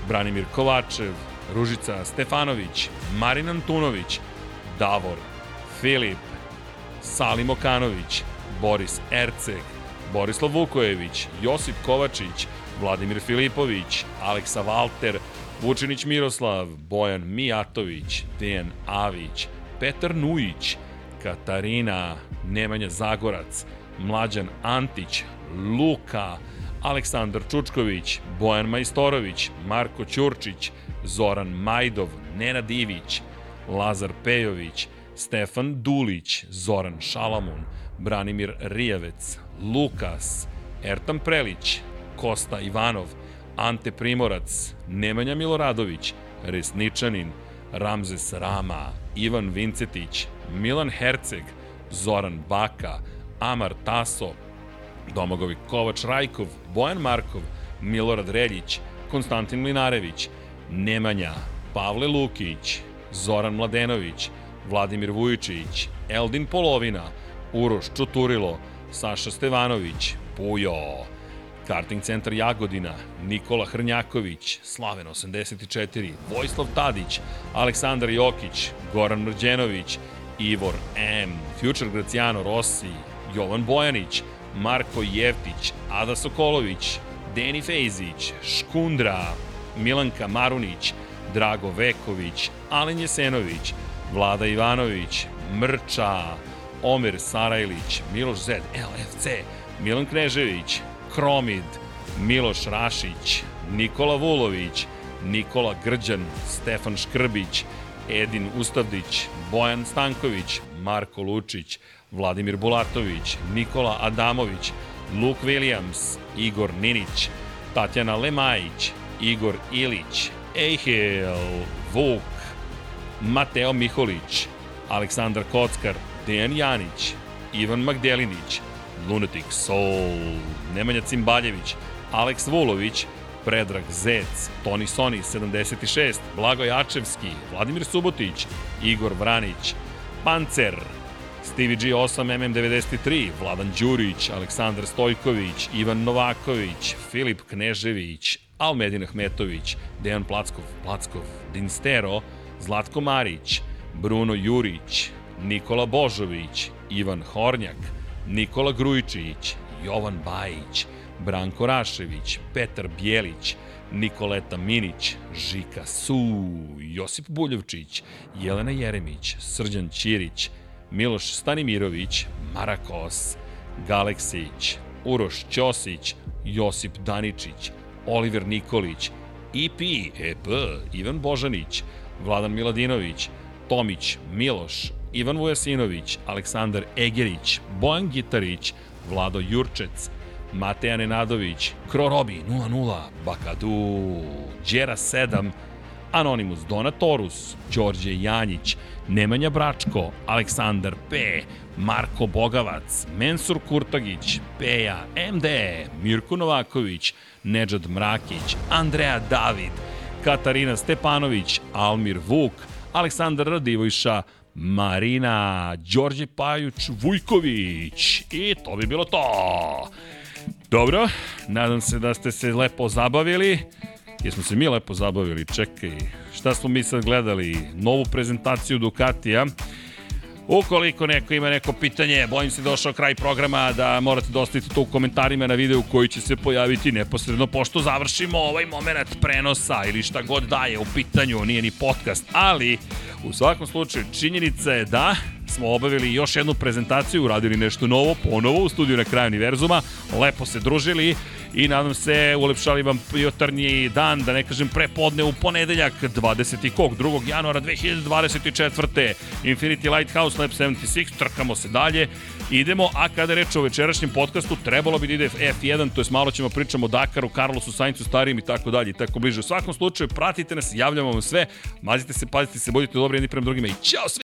Branimir Kovačev, Ružica Stefanović, Marin Antunović, Davor, Filip, Salim Okanović, Boris Erceg, Borislav Vukojević, Josip Kovačić, Vladimir Filipović, Aleksa Valter, Vučinić Miroslav, Bojan Mijatović, Dejan Avić, Petar Nujić, Katarina, Nemanja Zagorac, Mlađan Antić, Luka, Aleksandar Čučković, Bojan Majstorović, Marko Ćurčić, Zoran Majdov, Nenad Ivić, Lazar Pejović, Stefan Dulić, Zoran Šalamun, Branimir Rijavec, Lukas, Ertan Prelić, Kosta Ivanov, Ante Primorac, Nemanja Miloradović, Resničanin, Ramzes Rama, Ivan Vincetić, Milan Herceg, Zoran Baka, Amar Taso, Domagovi Kovač Rajkov, Bojan Markov, Milorad Reljić, Konstantin Mlinarević, Nemanja, Pavle Lukić, Zoran Mladenović, Vladimir Vujičić, Eldin Polovina, Uroš Čuturilo, Saša Stevanović, Pujo, Karting centar Jagodina, Nikola Hrnjaković, Slaven 84, Vojislav Tadić, Aleksandar Jokić, Goran Mrđenović, Ivor M, Future Graciano Rossi, Jovan Bojanić, Marko Jevtić, Ada Sokolović, Deni Fejzić, Škundra, Milanka Marunić, Drago Veković, Alen Jesenović, Vlada Ivanović, Mrča, Omer Sarajlić, Miloš Zed, LFC, Milan Knežević, Kromid, Miloš Rašić, Nikola Vulović, Nikola Grđan, Stefan Škrbić, Edin Ustavdić, Bojan Stanković, Marko Lučić, Vladimir Bulatović, Nikola Adamović, Luke Williams, Igor Ninić, Tatjana Lemajić, Igor Ilić, Ejhel, Vuk, Mateo Miholić, Aleksandar Kockar, Dejan Janić, Ivan Magdelinić, Lunatic Soul, Nemanja Cimbaljević, Aleks Vulović, Predrag Zec, Toni Soni 76, Blago Jačevski, Vladimir Subotić, Igor Vranić, Pancer, Stevie G 8 MM93, Vladan Đurić, Aleksandar Stojković, Ivan Novaković, Filip Knežević, Almedin Ahmetović, Dejan Plackov, Plackov, Dinstero, Zlatko Marić, Bruno Jurić, Nikola Božović, Ivan Hornjak, Nikola Grujičić, Jovan Bajić, Branko Rašević, Petar Bjelić, Nikoleta Minić, Žika Su, Josip Buljevčić, Jelena Jeremić, Srđan Ćirić, Miloš Stanimirović, Marakos, Galeksić, Uroš Ćosić, Josip Daničić, Oliver Nikolić, EP, EP, Ivan Božanić, Vladan Miladinović, Tomić, Miloš, Ivan Vujasinović, Aleksandar Egerić, Bojan Gitarić, Vlado Jurčec, Mateja Nenadović, Krorobi 00, Bakadu, Đera 7, Anonimus Donatorus, Đorđe Janjić, Nemanja Bračko, Aleksandar P, Marko Bogavac, Mensur Kurtagić, Peja, MD, Mirko Novaković, Nedžad Mrakić, Andreja David, Katarina Stepanović, Almir Vuk, Aleksandar Radivojša, Marina, Đorđe Pajuć, Vujković i to bi bilo to. Dobro, nadam se da ste se lepo zabavili. Jesmo se mi lepo zabavili, čekaj, šta smo mi sad gledali? Novu prezentaciju Ducatija. Ukoliko neko ima neko pitanje, bojim se došao kraj programa da morate da ostavite to u komentarima na videu koji će se pojaviti neposredno pošto završimo ovaj moment prenosa ili šta god daje u pitanju, nije ni podcast, ali u svakom slučaju činjenica je da smo obavili još jednu prezentaciju, uradili nešto novo, ponovo u studiju na kraju univerzuma, lepo se družili i nadam se ulepšali vam jutarnji dan, da ne kažem prepodne u ponedeljak 20. kog 2. januara 2024. Infinity Lighthouse Lab 76, trkamo se dalje, idemo, a kada reč o večerašnjem podcastu, trebalo bi da ide F1, to je malo ćemo pričamo o Dakaru, Carlosu Saincu, starijem i tako dalje tako bliže. U svakom slučaju, pratite nas, javljamo vam sve, mazite se, pazite se, budite dobri jedni prema drugima i ćao svima!